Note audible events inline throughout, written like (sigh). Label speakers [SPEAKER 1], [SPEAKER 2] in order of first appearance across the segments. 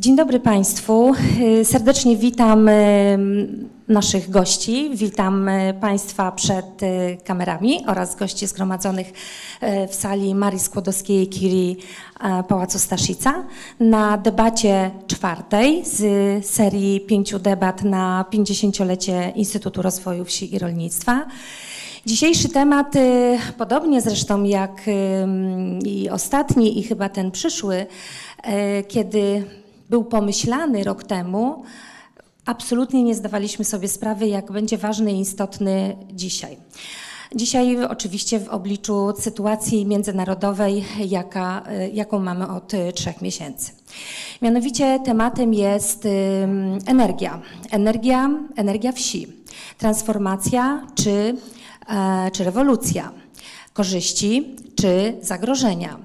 [SPEAKER 1] Dzień dobry Państwu. Y, Serdecznie witam y, naszych gości. Witam y, Państwa przed kamerami oraz gości zgromadzonych w sali Marii Skłodowskiej-Curie Pałacu Staszica na debacie czwartej z serii pięciu debat na 50-lecie Instytutu Rozwoju Wsi i Rolnictwa. Dzisiejszy temat, podobnie zresztą jak i ostatni i chyba ten przyszły, kiedy był pomyślany rok temu, absolutnie nie zdawaliśmy sobie sprawy, jak będzie ważny i istotny dzisiaj. Dzisiaj oczywiście w obliczu sytuacji międzynarodowej, jaka, jaką mamy od y, trzech miesięcy. Mianowicie tematem jest energia. Energia, energia wsi. Transformacja czy, e, czy rewolucja. Korzyści czy zagrożenia.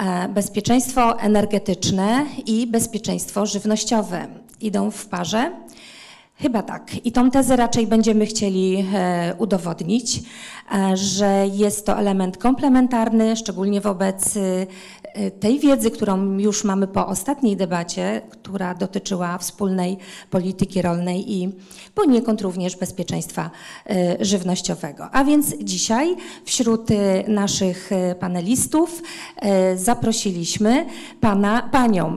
[SPEAKER 1] E, Bezpieczeństwo energetyczne i bezpieczeństwo żywnościowe idą w parze. Chyba tak. I tą tezę raczej będziemy chcieli e, udowodnić, e, że jest to element komplementarny, szczególnie wobec tej wiedzy, którą już mamy po ostatniej debacie, która dotyczyła wspólnej polityki rolnej i poniekąd również bezpieczeństwa e, żywnościowego. A więc dzisiaj wśród e, naszych e, panelistów e, zaprosiliśmy pana, panią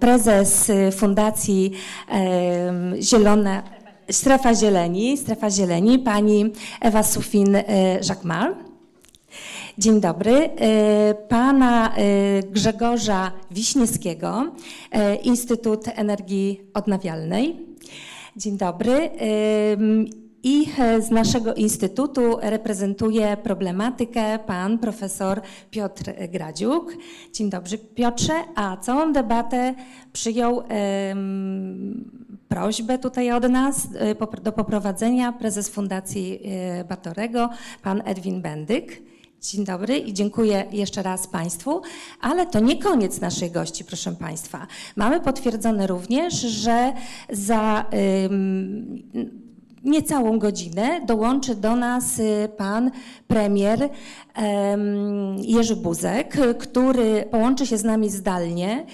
[SPEAKER 1] prezes e, Fundacji em, Zielone Strefa Zieleni, Strefa Zieleni, pani Ewa Sufin e, Jacquemart. Dzień dobry. E, Pana e, Grzegorza Wiśniewskiego, e, Instytut Energii Odnawialnej. Dzień dobry. I z naszego instytutu reprezentuje problematykę pan profesor Piotr Gradziuk. Dzień dobry Piotrze, a całą debatę przyjął prośbę tutaj od nas do poprowadzenia prezes Fundacji Batorego, pan Edwin Bendyk. Dzień dobry i dziękuję jeszcze raz Państwu, ale to nie koniec naszych gości, proszę Państwa. Mamy potwierdzone również, że za ym, niecałą godzinę dołączy do nas y, pan premier em, Jerzy Buzek, który połączy się z nami zdalnie.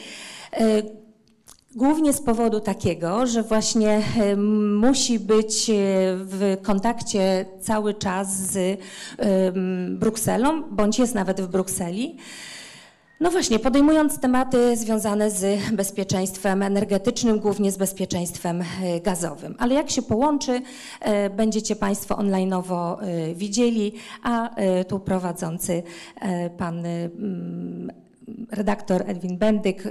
[SPEAKER 1] Głównie z powodu takiego, że właśnie e, musi być e, w kontakcie cały czas z em, Brukselą, bądź jest nawet w Brukseli. No właśnie, podejmując tematy związane z bezpieczeństwem energetycznym, głównie z bezpieczeństwem e, gazowym. Ale jak się połączy, e, będziecie Państwo onlineowo e, widzieli, a e, tu prowadzący e, pan redaktor Edwin Bendyk e,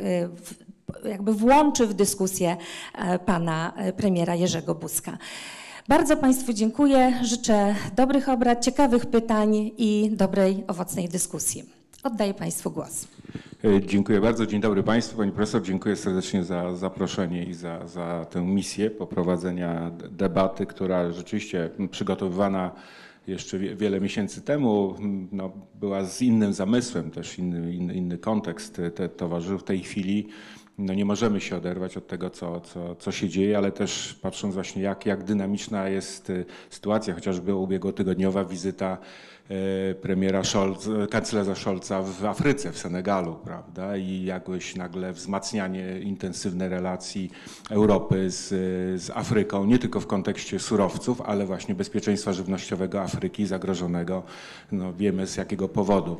[SPEAKER 1] jakby włączy w dyskusję e, pana e, premiera Jerzego Buzka. Bardzo Państwu dziękuję, życzę dobrych obrad, ciekawych pytań i dobrej, owocnej dyskusji. Oddaję Państwu głos.
[SPEAKER 2] E, Dziękuję bardzo. Dzień dobry Państwu. Pani Profesor, dziękuję serdecznie za zaproszenie i za, za tę misję poprowadzenia debaty, która rzeczywiście przygotowywana jeszcze wie- wiele miesięcy temu no, była z innym zamysłem, też inny, inny, inny kontekst te, towarzyszył w tej chwili. No nie możemy się oderwać od tego, co, co, co się dzieje, ale też patrząc właśnie jak, jak dynamiczna jest e, sytuacja, chociażby ubiegłotygodniowa wizyta premiera Scholz, e, kanclerza Scholza w Afryce, w Senegalu, prawda? I jakoś nagle wzmacnianie intensywne relacji Europy z, z Afryką, nie tylko w kontekście surowców, ale właśnie bezpieczeństwa żywnościowego Afryki zagrożonego, no wiemy z jakiego powodu.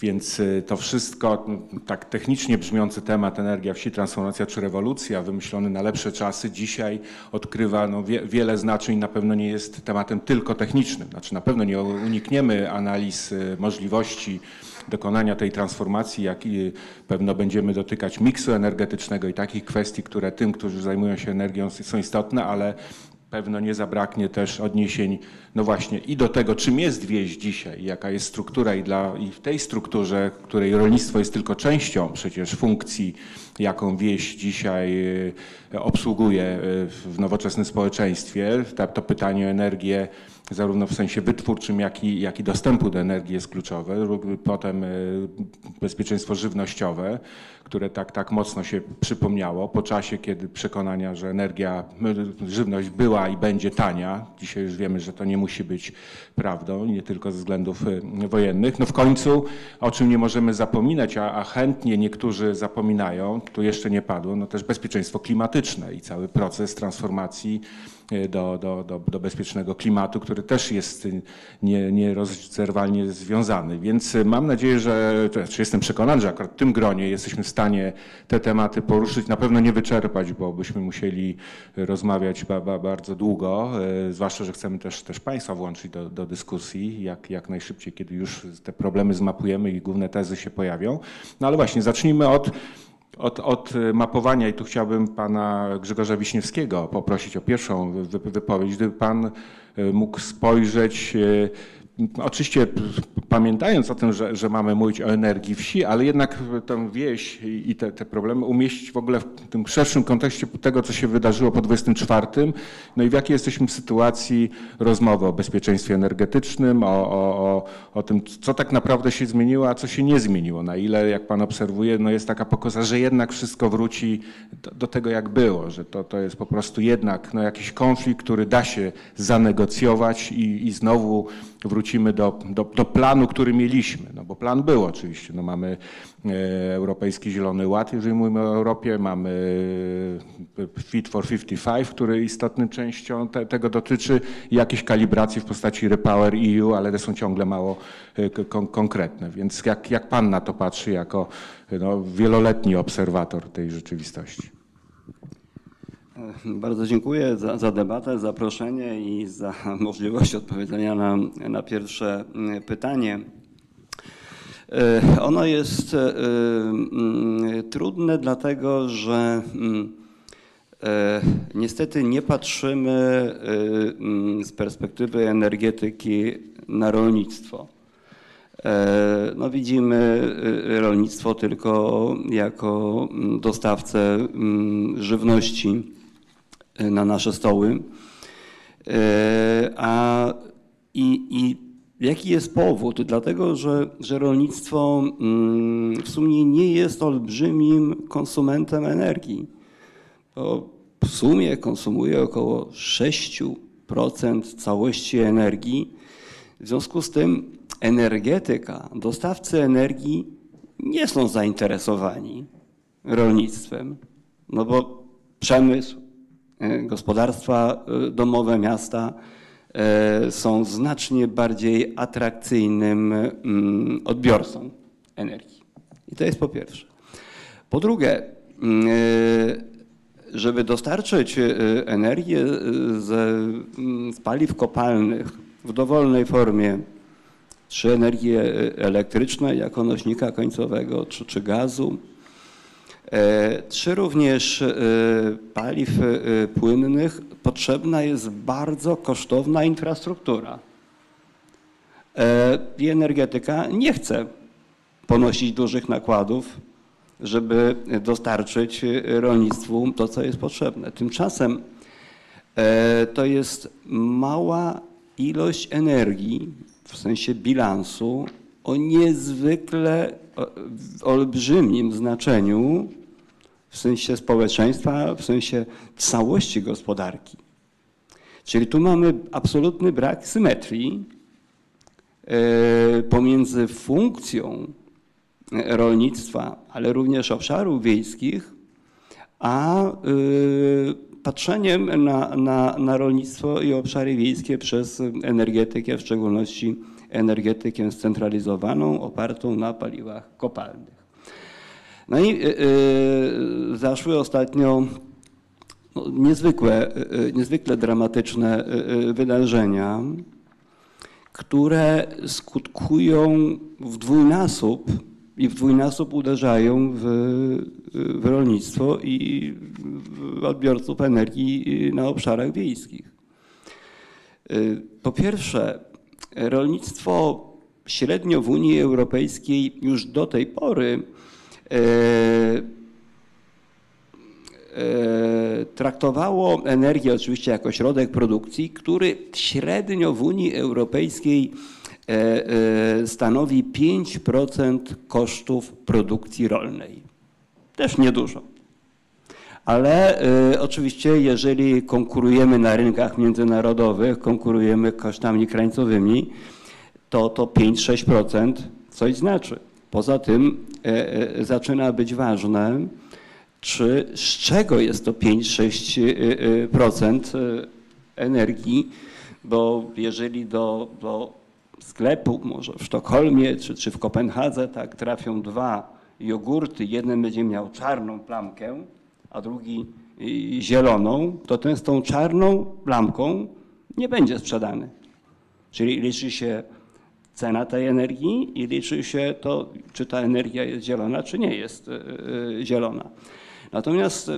[SPEAKER 2] Więc to wszystko, tak technicznie brzmiący temat energia wsi, transformacja czy rewolucja, wymyślony na lepsze czasy, dzisiaj odkrywa no, wie, wiele znaczeń, na pewno nie jest tematem tylko technicznym. Znaczy na pewno nie unikniemy analiz y, możliwości dokonania tej transformacji, jak i pewno będziemy dotykać miksu energetycznego i takich kwestii, które tym, którzy zajmują się energią są istotne, ale Pewno nie zabraknie też odniesień, no właśnie, i do tego, czym jest wieś dzisiaj, jaka jest struktura i, dla, i w tej strukturze, której rolnictwo jest tylko częścią przecież funkcji, jaką wieś dzisiaj e, obsługuje e, w nowoczesnym społeczeństwie. To pytanie o energię zarówno w sensie wytwórczym, jak i, jak i dostępu do energii jest kluczowe. Potem y, bezpieczeństwo żywnościowe, które tak, tak mocno się przypomniało po czasie, kiedy przekonania, że energia, żywność była i będzie tania. Dzisiaj już wiemy, że to nie musi być prawdą, nie tylko ze względów y, wojennych. No w końcu, o czym nie możemy zapominać, a, a chętnie niektórzy zapominają, tu jeszcze nie padło, no też bezpieczeństwo klimatyczne i cały proces transformacji do, do, do, do bezpiecznego klimatu, który też jest nie, nierozerwalnie związany. Więc mam nadzieję, że, czy jestem przekonany, że akurat w tym gronie jesteśmy w stanie te tematy poruszyć, na pewno nie wyczerpać, bo byśmy musieli rozmawiać ba, ba, bardzo długo, e, zwłaszcza, że chcemy też, też Państwa włączyć do, do dyskusji jak, jak najszybciej, kiedy już te problemy zmapujemy i główne tezy się pojawią. No ale właśnie, zacznijmy od od, od, mapowania i tu chciałbym pana Grzegorza Wiśniewskiego poprosić o pierwszą wypowiedź, gdyby pan e, mógł spojrzeć e, Oczywiście pamiętając o tym, że, że, mamy mówić o energii wsi, ale jednak tę wieś i te, te, problemy umieścić w ogóle w tym szerszym kontekście tego, co się wydarzyło po 24, no i w jakiej jesteśmy sytuacji rozmowy o bezpieczeństwie energetycznym, o, o, o, o tym, co tak naprawdę się zmieniło, a co się nie zmieniło, na ile, jak Pan obserwuje, no jest taka pokoza, że jednak wszystko wróci do, do tego, jak było, że to, to jest po prostu jednak no, jakiś konflikt, który da się zanegocjować i, i znowu wrócimy do, do, do, planu, który mieliśmy, no bo plan był oczywiście, no mamy e, Europejski Zielony Ład, jeżeli mówimy o Europie, mamy e, Fit for 55, który istotną częścią te, tego dotyczy, jakieś kalibracje w postaci Repower EU, ale te są ciągle mało e, kon konkretne, więc jak, jak Pan na to patrzy jako no, wieloletni obserwator tej rzeczywistości?
[SPEAKER 3] Bardzo dziękuję za, za debatę, zaproszenie i za (laughs) możliwość odpowiedzenia na, na pierwsze mm, pytanie. E, ono jest e, mm, trudne, dlatego że mm, e, niestety nie patrzymy z perspektywy energetyki na rolnictwo. No widzimy rolnictwo tylko jako dostawcę żywności na nasze stoły. E, a i, i jaki jest powód? Dlatego, że, że rolnictwo mm, w sumie nie jest olbrzymim konsumentem energii. To w sumie konsumuje około 6% całości energii. W związku z tym energetyka, dostawcy energii nie są zainteresowani rolnictwem, no bo przemysł E, gospodarstwa e, domowe, miasta e, są znacznie bardziej atrakcyjnym mm, odbiorcą energii. I to jest po pierwsze. Po drugie, mm, żeby dostarczyć energię mm, z paliw kopalnych w dowolnej formie, czy energię elektryczną jako nośnika końcowego, czy, czy gazu, E, czy również e, paliw e, płynnych potrzebna jest bardzo kosztowna infrastruktura. I energetyka nie chce ponosić dużych nakładów, żeby dostarczyć rolnictwu to, co jest potrzebne. Tymczasem to jest mała ilość energii w sensie bilansu o niezwykle olbrzymim znaczeniu w sensie społeczeństwa, w sensie całości gospodarki. Czyli tu mamy absolutny brak symetrii e, pomiędzy funkcją rolnictwa, ale również obszarów wiejskich, a e, patrzeniem na, na, na rolnictwo i obszary wiejskie przez energetykę, w szczególności energetykę scentralizowaną, opartą na paliwach kopalnych. No i yy, zaszły ostatnio no, niezwykłe, yy, niezwykle dramatyczne yy, wydarzenia, które skutkują w dwójnasób i w dwójnasób uderzają w, w rolnictwo i w odbiorców energii na obszarach wiejskich. Po pierwsze, rolnictwo średnio w Unii Europejskiej już do tej pory E, traktowało energię oczywiście jako środek produkcji, który średnio w Unii Europejskiej e, e, stanowi 5% kosztów produkcji rolnej. Też niedużo. Ale y, oczywiście, jeżeli konkurujemy na rynkach międzynarodowych, konkurujemy kosztami krańcowymi, to to 5-6% coś znaczy. Poza tym y, y, zaczyna być ważne, czy z czego jest to 5-6% energii, bo jeżeli do, do sklepu, może w Sztokholmie czy, czy w Kopenhadze, tak, trafią dwa jogurty, jeden będzie miał czarną plamkę, a drugi y, zieloną, to ten z tą czarną plamką nie będzie sprzedany. Czyli liczy się cena tej energii i liczy się to, czy ta energia jest zielona, czy nie jest y, y, zielona. Natomiast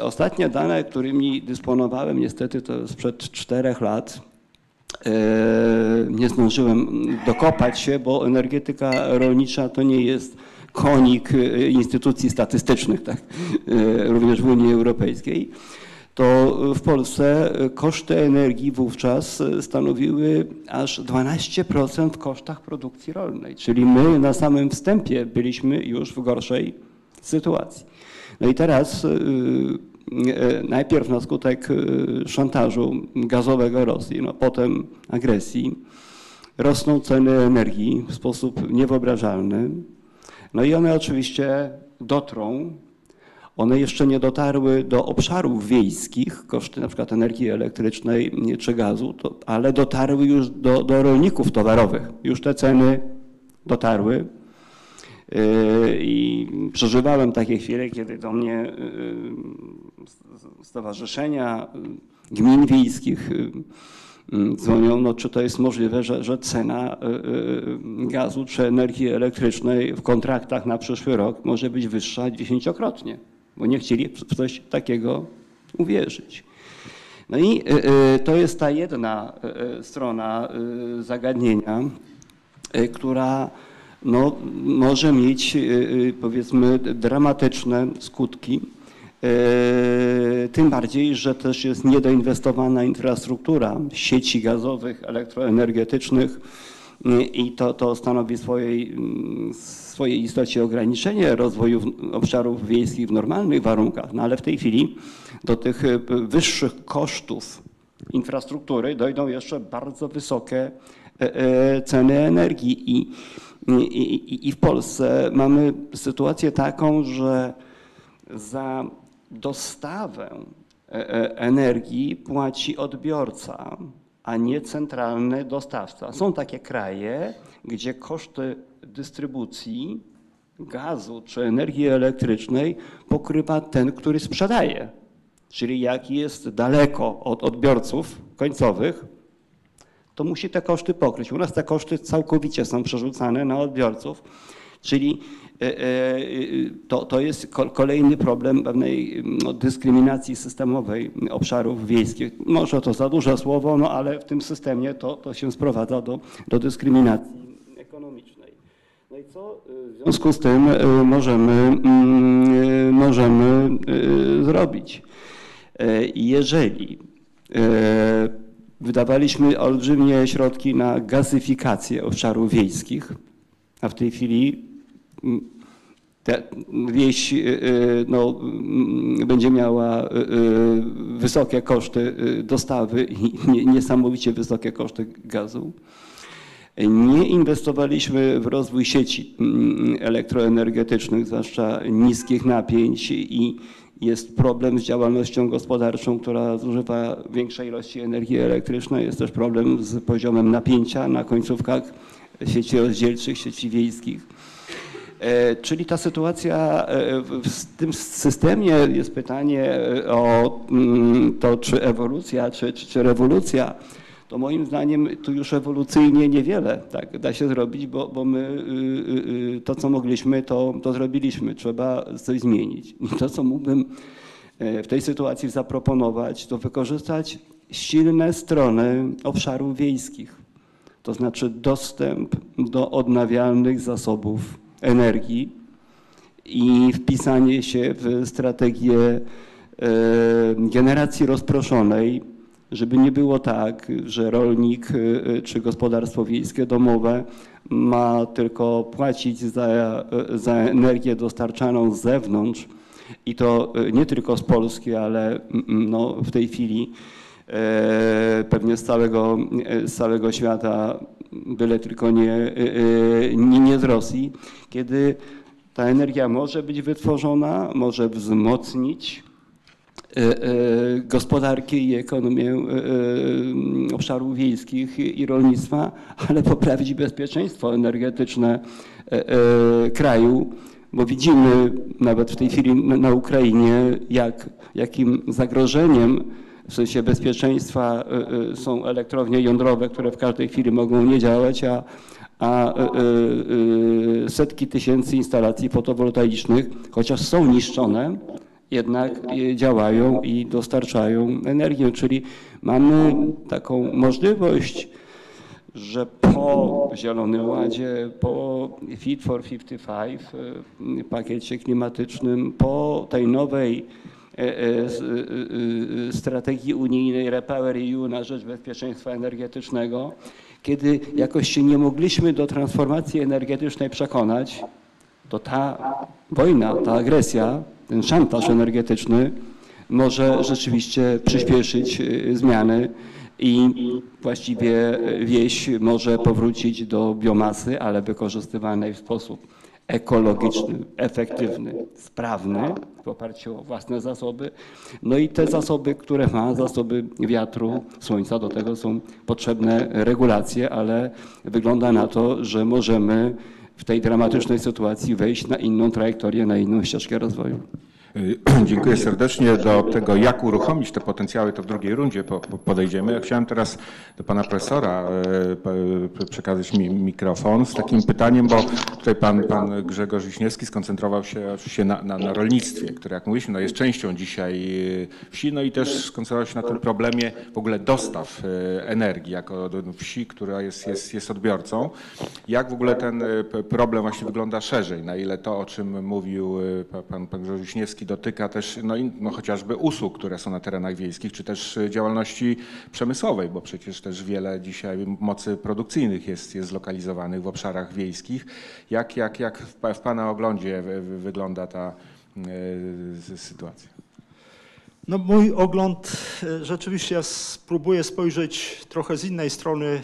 [SPEAKER 3] ostatnie dane, którymi dysponowałem, niestety to sprzed czterech lat, nie zdążyłem dokopać się, bo energetyka rolnicza to nie jest konik y, instytucji statystycznych, tak, y, również w Unii Europejskiej, to w Polsce koszty energii wówczas stanowiły aż 12% w kosztach produkcji rolnej, czyli my na samym wstępie byliśmy już w gorszej sytuacji. No i teraz y, najpierw na skutek szantażu gazowego Rosji, no potem agresji, rosną ceny energii w sposób niewyobrażalny. No i one oczywiście dotrą. One jeszcze nie dotarły do obszarów wiejskich, koszty na przykład energii elektrycznej czy gazu, to, ale dotarły już do, do rolników towarowych. Już te ceny dotarły. Yy, I przeżywałem takie chwile, kiedy do mnie yy, stowarzyszenia gmin wiejskich Mm, dzwonią, no czy to jest możliwe, że, że cena y, y, gazu czy energii elektrycznej w kontraktach na przyszły rok może być wyższa dziesięciokrotnie, bo nie chcieli w coś takiego uwierzyć. No i y, to jest ta jedna strona zagadnienia, która no, może mieć powiedzmy dramatyczne skutki tym bardziej, że też jest niedoinwestowana infrastruktura sieci gazowych, elektroenergetycznych i to, to stanowi swojej, swojej istocie ograniczenie rozwoju obszarów wiejskich w normalnych warunkach. No ale w tej chwili do tych wyższych kosztów infrastruktury dojdą jeszcze bardzo wysokie ceny energii. I, i, i w Polsce mamy sytuację taką, że za dostawę e, e, energii płaci odbiorca, a nie centralny dostawca. Są takie kraje, gdzie koszty dystrybucji gazu czy energii elektrycznej pokrywa ten, który sprzedaje. Czyli jak jest daleko od odbiorców końcowych, to musi te koszty pokryć. U nas te koszty całkowicie są przerzucane na odbiorców, czyli to, to jest kolejny problem pewnej no, dyskryminacji systemowej obszarów wiejskich. Może to za duże słowo, no ale w tym systemie to, to się sprowadza do, do dyskryminacji ekonomicznej. No i co w związku z tym e, możemy, mm, możemy zrobić? Jeżeli wydawaliśmy olbrzymie środki na gazyfikację obszarów wiejskich, a w tej chwili te, wieś y, y, no, mm, będzie miała y, wysokie koszty dostawy i (laughs) niesamowicie wysokie koszty gazu. Nie inwestowaliśmy w rozwój sieci mm, elektroenergetycznych, zwłaszcza niskich napięć i jest problem z działalnością gospodarczą, która zużywa większej ilości energii elektrycznej. Jest też problem z poziomem napięcia na końcówkach sieci rozdzielczych, sieci wiejskich. E, czyli ta sytuacja e, w tym systemie jest pytanie e, o mm, to, czy ewolucja, czy, czy, czy rewolucja. To moim zdaniem tu już ewolucyjnie niewiele tak, da się zrobić, bo, bo my y, y, y, to, co mogliśmy, to, to zrobiliśmy. Trzeba coś zmienić. I to, co mógłbym w tej sytuacji zaproponować, to wykorzystać silne strony obszarów wiejskich. To znaczy dostęp do odnawialnych zasobów energii i wpisanie się w strategię generacji rozproszonej, żeby nie było tak, że rolnik czy gospodarstwo wiejskie domowe ma tylko płacić za, za energię dostarczaną z zewnątrz i to nie tylko z Polski, ale no, w tej chwili pewnie z całego, z całego świata, byle tylko nie, nie, nie z Rosji, kiedy ta energia może być wytworzona, może wzmocnić gospodarki i ekonomię obszarów wiejskich i rolnictwa, ale poprawić bezpieczeństwo energetyczne kraju, bo widzimy nawet w tej chwili na Ukrainie, jak, jakim zagrożeniem w sensie bezpieczeństwa są elektrownie jądrowe, które w każdej chwili mogą nie działać, a, a setki tysięcy instalacji fotowoltaicznych, chociaż są niszczone, jednak działają i dostarczają energię, czyli mamy taką możliwość, że po Zielonym Ładzie, po Fit for 55, pakiecie klimatycznym, po tej nowej strategii unijnej Repower EU na rzecz bezpieczeństwa energetycznego, kiedy jakoś się nie mogliśmy do transformacji energetycznej przekonać, to ta wojna, ta agresja, ten szantaż energetyczny może rzeczywiście przyspieszyć zmiany i właściwie wieś może powrócić do biomasy, ale wykorzystywanej w sposób ekologiczny, efektywny, sprawny w oparciu o własne zasoby. No i te zasoby, które ma, zasoby wiatru, słońca, do tego są potrzebne regulacje, ale wygląda na to, że możemy w tej dramatycznej sytuacji wejść na inną trajektorię, na inną ścieżkę rozwoju. (clears throat)
[SPEAKER 2] Dziękuję serdecznie. Do tego, jak uruchomić te potencjały, to w drugiej rundzie podejdziemy. Ja chciałem teraz do pana profesora e, przekazać mi mikrofon z takim pytaniem, bo tutaj pan, pan Grzegorz Wiśniewski skoncentrował się oczywiście na, na, na rolnictwie, które jak mówiliśmy, no jest częścią dzisiaj wsi, no i też skoncentrował się na tym problemie w ogóle dostaw energii jako wsi, która jest, jest, jest odbiorcą. Jak w ogóle ten problem właśnie wygląda szerzej, na ile to, o czym mówił pan, pan Grzegorz Wiśniewski, dotyka też no, no, chociażby usług, które są na terenach wiejskich, czy też działalności przemysłowej, bo przecież też wiele dzisiaj mocy produkcyjnych jest, jest zlokalizowanych w obszarach wiejskich. Jak, jak, jak w Pana oglądzie wygląda ta y, sytuacja?
[SPEAKER 4] No mój ogląd e, rzeczywiście ja spróbuję spojrzeć trochę z innej strony e,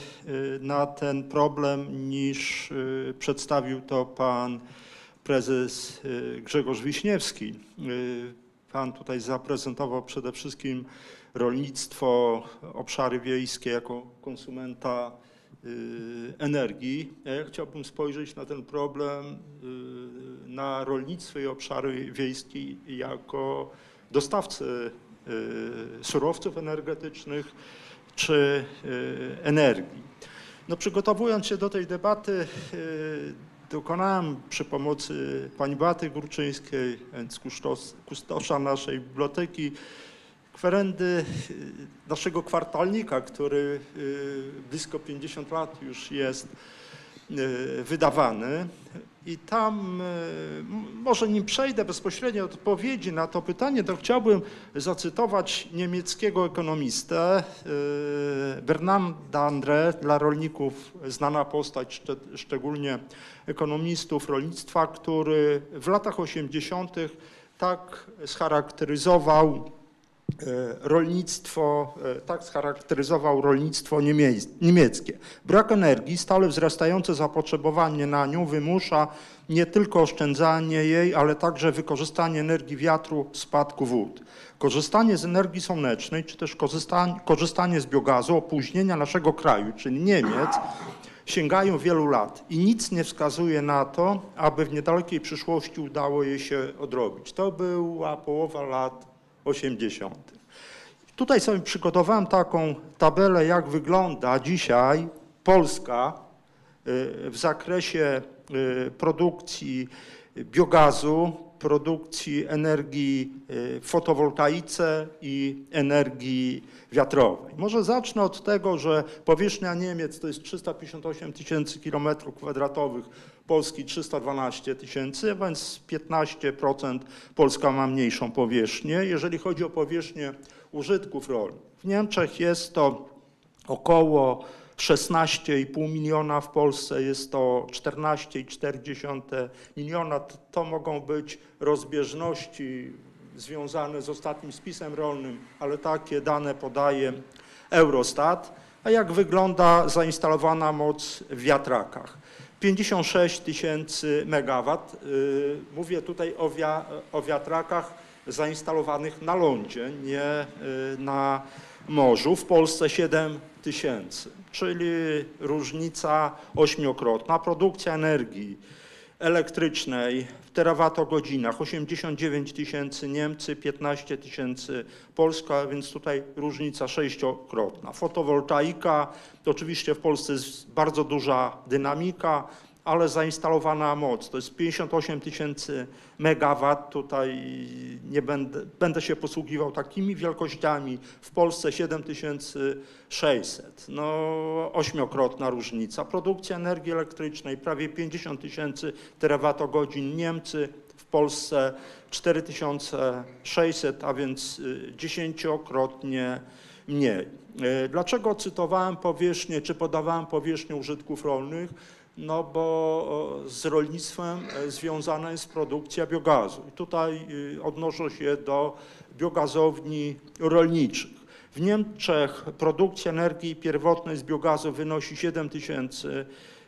[SPEAKER 4] na ten problem niż przedstawił to pan prezes y, Grzegorz Wiśniewski. Y, pan tutaj zaprezentował przede wszystkim rolnictwo, obszary wiejskie jako konsumenta y, energii. Ja chciałbym spojrzeć na ten problem, na rolnictwo i obszary wiejskie jako dostawcy surowców energetycznych czy energii. No, przygotowując się do tej debaty, dokonałem przy pomocy pani Baty Górczyńskiej, więc kustosza naszej biblioteki, kwerendy y, naszego kwartalnika, który y, blisko 50 lat już jest y, wydawany. I tam, może nim przejdę bezpośrednio od odpowiedzi na to pytanie, to chciałbym zacytować niemieckiego ekonomistę Bernarda André, dla rolników znana postać, szczególnie ekonomistów rolnictwa, który w latach 80. tak scharakteryzował e, rolnictwo, e, tak scharakteryzował rolnictwo niemieckie. Brak energii, stale wzrastające zapotrzebowanie na nią wymusza nie tylko oszczędzanie jej, ale także wykorzystanie energii wiatru, spadku wód. Korzystanie z energii słonecznej, czy też korzystanie, korzystanie z biogazu, opóźnienia naszego kraju, czyli Niemiec, sięgają wielu lat i nic nie wskazuje na to, aby w niedalekiej przyszłości udało je się odrobić. To była połowa lat 80. Tutaj sobie przygotowałem taką tabelę, jak wygląda dzisiaj Polska y, w zakresie y, produkcji biogazu produkcji energii y, w fotowoltaice i energii wiatrowej. Może zacznę od tego, że powierzchnia Niemiec to jest 358 tysięcy kilometrów kwadratowych, Polski 312 tysięcy, więc 15% Polska ma mniejszą powierzchnię. Jeżeli chodzi o powierzchnię użytków rolnych, w Niemczech jest to około 16,5 miliona, w Polsce jest to 14,4 miliona. To mogą być rozbieżności związane z ostatnim spisem rolnym, ale takie dane podaje Eurostat. A jak wygląda zainstalowana moc w wiatrakach? 56 tysięcy megawat. Y, Mówię tutaj o, wia o wiatrakach zainstalowanych na lądzie, nie y, na morzu. W Polsce 7 tysięcy, czyli różnica ośmiokrotna. Produkcja energii elektrycznej w terawatogodzinach 89 tysięcy Niemcy, 15 tysięcy Polska, więc tutaj różnica sześciokrotna. Fotowoltaika, to oczywiście w Polsce jest bardzo duża dynamika, ale zainstalowana moc to jest 58 tysięcy megawat. Tutaj nie będę, będę się posługiwał takimi wielkościami. W Polsce 7600. No ośmiokrotna różnica. Produkcja energii elektrycznej prawie 50 tysięcy terawatogodzin. Niemcy w Polsce 4600, a więc y, dziesięciokrotnie mniej. Y, Dlaczego cytowałem powierzchnię, czy podawałem powierzchnię użytków rolnych? No bo z rolnictwem e, związana jest produkcja biogazu. I tutaj y, odnoszę się do biogazowni rolniczych. W Niemczech produkcja energii pierwotnej z biogazu wynosi 7 tysięcy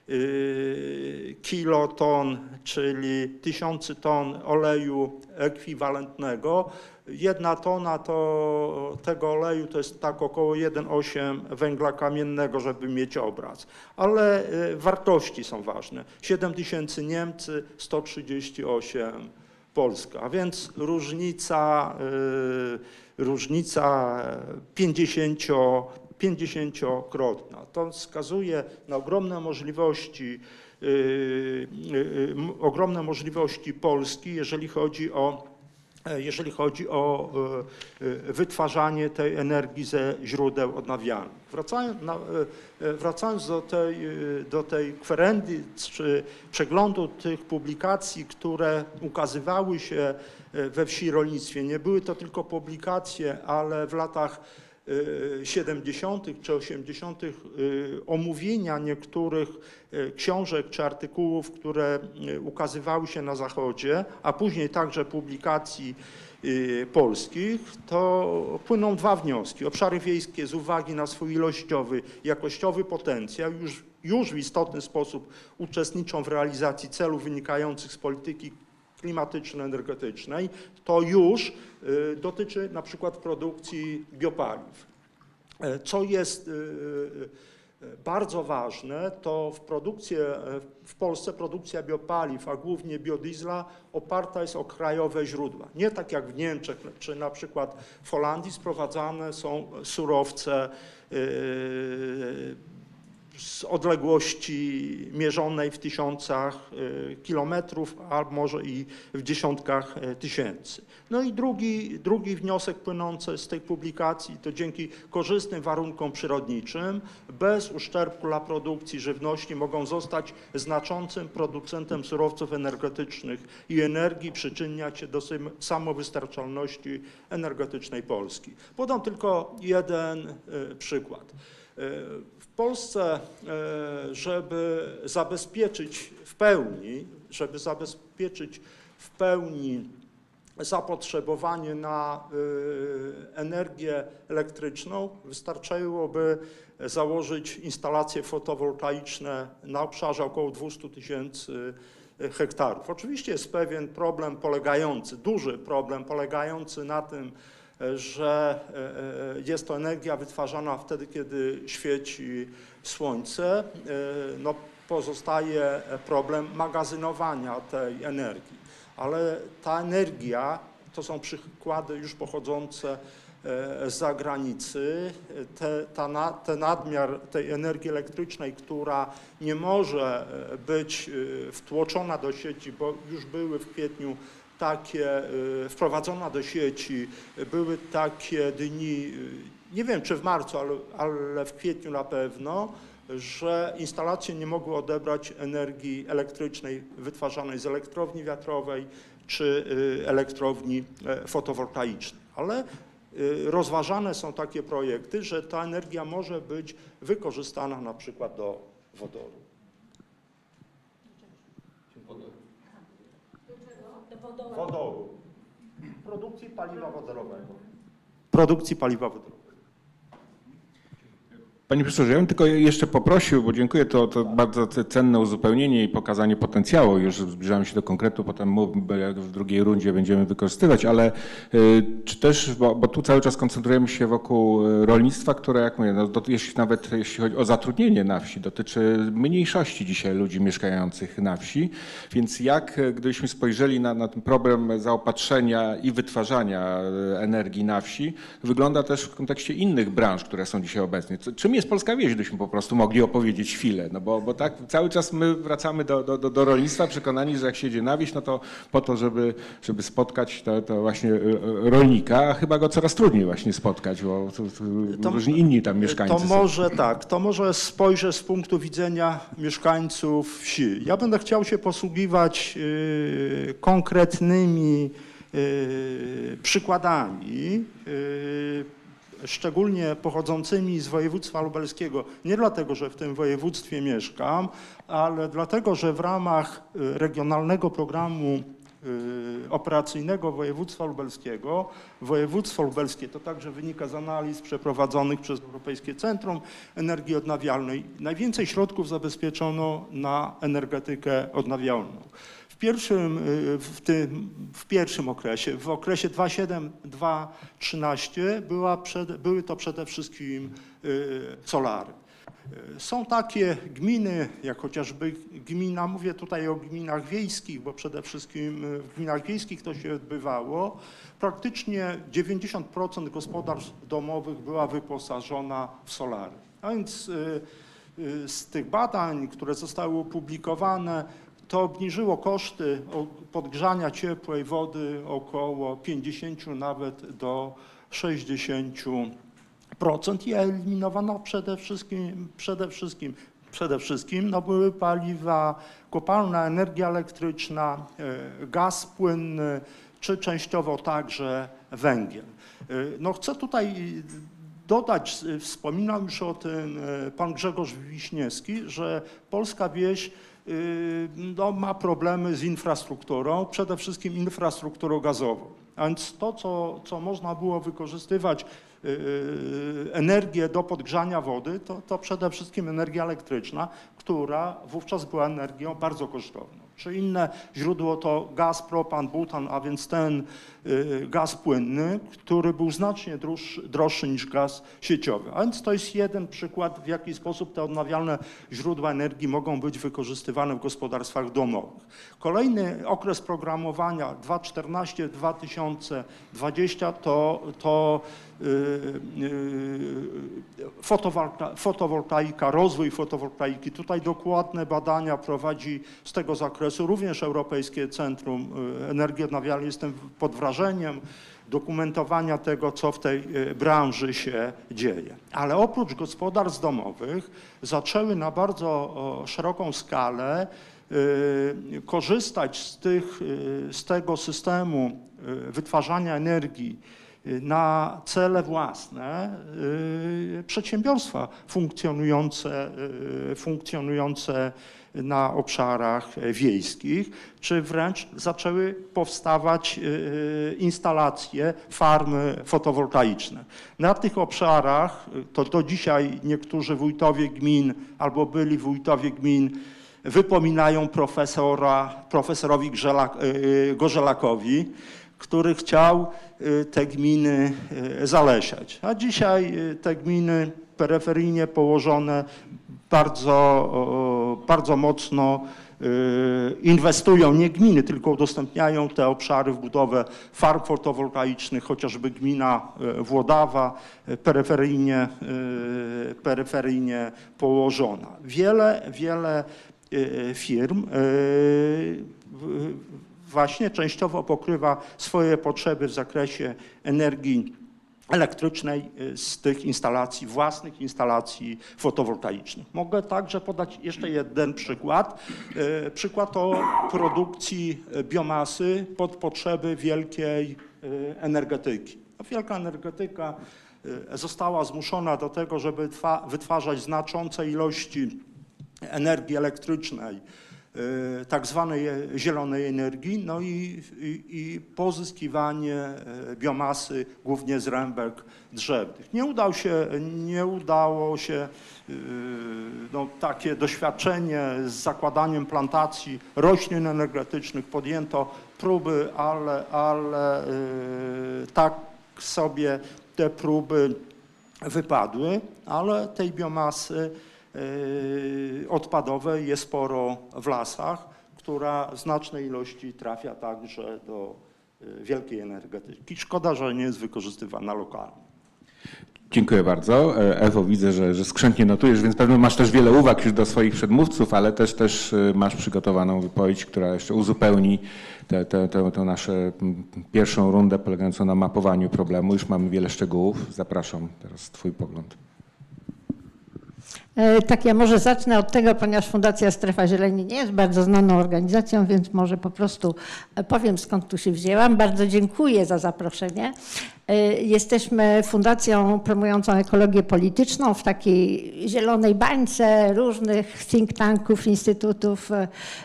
[SPEAKER 4] y, kiloton, czyli tysiące ton oleju ekwiwalentnego. Jedna tona to, tego oleju to jest tak około 1,8 węgla kamiennego, żeby mieć obraz. Ale y, wartości są ważne. 7 tysięcy Niemcy, 138 Polska, a więc różnica, y, różnica 50, 50-krotna. To wskazuje na ogromne możliwości, y, y, y, m- ogromne możliwości Polski, jeżeli chodzi o e, jeżeli chodzi o e, e, wytwarzanie tej energii ze źródeł odnawialnych. Wracając, na, e, e, wracając do, tej, e, do tej kwerendy czy przeglądu tych publikacji, które ukazywały się e, we wsi rolnictwie, nie były to tylko publikacje, ale w latach e, 70. czy 80. e, omówienia niektórych e, książek czy artykułów, które ukazywały się na Zachodzie, a później także publikacji polskich, to płyną dwa wnioski. Obszary wiejskie z uwagi na swój ilościowy, jakościowy potencjał już, już w istotny sposób uczestniczą w realizacji celów wynikających z polityki klimatyczno-energetycznej, to już y, dotyczy na przykład produkcji biopaliw. E, Co jest y, y, bardzo ważne, to w, produkcję, e, w Polsce produkcja biopaliw, a głównie biodiesla, oparta jest o krajowe źródła. Nie tak jak w Niemczech czy na przykład w Holandii sprowadzane są surowce z odległości mierzonej w tysiącach y, kilometrów, a może i w dziesiątkach y, tysięcy. No i drugi, drugi wniosek płynący z tej publikacji to dzięki korzystnym warunkom przyrodniczym, bez uszczerbku dla produkcji żywności mogą zostać znaczącym producentem surowców energetycznych i energii, przyczyniać się do samowystarczalności energetycznej Polski. Podam tylko jeden y, przykład. Polsce, e, żeby zabezpieczyć w pełni, żeby zabezpieczyć w pełni zapotrzebowanie na y, energię elektryczną, wystarczyłoby założyć instalacje fotowoltaiczne na obszarze około 200 tysięcy hektarów. Oczywiście jest pewien problem polegający, duży problem polegający na tym, że e, e, jest to energia wytwarzana wtedy, kiedy świeci słońce. E, No, pozostaje problem magazynowania tej energii, ale ta energia to są przykłady już pochodzące z zagranicy. Te, ta ten nadmiar tej energii elektrycznej, która nie może być wtłoczona do sieci, bo już były w kwietniu takie, y, wprowadzona do sieci, były takie dni, y, nie wiem czy w marcu, ale, ale w kwietniu na pewno, że instalacje nie mogły odebrać energii elektrycznej wytwarzanej z elektrowni wiatrowej czy y, elektrowni e, fotowoltaicznej. Ale rozważane są takie projekty, że ta energia może być wykorzystana na przykład do wodoru. Wodoru. Produkcji paliwa wodorowego. Produkcji paliwa wodorowego.
[SPEAKER 2] Panie profesorze, ja bym tylko jeszcze poprosił, bo dziękuję, to, to bardzo cenne uzupełnienie i pokazanie potencjału. Już zbliżamy się do konkretu, potem w drugiej rundzie będziemy wykorzystywać, ale y, czy też, bo, bo tu cały czas koncentrujemy się wokół y, rolnictwa, które, jak mówię, no, jeśli, nawet jeśli chodzi o zatrudnienie na wsi, dotyczy mniejszości dzisiaj ludzi mieszkających na wsi, więc jak y, gdybyśmy spojrzeli na, na ten problem zaopatrzenia i wytwarzania energii na wsi, wygląda też w kontekście innych branż, które są dzisiaj obecnie. Co- Czym jest polska wieś, gdybyśmy po prostu mogli opowiedzieć chwilę? No bo, bo tak cały czas my wracamy do, do, do, do rolnictwa, przekonani, że jak się na wieś, no to po to, żeby, żeby spotkać to, to właśnie e, e, rolnika, a chyba go coraz trudniej właśnie spotkać, bo to, to różni inni tam mieszkańcy
[SPEAKER 4] To
[SPEAKER 2] są.
[SPEAKER 4] może tak, to może spojrzę z punktu widzenia mieszkańców wsi. Ja będę chciał się posługiwać y, konkretnymi y, przykładami, y, szczególnie pochodzącymi z województwa lubelskiego. Nie dlatego, że w tym województwie mieszkam, ale dlatego, że w ramach y, regionalnego programu y, operacyjnego województwa lubelskiego. Województwo lubelskie to także wynika z analiz przeprowadzonych przez Europejskie Centrum Energii Odnawialnej. Najwięcej środków zabezpieczono na energetykę odnawialną. W pierwszym, y, w tym, w pierwszym okresie, w okresie 2007-2013 była przed, były to przede wszystkim y, solary. Są takie gminy, jak chociażby gmina, mówię tutaj o gminach wiejskich, bo przede wszystkim w gminach wiejskich to się odbywało. Praktycznie 90% gospodarstw domowych była wyposażona w solary. A więc y, y, z tych badań, które zostały opublikowane, to obniżyło koszty podgrzania ciepłej wody około 50 nawet do 60 procent i eliminowano przede wszystkim, przede wszystkim, przede wszystkim no były paliwa kopalna, energia elektryczna, e, gaz płynny, czy częściowo także węgiel. E, No chcę tutaj dodać, e, wspominał już o tym pan Grzegorz Wiśniewski, że polska wieś no, ma problemy z infrastrukturą, przede wszystkim infrastrukturą gazową. A więc to, co, co można było wykorzystywać y, energię do podgrzania wody, to, to przede wszystkim energia elektryczna, która wówczas była energią bardzo kosztowną. Czy inne źródło to gaz, propan, butan, a więc ten gaz płynny, który był znacznie droższy, niż gaz sieciowy. A więc to jest jeden przykład, w jaki sposób te odnawialne źródła energii mogą być wykorzystywane w gospodarstwach domowych. Kolejny okres programowania 2014-2020 to, to y, y, fotowolta, fotowoltaika, rozwój fotowoltaiki. Tutaj dokładne badania prowadzi z tego zakresu również Europejskie Centrum y, Energii Odnawialnej. Jestem pod wrażeniem dokumentowania tego, co w tej y, branży się dzieje. Ale oprócz gospodarstw domowych zaczęły na bardzo szeroką skalę y, korzystać z, tych, y, z tego systemu wytwarzania energii na cele własne y, przedsiębiorstwa funkcjonujące, y, funkcjonujące na obszarach wiejskich, czy wręcz zaczęły powstawać y, instalacje, farmy fotowoltaiczne. Na tych obszarach, to do dzisiaj niektórzy wójtowie gmin albo byli wójtowie gmin wypominają profesora, profesorowi Gorzelakowi, który chciał y, te gminy y, zalesiać. A dzisiaj y, te gminy peryferyjnie położone bardzo, bardzo mocno inwestują, nie gminy, tylko udostępniają te obszary w budowę farm fotowoltaicznych, chociażby gmina Włodawa, peryferyjnie, peryferyjnie położona. Wiele, wiele firm właśnie częściowo pokrywa swoje potrzeby w zakresie energii elektrycznej y, z tych instalacji, własnych instalacji fotowoltaicznych. Mogę także podać jeszcze jeden przykład. Y, przykład o produkcji biomasy pod potrzeby wielkiej energetyki. No, wielka energetyka została zmuszona do tego, żeby wytwarzać znaczące ilości energii elektrycznej, y, tak zwanej zielonej energii, no i, i, i, pozyskiwanie y, biomasy głównie z rębek drzewnych. Nie, udał się, nie udało się no, takie doświadczenie z zakładaniem plantacji roślin energetycznych. Podjęto próby, ale, ale tak sobie te próby wypadły, ale tej biomasy Yy, odpadowej jest sporo w lasach, która w znacznej ilości trafia także do yy, wielkiej energetyki. Szkoda, że nie jest wykorzystywana lokalnie.
[SPEAKER 2] Dziękuję bardzo. E, Ewo, widzę, że, że skrzętnie notujesz, więc pewnie masz też wiele uwag już do swoich przedmówców, ale też, też e, masz przygotowaną wypowiedź, która jeszcze uzupełni tę naszą pierwszą rundę polegającą na mapowaniu problemu. Już mamy wiele szczegółów. Zapraszam teraz Twój pogląd.
[SPEAKER 5] E, tak, ja może zacznę od tego, ponieważ Fundacja Strefa Zieleni nie jest bardzo znaną organizacją, więc może po prostu e, powiem skąd tu się wzięłam. Bardzo dziękuję za zaproszenie. E, jesteśmy fundacją promującą ekologię polityczną w takiej zielonej bańce różnych think tanków, instytutów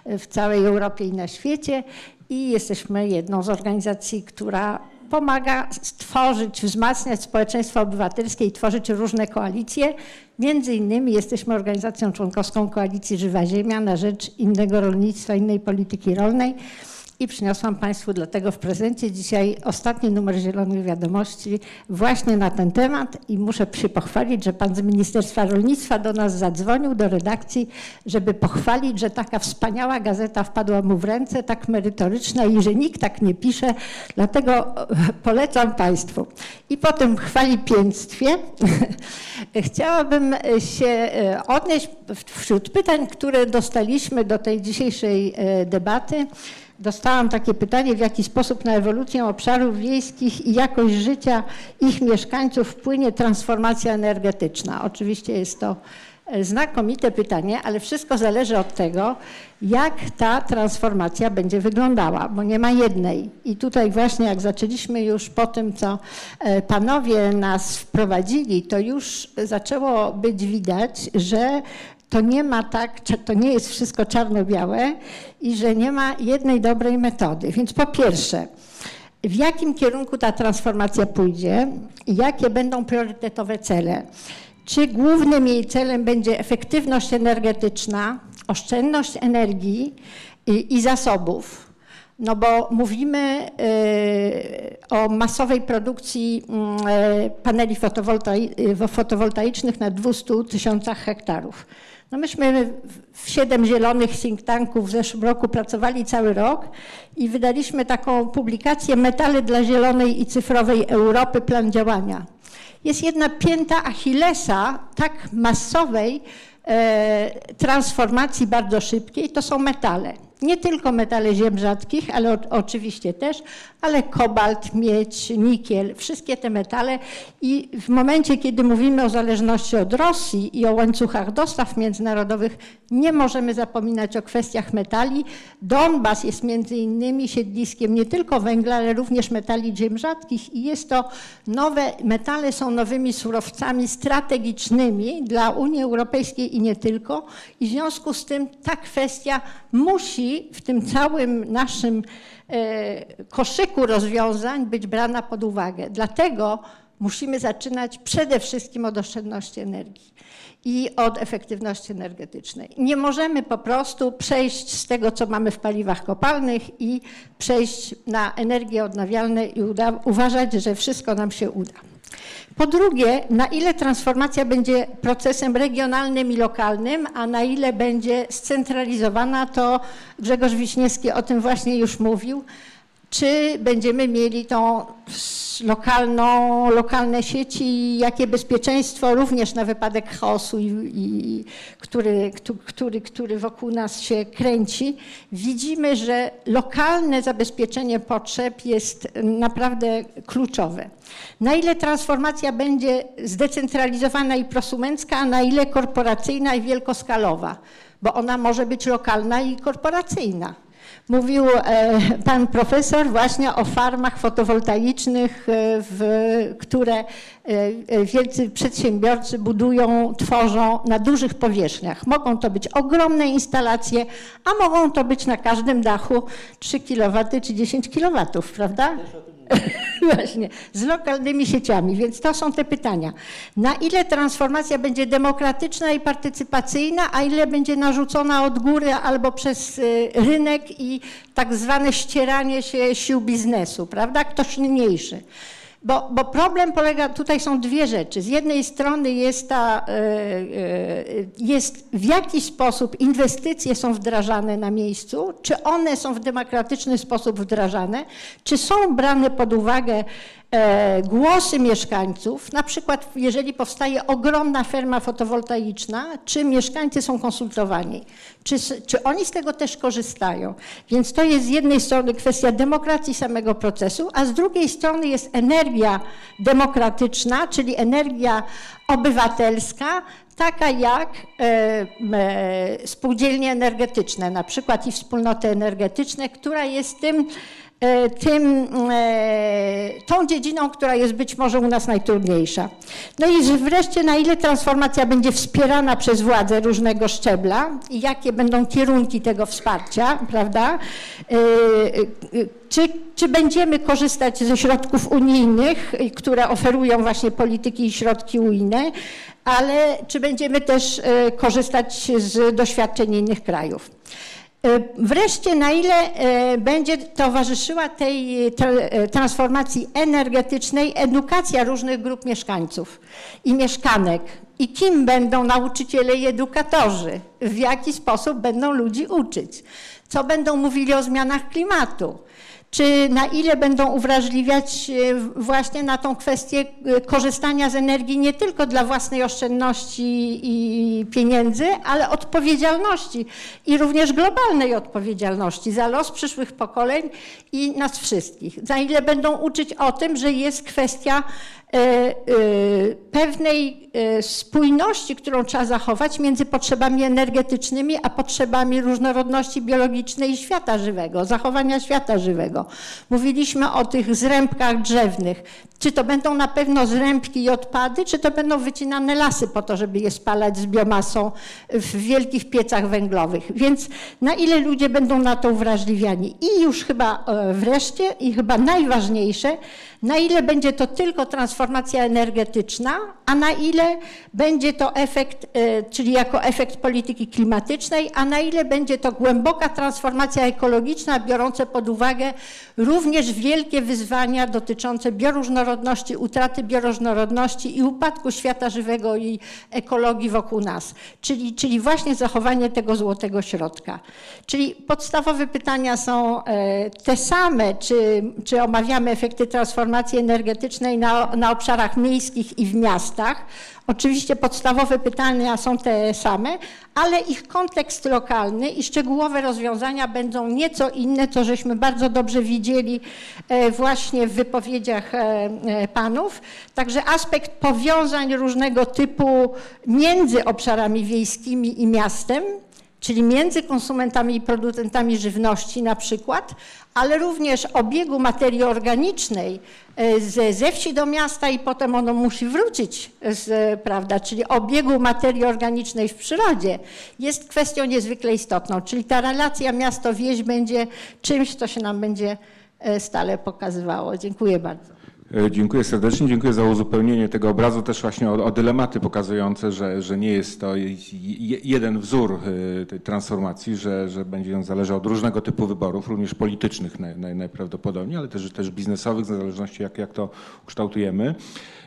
[SPEAKER 5] w całej Europie i na świecie i jesteśmy jedną z organizacji, która pomaga stworzyć, wzmacniać społeczeństwo obywatelskie i tworzyć różne koalicje. Między innymi jesteśmy organizacją członkowską Koalicji Żywa Ziemia na rzecz innego rolnictwa, innej polityki rolnej i przyniosłam Państwu dlatego w prezencie dzisiaj ostatni numer Zielonych Wiadomości właśnie na ten temat i muszę się pochwalić, że Pan z Ministerstwa Rolnictwa do nas zadzwonił, do redakcji, żeby pochwalić, że taka wspaniała gazeta wpadła mu w ręce, tak merytoryczna i że nikt tak nie pisze, dlatego polecam Państwu. I po tym chwalipięctwie (laughs) chciałabym się e, odnieść wśród pytań, które dostaliśmy do tej dzisiejszej e, debaty, dostałam takie pytanie, w jaki sposób na ewolucję obszarów wiejskich i jakość życia ich mieszkańców wpłynie transformacja energetyczna. Oczywiście jest to e, znakomite pytanie, ale wszystko zależy od tego, jak ta transformacja będzie wyglądała, bo nie ma jednej. I tutaj właśnie jak zaczęliśmy już po tym, co e, panowie nas wprowadzili, to już zaczęło być widać, że to nie ma tak, to nie jest wszystko czarno-białe i że nie ma jednej dobrej metody. Więc po pierwsze, w jakim kierunku ta transformacja pójdzie, jakie będą priorytetowe cele. Czy głównym jej celem będzie efektywność energetyczna, oszczędność energii i, i zasobów, no bo mówimy y, o masowej produkcji y, paneli fotowoltai fotowoltaicznych na 200 tysiącach hektarów. No myśmy w siedem zielonych think tanków w zeszłym roku pracowali cały rok i wydaliśmy taką publikację Metale dla zielonej i cyfrowej Europy, plan działania. Jest jedna pięta Achillesa tak masowej e, transformacji bardzo szybkiej, to są metale nie tylko metale ziem rzadkich, ale o, oczywiście też, ale kobalt, miedź, nikiel, wszystkie te metale i w momencie, kiedy mówimy o zależności od Rosji i o łańcuchach dostaw międzynarodowych, nie możemy zapominać o kwestiach metali. Donbas jest między innymi siedliskiem nie tylko węgla, ale również metali ziem rzadkich i jest to nowe, metale są nowymi surowcami strategicznymi dla Unii Europejskiej i nie tylko i w związku z tym ta kwestia musi w tym całym naszym e, koszyku rozwiązań być brana pod uwagę. Dlatego musimy zaczynać przede wszystkim od oszczędności energii i od efektywności energetycznej. Nie możemy po prostu przejść z tego, co mamy w paliwach kopalnych i przejść na energię odnawialną i uważać, że wszystko nam się uda. Po drugie, na ile transformacja będzie procesem regionalnym i lokalnym, a na ile będzie scentralizowana, to Grzegorz Wiśniewski o tym właśnie już mówił. Czy będziemy mieli tą lokalną, lokalne sieci, jakie bezpieczeństwo również na wypadek chaosu, i, i, który, który, który wokół nas się kręci. Widzimy, że lokalne zabezpieczenie potrzeb jest naprawdę kluczowe. Na ile transformacja będzie zdecentralizowana i prosumencka, a na ile korporacyjna i wielkoskalowa, bo ona może być lokalna i korporacyjna. Mówił e, pan profesor właśnie o farmach fotowoltaicznych, e, w, które e, wielcy przedsiębiorcy budują, tworzą na dużych powierzchniach. Mogą to być ogromne instalacje, a mogą to być na każdym dachu 3 kW czy 10 kW, prawda? (laughs) Właśnie, z lokalnymi sieciami. Więc to są te pytania. Na ile transformacja będzie demokratyczna i partycypacyjna, a ile będzie narzucona od góry albo przez y, rynek i tak zwane ścieranie się sił biznesu, prawda? Kto silniejszy. Bo, bo, problem polega, tutaj są dwie rzeczy. Z jednej strony jest, ta, e, e, jest w jaki sposób inwestycje są wdrażane na miejscu, czy one są w demokratyczny sposób wdrażane, czy są brane pod uwagę głosy mieszkańców, na przykład jeżeli powstaje ogromna ferma fotowoltaiczna, czy mieszkańcy są konsultowani, czy, czy oni z tego też korzystają. Więc to jest z jednej strony kwestia demokracji samego procesu, a z drugiej strony jest energia demokratyczna, czyli energia obywatelska, taka jak e, e, spółdzielnie energetyczne, na przykład i wspólnoty energetyczne, która jest tym E, tym, e, tą dziedziną, która jest być może u nas najtrudniejsza. No i wreszcie na ile transformacja będzie wspierana przez władze różnego szczebla i jakie będą kierunki tego wsparcia, prawda? E, czy, czy będziemy korzystać ze środków unijnych, które oferują właśnie polityki i środki unijne, ale czy będziemy też korzystać z doświadczeń innych krajów. E, wreszcie, na ile e, będzie towarzyszyła tej e, transformacji energetycznej edukacja różnych grup mieszkańców i mieszkanek? I kim będą nauczyciele i edukatorzy? W jaki sposób będą ludzi uczyć? Co będą mówili o zmianach klimatu? Czy na ile będą uwrażliwiać właśnie na tą kwestię korzystania z energii nie tylko dla własnej oszczędności i pieniędzy, ale odpowiedzialności i również globalnej odpowiedzialności za los przyszłych pokoleń i nas wszystkich. Na ile będą uczyć o tym, że jest kwestia E, e, pewnej e, spójności, którą trzeba zachować między potrzebami energetycznymi a potrzebami różnorodności biologicznej i świata żywego, zachowania świata żywego. Mówiliśmy o tych zrębkach drzewnych. Czy to będą na pewno zrębki i odpady, czy to będą wycinane lasy po to, żeby je spalać z biomasą w wielkich piecach węglowych. Więc na ile ludzie będą na to uwrażliwiani. I już chyba wreszcie i chyba najważniejsze, na ile będzie to tylko transformacja energetyczna, a na ile będzie to efekt, e, czyli jako efekt polityki klimatycznej, a na ile będzie to głęboka transformacja ekologiczna, biorąca pod uwagę również wielkie wyzwania dotyczące bioróżnorodności, utraty bioróżnorodności i upadku świata żywego i ekologii wokół nas. Czyli, czyli właśnie zachowanie tego złotego środka. Czyli podstawowe pytania są e, te same, czy, czy omawiamy efekty transformacji energetycznej na, na obszarach miejskich i w miastach, Oczywiście podstawowe pytania są te same, ale ich kontekst lokalny i szczegółowe rozwiązania będą nieco inne, co żeśmy bardzo dobrze widzieli e, właśnie w wypowiedziach e, e, panów. Także aspekt powiązań różnego typu między obszarami wiejskimi i miastem, czyli między konsumentami i producentami żywności na przykład, ale również obiegu materii organicznej e, ze, ze wsi do miasta i potem ono musi wrócić, z, prawda, czyli obiegu materii organicznej w przyrodzie jest kwestią niezwykle istotną, czyli ta relacja miasto-wieś będzie czymś, co się nam będzie e, stale pokazywało. Dziękuję bardzo.
[SPEAKER 2] E, dziękuję serdecznie, dziękuję za uzupełnienie tego obrazu, też właśnie o, o dylematy pokazujące, że, że nie jest to jeden wzór e, tej transformacji, że, że będzie on zależał od różnego typu wyborów, również politycznych naj, naj, najprawdopodobniej, ale też, też biznesowych, w zależności jak, jak to kształtujemy.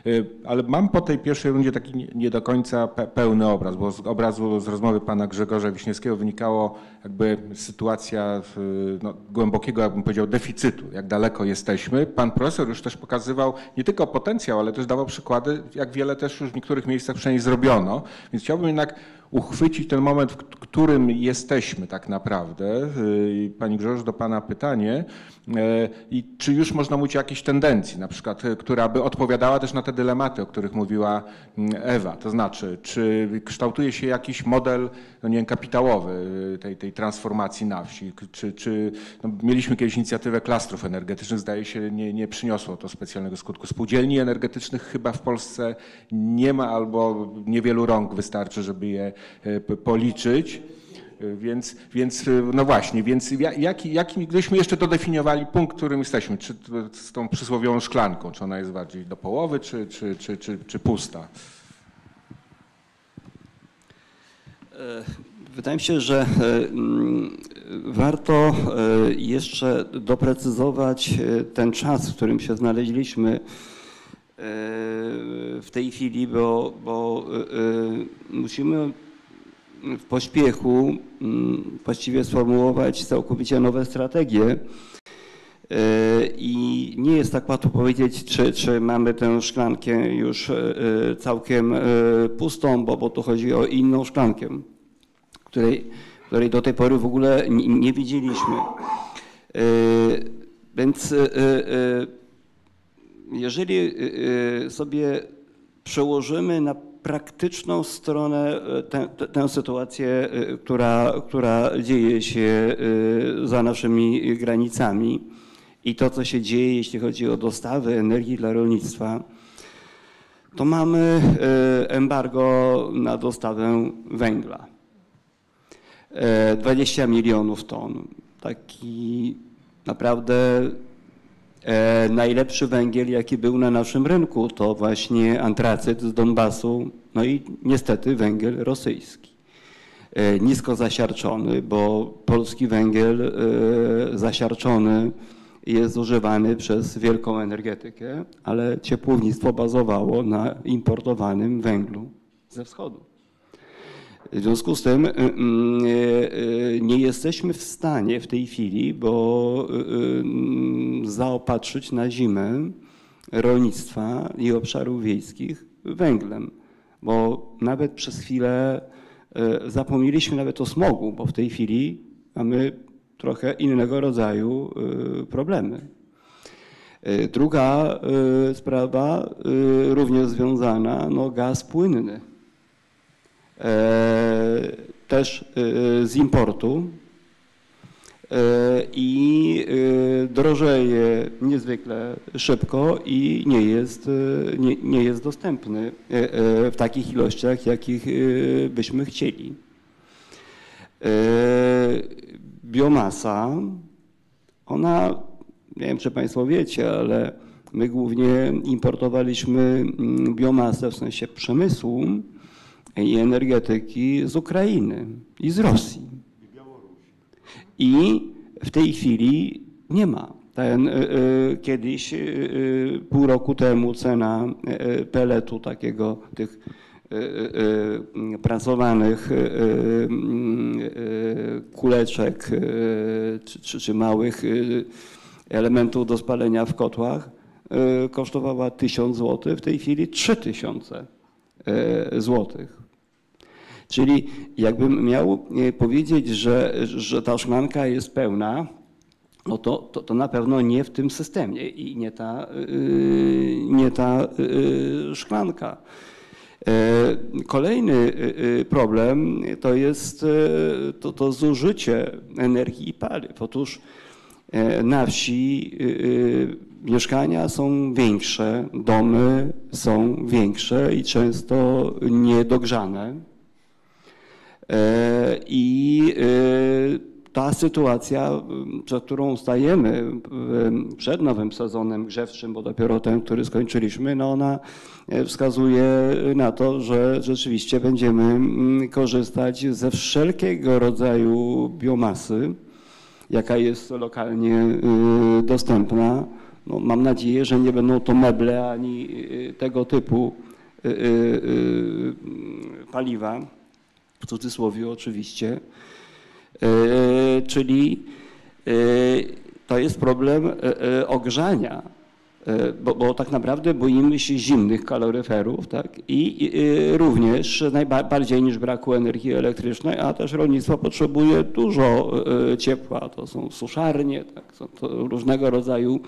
[SPEAKER 2] E, ale mam po tej pierwszej rundzie taki nie do końca pełny obraz, bo z obrazu z rozmowy pana Grzegorza Wiśniewskiego wynikało jakby sytuacja no, głębokiego, jakbym powiedział, deficytu, jak daleko jesteśmy. Pan profesor już też pokazywał nie tylko potencjał, ale też dawał przykłady, jak wiele też już w niektórych miejscach przynajmniej zrobiono. Więc chciałbym jednak uchwycić ten moment, w którym jesteśmy tak naprawdę. Y, Pani Grzegorz, do Pana pytanie. E, I czy już można mówić o jakiejś tendencji, na przykład, e, która by odpowiadała też na te dylematy, o których mówiła mm, Ewa? To znaczy, czy kształtuje się jakiś model, no nie wiem, kapitałowy e, tej, tej transformacji na wsi? Czy, czy no mieliśmy kiedyś inicjatywę klastrów energetycznych, zdaje się, nie, nie przyniosło to specjalnego skutku. Spółdzielni energetycznych chyba w Polsce nie ma albo niewielu rąk wystarczy, żeby je policzyć. Więc, więc no właśnie, więc jaki, jaki, gdybyśmy jeszcze dodefiniowali punkt, którym jesteśmy, czy z tą przysłowiową szklanką, czy ona jest bardziej do połowy, czy, czy, czy, czy, czy pusta?
[SPEAKER 3] E, wydaje mi się, że e, mm, warto e, jeszcze doprecyzować ten czas, w którym się znaleźliśmy w tej chwili, bo, bo musimy w pośpiechu mm, właściwie sformułować całkowicie nowe strategie. E, I nie jest tak łatwo powiedzieć, czy, czy mamy tę szklankę już e, całkiem e, pustą, bo, bo tu chodzi o inną szklankę, której, której do tej pory w ogóle nie widzieliśmy. Więc jeżeli sobie przełożymy na praktyczną stronę, e, tę, tę sytuację, e, która, która dzieje się e, za naszymi granicami i to, co się dzieje, jeśli chodzi o dostawy energii dla rolnictwa, to mamy embargo na dostawę węgla. 20 milionów ton. Taki naprawdę najlepszy węgiel, jaki był na naszym rynku, to właśnie antracyt z Donbasu, no i niestety węgiel rosyjski. E, nisko zasiarczony, bo polski węgiel e, zasiarczony jest używany przez wielką energetykę, ale ciepłownictwo bazowało na importowanym węglu ze wschodu. W związku z tym y, y, y, nie jesteśmy w stanie w tej chwili, bo zaopatrzyć na zimę rolnictwa i obszarów wiejskich węglem, bo nawet przez chwilę zapomnieliśmy nawet o smogu, bo w tej chwili mamy trochę innego rodzaju problemy. Druga sprawa, również związana, no gaz płynny też e, z importu e, i drożeje niezwykle szybko i nie jest, nie, nie jest dostępny w takich ilościach, jakich byśmy chcieli. Biomasa, ona, nie wiem czy Państwo wiecie, ale my głównie importowaliśmy mm, biomasę w sensie przemysłu, i energetyki z Ukrainy i z Rosji. I w tej chwili nie ma. Ten, y, y, kiedyś, y, pół roku temu cena peletu takiego, tych prasowanych kuleczek czy, czy, czy małych elementów do spalenia w kotłach kosztowała 1000 zł, w tej chwili 3000 złotych. Czyli jakbym miał e, powiedzieć, że, że ta szklanka jest pełna, no to, to, to, na pewno nie w tym systemie i nie ta, e, nie ta e, szklanka. Kolejny problem to jest to, to zużycie energii i paliw. Otóż na wsi mieszkania są większe, domy są większe i często niedogrzane. E, I e, ta sytuacja, przed którą stajemy przed nowym sezonem grzewczym, bo dopiero ten, który skończyliśmy, no ona wskazuje na to, że rzeczywiście będziemy korzystać ze wszelkiego rodzaju biomasy, jaka jest lokalnie dostępna. No, mam nadzieję, że nie będą to meble ani tego typu paliwa, w cudzysłowie oczywiście, czyli to jest problem ogrzania E, bo, bo, tak naprawdę boimy się zimnych kaloryferów tak? I, również najbardziej niż braku energii elektrycznej, a też rolnictwo potrzebuje dużo e, ciepła. To są suszarnie, tak? są to różnego rodzaju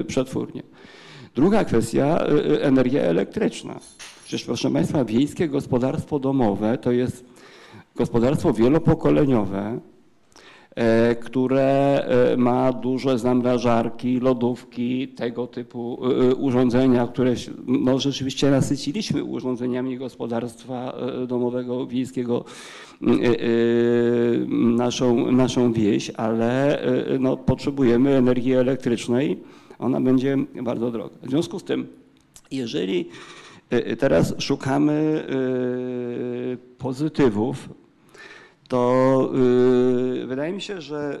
[SPEAKER 3] e, przetwórnie. Druga kwestia, energia elektryczna. Przecież proszę Państwa, wiejskie gospodarstwo domowe to jest gospodarstwo wielopokoleniowe, E, które e, ma duże zamrażarki, lodówki, tego typu e, urządzenia, które no, rzeczywiście nasyciliśmy urządzeniami gospodarstwa domowego wiejskiego naszą, naszą wieś, ale no, potrzebujemy energii elektrycznej. Ona będzie bardzo droga. W związku z tym, jeżeli teraz szukamy pozytywów to wydaje mi się, że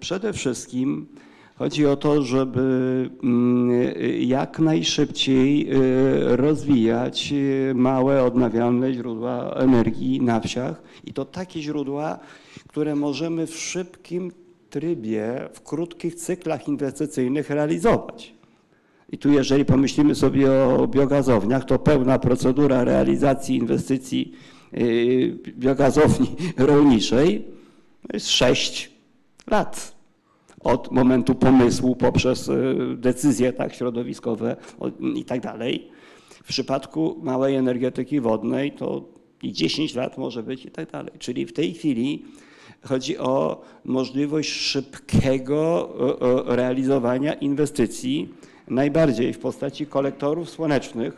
[SPEAKER 3] przede wszystkim chodzi o to, żeby yy, jak najszybciej y, rozwijać y, małe odnawialne źródła energii na wsiach i to takie źródła, które możemy w szybkim trybie, w krótkich cyklach inwestycyjnych realizować. I tu jeżeli pomyślimy sobie o biogazowniach, to pełna procedura realizacji inwestycji Y, biogazowni (laughs) rolniczej jest 6 lat. Od momentu pomysłu poprzez y, decyzje tak, środowiskowe i tak dalej. W przypadku małej energetyki wodnej to i 10 lat może być i tak dalej. Czyli w tej chwili chodzi o możliwość szybkiego realizowania inwestycji, najbardziej w postaci kolektorów słonecznych.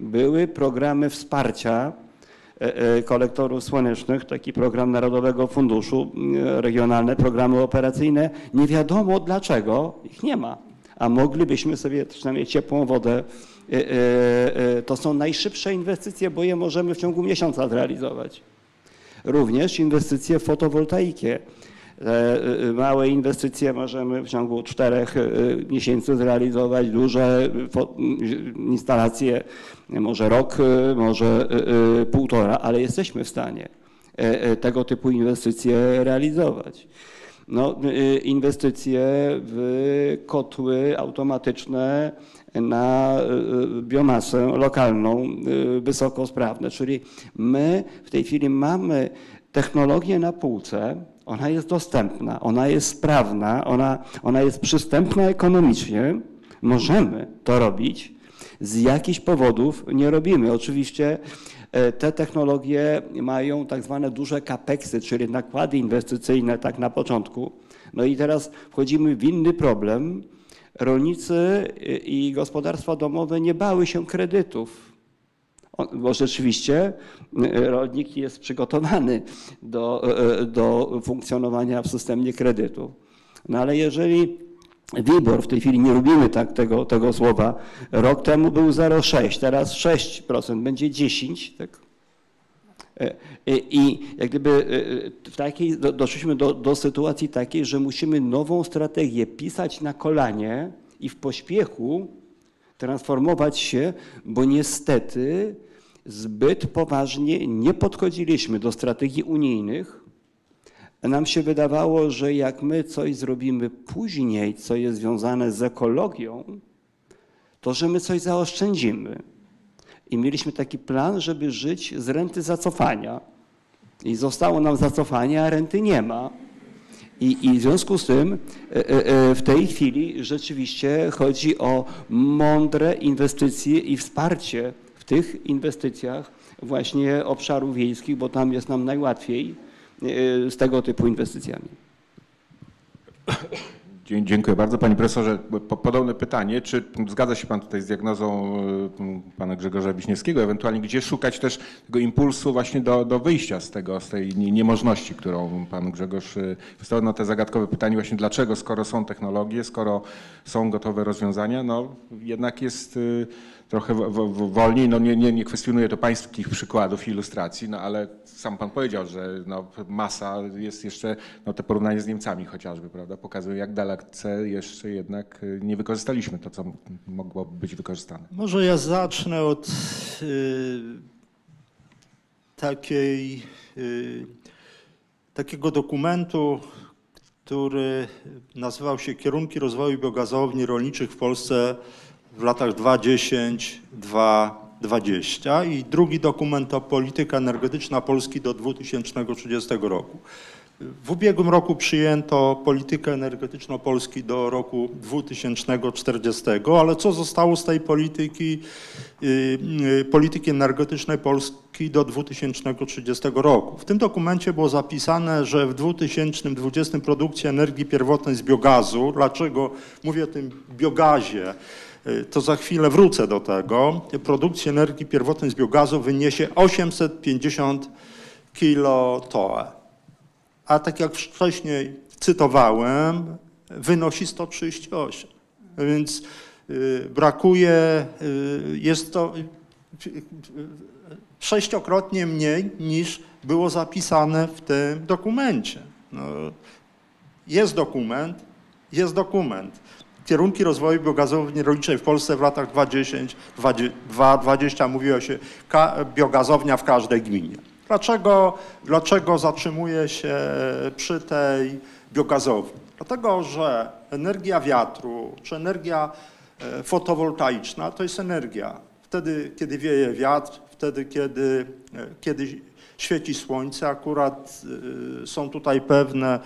[SPEAKER 3] Były programy wsparcia E, e, kolektorów słonecznych, taki program Narodowego Funduszu, e, regionalne programy operacyjne. Nie wiadomo dlaczego ich nie ma, a moglibyśmy sobie przynajmniej ciepłą wodę. To są najszybsze inwestycje, bo je możemy w ciągu miesiąca zrealizować. Również inwestycje w fotowoltaikę. Małe inwestycje możemy w ciągu czterech miesięcy zrealizować, duże instalacje może rok, e, może e, e, półtora, ale jesteśmy w stanie tego typu inwestycje realizować. No, inwestycje w kotły automatyczne na biomasę lokalną, wysokosprawne, czyli my w tej chwili mamy technologię na półce, ona jest dostępna, ona jest sprawna, ona, ona jest przystępna ekonomicznie, możemy to robić, z jakichś powodów nie robimy. Oczywiście e, te technologie mają tak zwane duże capeksy, czyli nakłady inwestycyjne tak na początku. No i teraz wchodzimy w inny problem. Rolnicy e, i gospodarstwa domowe nie bały się kredytów bo rzeczywiście e, rolnik jest przygotowany do, do funkcjonowania w systemie kredytu. No ale jeżeli WIBOR, w tej chwili nie lubimy tak tego, tego słowa, rok temu był 0,6, teraz 6%, będzie 10%. Tak? E, I jak gdyby w takiej, doszliśmy do, do sytuacji takiej, że musimy nową strategię pisać na kolanie i w pośpiechu transformować się, bo niestety zbyt poważnie nie podchodziliśmy do strategii unijnych, nam się wydawało, że jak my coś zrobimy później, co jest związane z ekologią, to że my coś zaoszczędzimy. I mieliśmy taki plan, żeby żyć z renty zacofania. I zostało nam zacofanie, a renty nie ma. I, I, w związku z tym e, e, e, w tej chwili rzeczywiście chodzi o mądre inwestycje i wsparcie w tych inwestycjach właśnie obszarów wiejskich, bo tam jest nam najłatwiej z tego typu inwestycjami.
[SPEAKER 2] Dziękuję bardzo. Panie profesorze, po- podobne pytanie. Czy zgadza się pan tutaj z diagnozą y, pana Grzegorza Wiśniewskiego, ewentualnie gdzie szukać też tego impulsu właśnie do, do wyjścia z tego, z tej nie- niemożności, którą pan Grzegorz y, wystawił na te zagadkowe pytanie właśnie dlaczego, skoro są technologie, skoro są gotowe rozwiązania, no jednak jest y, trochę wo- wo- wolniej. No nie, nie, nie kwestionuję to pańskich przykładów i ilustracji, no ale sam pan powiedział, że no, masa jest jeszcze, no te porównanie z Niemcami chociażby, prawda, pokazuje jak dalece jeszcze jednak y, nie wykorzystaliśmy to, co m- mogłoby być wykorzystane.
[SPEAKER 4] Może ja zacznę od y, takiej, y, takiego dokumentu, który nazywał się Kierunki rozwoju biogazowni rolniczych w Polsce w latach 2010-2020 i drugi dokument to Polityka energetyczna Polski do 2030 roku. W ubiegłym roku przyjęto politykę energetyczną Polski do roku 2040, ale co zostało z tej polityki, y, y, polityki energetycznej Polski do 2030 roku? W tym dokumencie było zapisane, że w 2020 produkcja energii pierwotnej z biogazu, dlaczego mówię o tym biogazie, to za chwilę wrócę do tego, produkcja energii pierwotnej z biogazu wyniesie 850 kilotoe a tak jak wcześniej cytowałem, wynosi 138. Więc y, brakuje, y, jest to y, sześciokrotnie mniej niż było zapisane w tym dokumencie. No, jest dokument, jest dokument. Kierunki rozwoju biogazowni rolniczej w Polsce w latach 2020 mówiło się biogazownia w każdej gminie. Dlaczego, dlaczego zatrzymuje się przy tej biogazowni? Dlatego, że energia wiatru czy energia e, fotowoltaiczna to jest energia. Wtedy, kiedy wieje wiatr, wtedy, kiedy, e, kiedy świeci słońce, akurat e, są tutaj pewne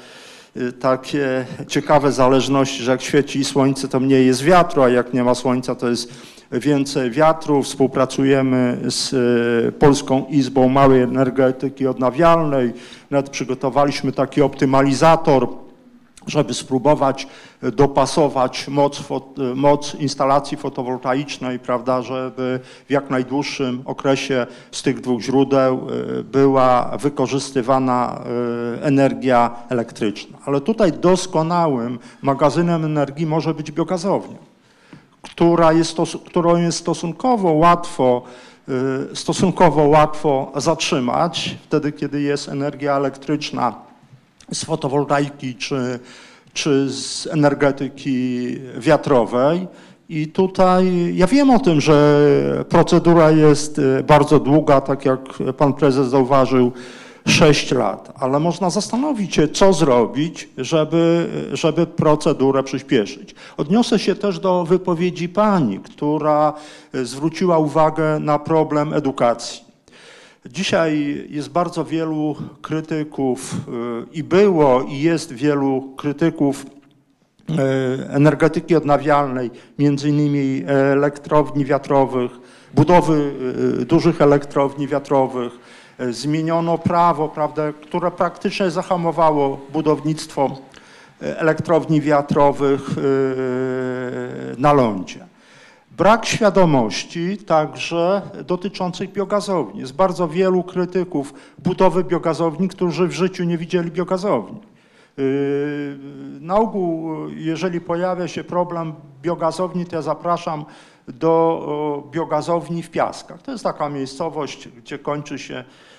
[SPEAKER 4] takie ciekawe zależności, że jak świeci słońce, to mniej jest wiatru, a jak nie ma słońca, to jest więcej wiatru. Współpracujemy z y, Polską Izbą Małej Energetyki Odnawialnej. Nawet przygotowaliśmy taki optymalizator, żeby spróbować dopasować moc, moc instalacji fotowoltaicznej, prawda, żeby w jak najdłuższym okresie z tych dwóch źródeł y, była wykorzystywana y, energia elektryczna. Ale tutaj doskonałym magazynem energii może być biogazownia która jest, którą jest stosunkowo łatwo, y, stosunkowo łatwo zatrzymać, wtedy kiedy jest energia elektryczna z fotowoltaiki czy, czy z energetyki wiatrowej. I tutaj ja wiem o tym, że procedura jest y, bardzo długa, tak jak pan prezes zauważył, 6 lat, ale można zastanowić się, co zrobić, żeby, żeby procedurę przyspieszyć. Odniosę się też do wypowiedzi pani, która y, zwróciła uwagę na problem edukacji. Dzisiaj jest bardzo wielu krytyków y, i było i jest wielu krytyków y, energetyki odnawialnej, między innymi elektrowni wiatrowych, budowy y, dużych elektrowni wiatrowych. Y, Zmieniono prawo, prawda, które praktycznie zahamowało budownictwo y, elektrowni wiatrowych y, na lądzie. Brak świadomości także dotyczącej biogazowni. Jest bardzo wielu krytyków budowy biogazowni, którzy w życiu nie widzieli biogazowni. Yy, Na ogół, jeżeli pojawia się problem biogazowni, to ja zapraszam do biogazowni w Piaskach. To jest taka miejscowość, gdzie kończy się si-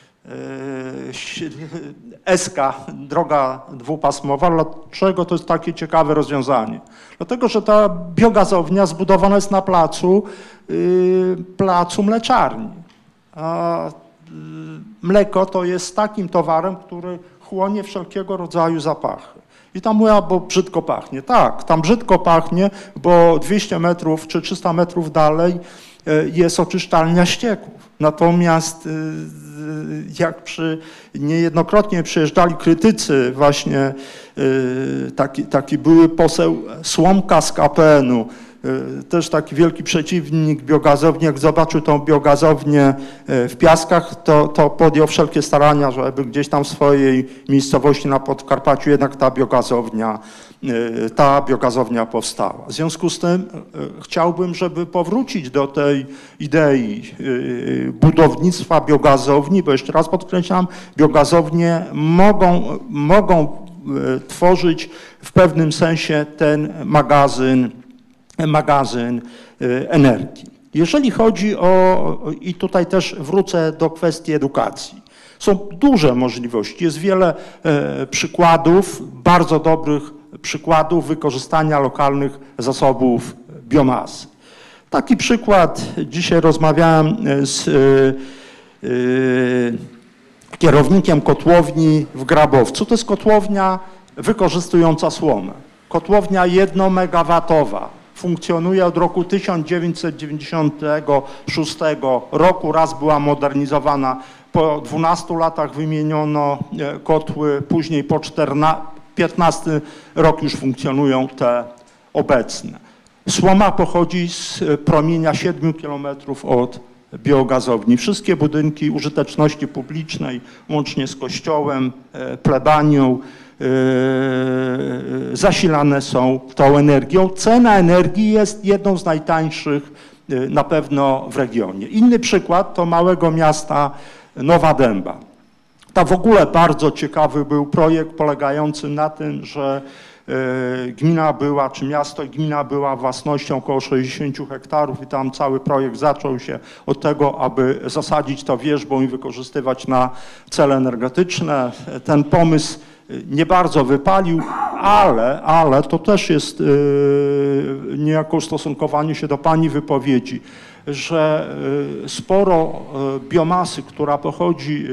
[SPEAKER 4] SK, droga dwupasmowa. Dlaczego to jest takie ciekawe rozwiązanie? Dlatego, że ta biogazownia zbudowana jest na placu, yy, placu mleczarni. A y, mleko to jest takim towarem, który chłonie wszelkiego rodzaju zapachy. I tam mówię, bo brzydko pachnie. Tak, tam brzydko pachnie, bo 200 metrów czy 300 metrów dalej y, jest oczyszczalnia ścieków. Natomiast y, jak przy, niejednokrotnie przyjeżdżali krytycy, właśnie y, taki, taki były poseł Słomka z KPN-u, też taki wielki przeciwnik biogazowni, jak zobaczył tą biogazownię y, w Piaskach, to, to podjął wszelkie starania, żeby gdzieś tam w swojej miejscowości na Podkarpaciu jednak ta biogazownia, y, ta biogazownia powstała. W związku z tym chciałbym, żeby powrócić do tej idei budownictwa biogazowni, bo jeszcze raz podkreślam, biogazownie mogą, mogą tworzyć w pewnym sensie ten magazyn, magazyn y, energii. Jeżeli chodzi o, i tutaj też wrócę do kwestii edukacji. Są duże możliwości, jest wiele e, przykładów, bardzo dobrych przykładów wykorzystania lokalnych zasobów biomasy. Taki przykład, dzisiaj rozmawiałem z e, e, kierownikiem kotłowni w Grabowcu. To jest kotłownia wykorzystująca słomę. Kotłownia jednomegawatowa funkcjonuje od roku 1996 roku. Raz była modernizowana, po 12 latach wymieniono e, kotły, później po 14, 15 rok już funkcjonują te obecne. Słoma pochodzi z promienia 7 km od biogazowni. Wszystkie budynki użyteczności publicznej, łącznie z kościołem, e, plebanią, zasilane są tą energią. Cena energii jest jedną z najtańszych yy, na pewno w regionie. Inny przykład to małego miasta Nowa Dęba. To w ogóle bardzo ciekawy był projekt polegający na tym, że yy, gmina była, czy miasto i gmina była własnością około 60 hektarów i tam cały projekt zaczął się od tego, aby zasadzić to wierzbą i wykorzystywać na cele energetyczne. Ten pomysł nie bardzo wypalił, ale, ale to też jest yy, niejako ustosunkowanie się do Pani wypowiedzi, że yy, sporo yy, biomasy, która pochodzi,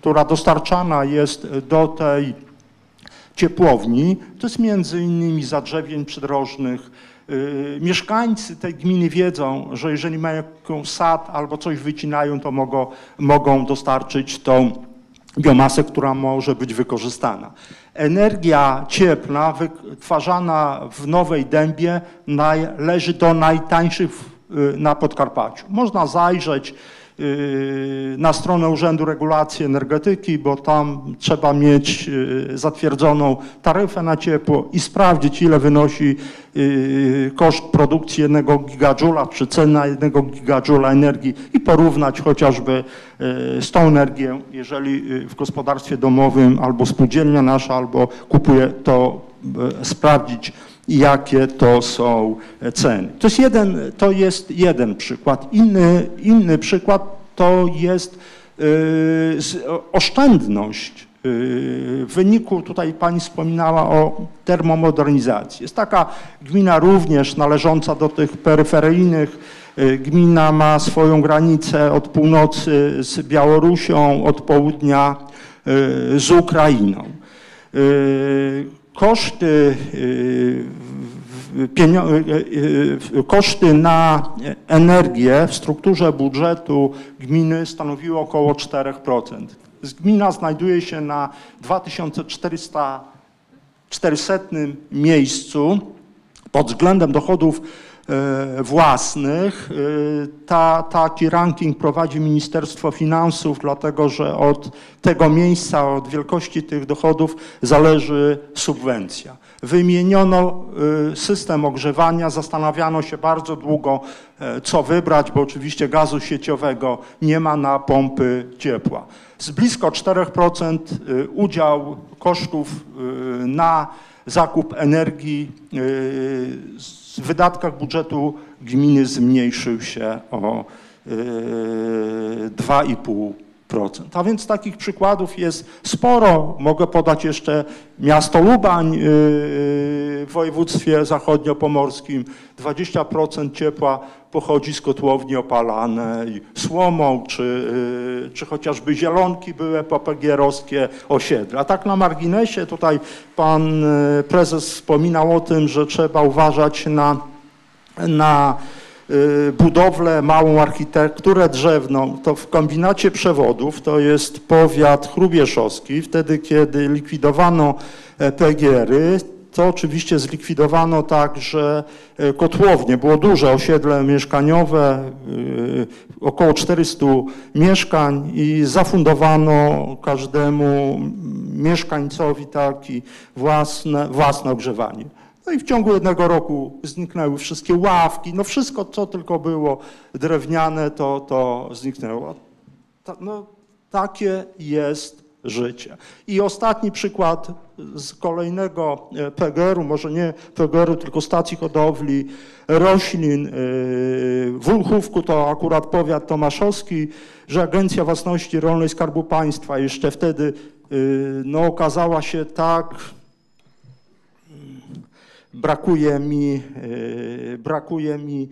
[SPEAKER 4] która dostarczana jest do tej ciepłowni, to jest między innymi zadrzewień przydrożnych. Mieszkańcy tej gminy wiedzą, że jeżeli mają sad albo coś wycinają, to mogą, mogą dostarczyć tą biomasę, która może być wykorzystana. Energia cieplna wytwarzana w Nowej Dębie należy do najtańszych y, na Podkarpaciu. Można zajrzeć na stronę Urzędu Regulacji Energetyki, bo tam trzeba mieć y, zatwierdzoną taryfę na ciepło i sprawdzić, ile wynosi Y, koszt produkcji jednego gigadżula, czy cena jednego gigadżula energii i porównać chociażby y, z tą energią, jeżeli w gospodarstwie domowym albo spółdzielnia nasza, albo kupuje, to sprawdzić, jakie to są ceny. To jest jeden, to jest jeden przykład. Inny, inny przykład to jest oszczędność w wyniku, tutaj pani wspominała o termomodernizacji. Jest taka gmina również należąca do tych peryferyjnych. Y, gmina ma swoją granicę od północy z Białorusią, od południa y, z Ukrainą. Y, koszty, koszty na energię w strukturze budżetu gminy stanowiły około 4%. Gmina znajduje się na 2400 miejscu pod względem dochodów własnych. E, ta, taki ranking prowadzi Ministerstwo Finansów, dlatego że od tego miejsca, od wielkości tych dochodów zależy subwencja. Wymieniono e, system ogrzewania, zastanawiano się bardzo długo, co wybrać, bo oczywiście gazu sieciowego nie ma na pompy ciepła z blisko 4% y, udział kosztów na zakup energii w wydatkach budżetu gminy zmniejszył się o 2,5%. A więc takich przykładów jest sporo. Mogę podać jeszcze miasto Lubań w województwie zachodniopomorskim. 20% ciepła pochodzi z kotłowni opalanej słomą, czy, y, czy chociażby zielonki były papegierowskie osiedle. A tak na marginesie tutaj pan y, prezes wspominał o tym, że trzeba uważać na, na y, budowlę, małą architekturę drzewną, to w kombinacie przewodów, to jest powiat chrubieszowski, wtedy kiedy likwidowano e, PGR-y, to oczywiście zlikwidowano także e, kotłownie. Było duże osiedle mieszkaniowe, e, około 400 mieszkań i zafundowano każdemu mieszkańcowi taki własne, własne ogrzewanie. No i w ciągu jednego roku zniknęły wszystkie ławki, no wszystko, co tylko było drewniane, to, to zniknęło. No, takie jest życie. I ostatni przykład z kolejnego e, PGR-u, może nie PGR-u, tylko stacji hodowli roślin e, w Ulchówku, to akurat powiat tomaszowski, że Agencja Własności Rolnej Skarbu Państwa jeszcze wtedy e, no, okazała się tak brakuje mi, brakuje mi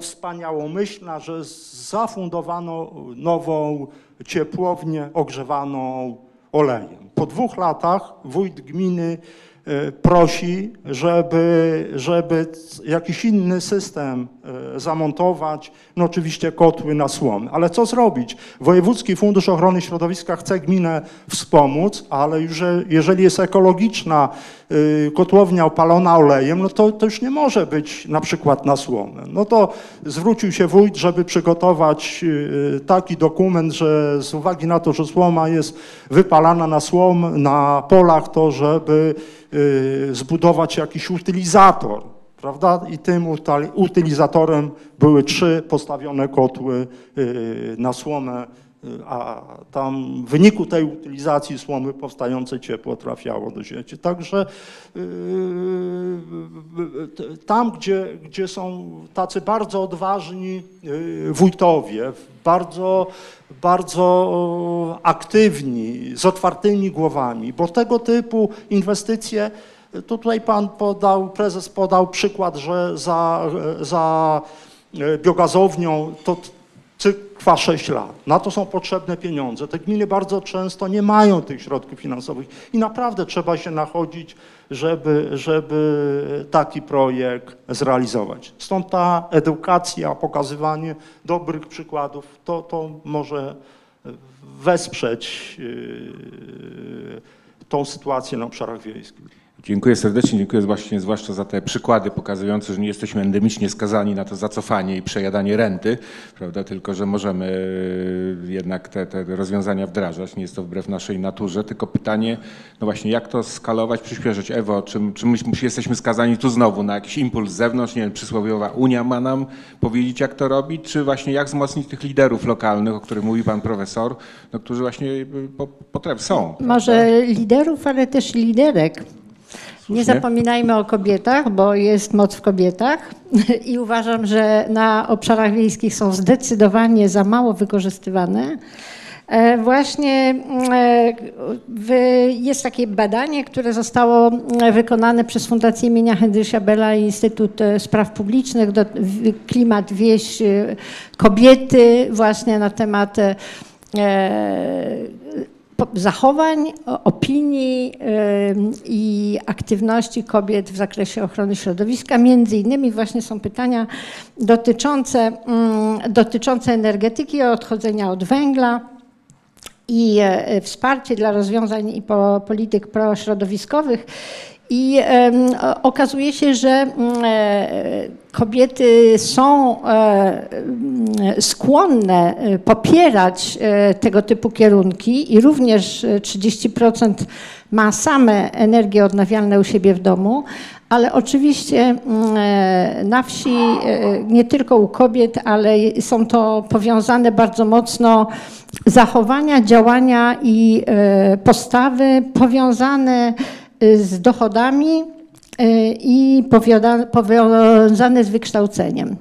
[SPEAKER 4] wspaniałomyślna, że zafundowano nową ciepłownię ogrzewaną olejem. Po dwóch latach wójt gminy e, prosi, żeby, żeby jakiś inny system zamontować, no oczywiście kotły na słomy. Ale co zrobić? Wojewódzki Fundusz Ochrony Środowiska chce gminę wspomóc, ale już, jeżeli jest ekologiczna Y, kotłownia opalona olejem, no to, to już nie może być na przykład na słomę. No to zwrócił się wójt, żeby przygotować y, taki dokument, że z uwagi na to, że słoma jest wypalana na słom, na polach, to żeby zbudować jakiś utylizator, prawda? I tym utylizatorem były trzy postawione kotły na słomę a tam w wyniku tej utylizacji słomy powstające ciepło trafiało do sieci. Także tam, gdzie, gdzie są tacy bardzo odważni wójtowie, bardzo, bardzo aktywni, z otwartymi głowami, bo tego typu inwestycje tutaj pan podał, prezes podał przykład, że za, za biogazownią to cykl trwa 6 lat. Na to są potrzebne pieniądze. Te gminy bardzo często nie mają tych środków finansowych i naprawdę trzeba się nachodzić, żeby, żeby taki projekt zrealizować. Stąd ta edukacja, pokazywanie dobrych przykładów, to, to może wesprzeć yy, tą sytuację na obszarach wiejskich.
[SPEAKER 2] Dziękuję serdecznie, dziękuję właśnie zwłaszcza za te przykłady pokazujące, że nie jesteśmy endemicznie skazani na to zacofanie i przejadanie renty, prawda, tylko że możemy e, jednak te, te rozwiązania wdrażać, nie jest to wbrew naszej naturze, tylko pytanie, no właśnie jak to skalować, przyspieszyć. Ewo, czy, czy my, my jesteśmy skazani tu znowu na jakiś impuls z zewnątrz, nie wiem, przysłowiowa Unia ma nam powiedzieć jak to robić, czy właśnie jak wzmocnić tych liderów lokalnych, o których mówi pan profesor, no, którzy właśnie e, potrafią, są.
[SPEAKER 5] Może prawda? liderów, ale też liderek. Nie zapominajmy o kobietach, bo jest moc w kobietach (laughs) i uważam, że na obszarach wiejskich są zdecydowanie za mało wykorzystywane. E, właśnie e, jest takie badanie, które zostało e, wykonane przez Fundację imienia Henrysia Bella i Instytut Spraw Publicznych, klimat, wieś, kobiety, właśnie na temat zachowań, opinii i aktywności kobiet w zakresie ochrony środowiska. Między innymi właśnie są pytania dotyczące, mm, dotyczące energetyki odchodzenia od węgla i e, wsparcie dla rozwiązań i polityk prośrodowiskowych. I okazuje się, że mm, e, kobiety są e, mm, skłonne e, popierać tego typu kierunki i również 30% ma same energie odnawialne u siebie w domu, ale oczywiście mm, na wsi, nie tylko u kobiet, ale są to powiązane bardzo mocno zachowania, działania i postawy powiązane z dochodami y, i powiązane z wykształceniem.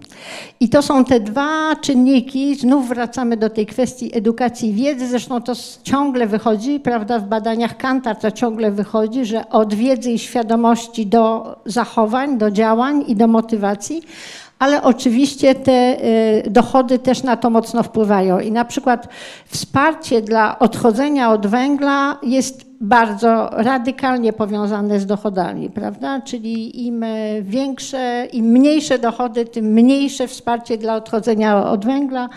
[SPEAKER 5] I to są te dwa czynniki, znów wracamy do tej kwestii edukacji i wiedzy, zresztą to ciągle wychodzi, prawda, w badaniach Kantar to ciągle wychodzi, że od wiedzy i świadomości do zachowań, do działań i do motywacji, ale oczywiście te y, dochody też na to mocno wpływają. I na przykład wsparcie dla odchodzenia od węgla jest bardzo radykalnie powiązane z dochodami, prawda? Czyli im większe, im mniejsze dochody, tym mniejsze wsparcie dla odchodzenia od węgla.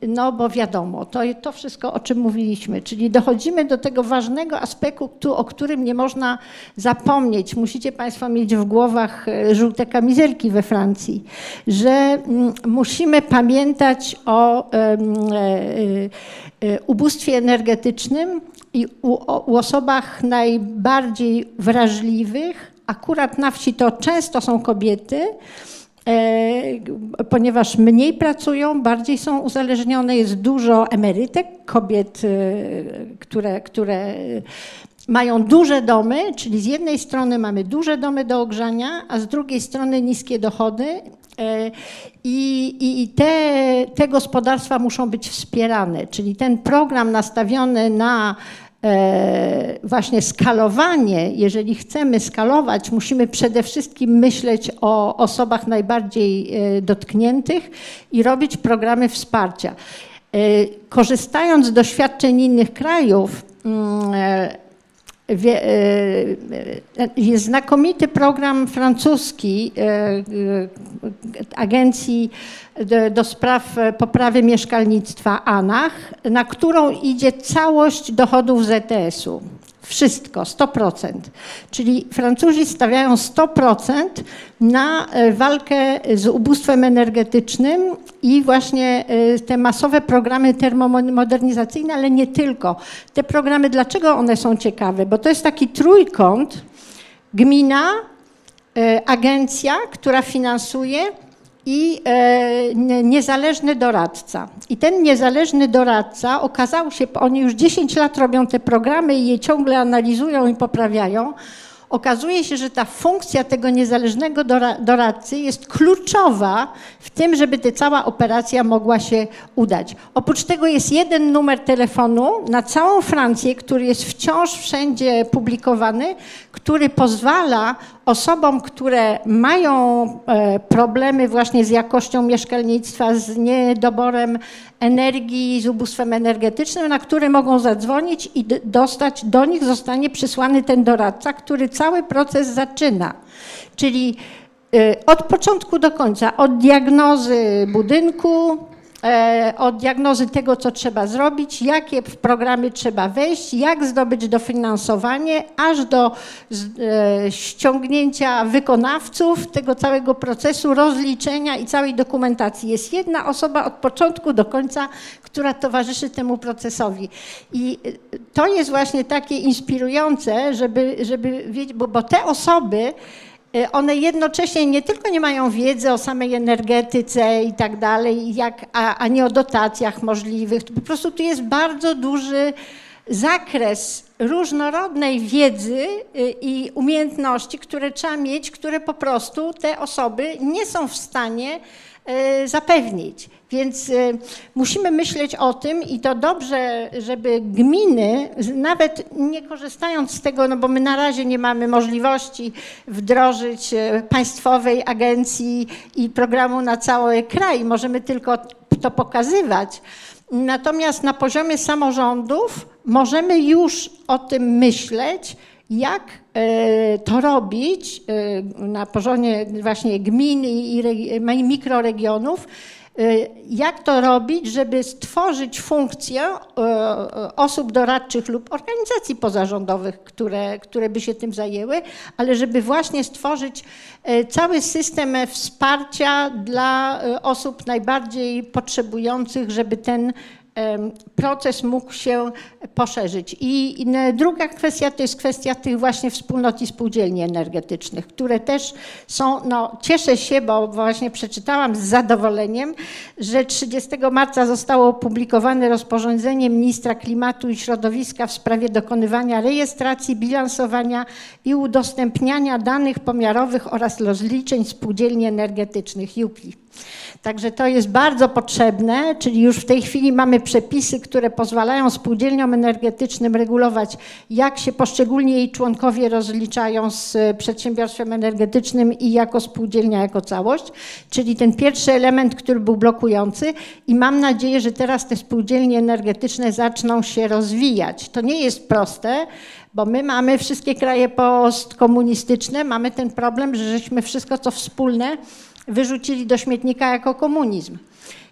[SPEAKER 5] E, no bo wiadomo, to, to wszystko, o czym mówiliśmy, czyli dochodzimy do tego ważnego aspektu, o którym nie można zapomnieć. Musicie Państwo mieć w głowach e, żółte kamizelki we Francji, że mm, musimy pamiętać o e, ubóstwie energetycznym i u, osobach najbardziej wrażliwych. Akurat na wsi to często są kobiety, E, ponieważ mniej pracują, bardziej są uzależnione, jest dużo emerytek, kobiet, e, które, które mają duże domy, czyli z jednej strony mamy duże domy do ogrzania, a z drugiej strony niskie dochody. E, I, i te, te gospodarstwa muszą być wspierane, czyli ten program nastawiony na E, właśnie skalowanie, jeżeli chcemy skalować, musimy przede wszystkim myśleć o osobach najbardziej e, dotkniętych i robić programy wsparcia. E, korzystając z doświadczeń innych krajów, mm, jest znakomity program francuski agencji do, do spraw poprawy mieszkalnictwa ANAH, na którą idzie całość dochodów ZTS-u. Wszystko, 100%. Czyli Francuzi stawiają 100% na e, walkę z ubóstwem energetycznym i właśnie e, te masowe programy termomodernizacyjne, ale nie tylko. Te programy, dlaczego one są ciekawe? Bo to jest taki trójkąt, gmina, e, agencja, która finansuje i e, niezależny doradca. I ten niezależny doradca okazał się, oni już 10 lat robią te programy i je ciągle analizują i poprawiają. Okazuje się, że ta funkcja tego niezależnego doradcy jest kluczowa w tym, żeby ta cała operacja mogła się udać. Oprócz tego jest jeden numer telefonu na całą Francję, który jest wciąż wszędzie publikowany, który pozwala osobom, które mają e, problemy właśnie z jakością mieszkalnictwa, z niedoborem energii, z ubóstwem energetycznym, na który mogą zadzwonić i dostać, do nich zostanie przysłany ten doradca, który cały proces zaczyna. Czyli e, od początku do końca, od diagnozy budynku, E, od diagnozy tego, co trzeba zrobić, jakie w programy trzeba wejść, jak zdobyć dofinansowanie, aż do e, ściągnięcia wykonawców tego całego procesu, rozliczenia i całej dokumentacji. Jest jedna osoba od początku do końca, która towarzyszy temu procesowi. I e, to jest właśnie takie inspirujące, żeby, żeby wiedzieć, bo, bo te osoby, one jednocześnie nie tylko nie mają wiedzy o samej energetyce i tak dalej, jak, a, a nie o dotacjach możliwych. Po prostu tu jest bardzo duży zakres różnorodnej wiedzy y, i umiejętności, które trzeba mieć, które po prostu te osoby nie są w stanie y, zapewnić. Więc y, musimy myśleć o tym i to dobrze, żeby gminy, nawet nie korzystając z tego, no bo my na razie nie mamy możliwości wdrożyć y, państwowej agencji i programu na cały kraj, możemy tylko to pokazywać. Natomiast na poziomie samorządów możemy już o tym myśleć, jak y, to robić na poziomie właśnie gmin i mikroregionów, Y, jak to robić, żeby stworzyć funkcję osób doradczych lub organizacji pozarządowych, które, które by się tym zajęły, ale żeby właśnie stworzyć cały system wsparcia dla osób najbardziej potrzebujących, żeby ten proces mógł się poszerzyć. I druga kwestia to jest kwestia tych właśnie wspólnot i spółdzielni energetycznych, które też są, no cieszę się, bo właśnie przeczytałam z zadowoleniem, że 30 marca zostało opublikowane rozporządzenie ministra klimatu i środowiska w sprawie dokonywania rejestracji, bilansowania i udostępniania danych pomiarowych oraz rozliczeń spółdzielni energetycznych UPI. Także to jest bardzo potrzebne, czyli już w tej chwili mamy przepisy, które pozwalają spółdzielniom energetycznym regulować, jak się poszczególni jej członkowie rozliczają z przedsiębiorstwem energetycznym i jako spółdzielnia, jako całość. Czyli ten pierwszy element, który był blokujący i mam nadzieję, że teraz te spółdzielnie energetyczne zaczną się rozwijać. To nie jest proste, bo my mamy wszystkie kraje postkomunistyczne, mamy ten problem, że żeśmy wszystko, co wspólne, wyrzucili do śmietnika jako komunizm.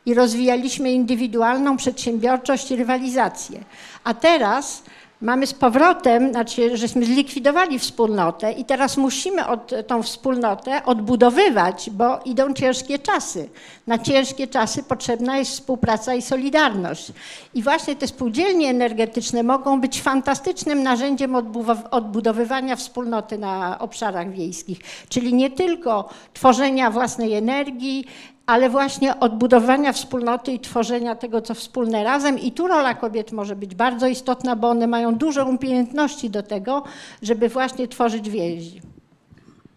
[SPEAKER 5] i rozwijaliśmy indywidualną przedsiębiorczość i rywalizację. A teraz mamy z powrotem, znaczy, żeśmy zlikwidowali wspólnotę i teraz musimy od, tą wspólnotę odbudowywać, bo idą ciężkie czasy. Na ciężkie czasy potrzebna jest współpraca i solidarność. I właśnie te spółdzielnie energetyczne mogą być fantastycznym narzędziem odbudowywania wspólnoty na obszarach wiejskich, czyli nie tylko tworzenia własnej energii, ale właśnie odbudowania wspólnoty i tworzenia tego, co wspólne razem. I tu rola kobiet może być bardzo istotna, bo one mają dużo umiejętności do tego, żeby właśnie tworzyć więzi.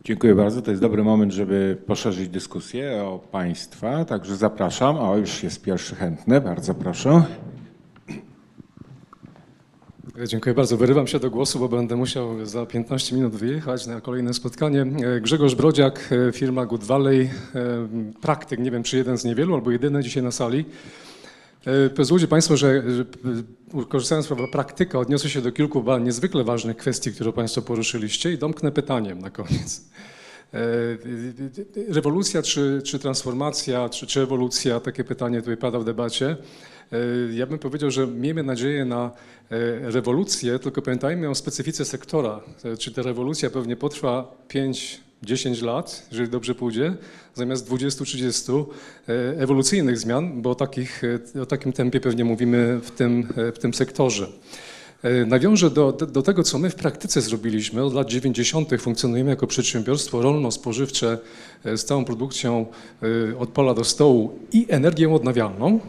[SPEAKER 2] Dziękuję bardzo. To jest dobry moment, żeby poszerzyć dyskusję o Państwa. Także zapraszam. O, już jest pierwszy chętny. Bardzo proszę.
[SPEAKER 6] Dziękuję bardzo. Wyrywam się do głosu, bo będę musiał za 15 minut wyjechać na kolejne spotkanie. Grzegorz Brodziak, firma Good Valley, praktyk, nie wiem czy jeden z niewielu albo jedyny dzisiaj na sali. Pozwólcie Państwo, że, że korzystając z prawa praktyka, odniosę się do kilku niezwykle ważnych kwestii, które Państwo poruszyliście i domknę pytaniem na koniec. Rewolucja czy, czy transformacja, czy, czy ewolucja, takie pytanie tutaj pada w debacie. Ja bym powiedział, że miejmy nadzieję na rewolucję, tylko pamiętajmy o specyfice sektora. Czy ta rewolucja pewnie potrwa 5 10 lat, jeżeli dobrze pójdzie, zamiast 20-30 ewolucyjnych zmian, bo o, takich, o takim tempie pewnie mówimy w tym, w tym sektorze. Nawiążę do, do tego, co my w praktyce zrobiliśmy. Od lat 90. funkcjonujemy jako przedsiębiorstwo rolno-spożywcze z całą produkcją od pola do stołu i energią odnawialną.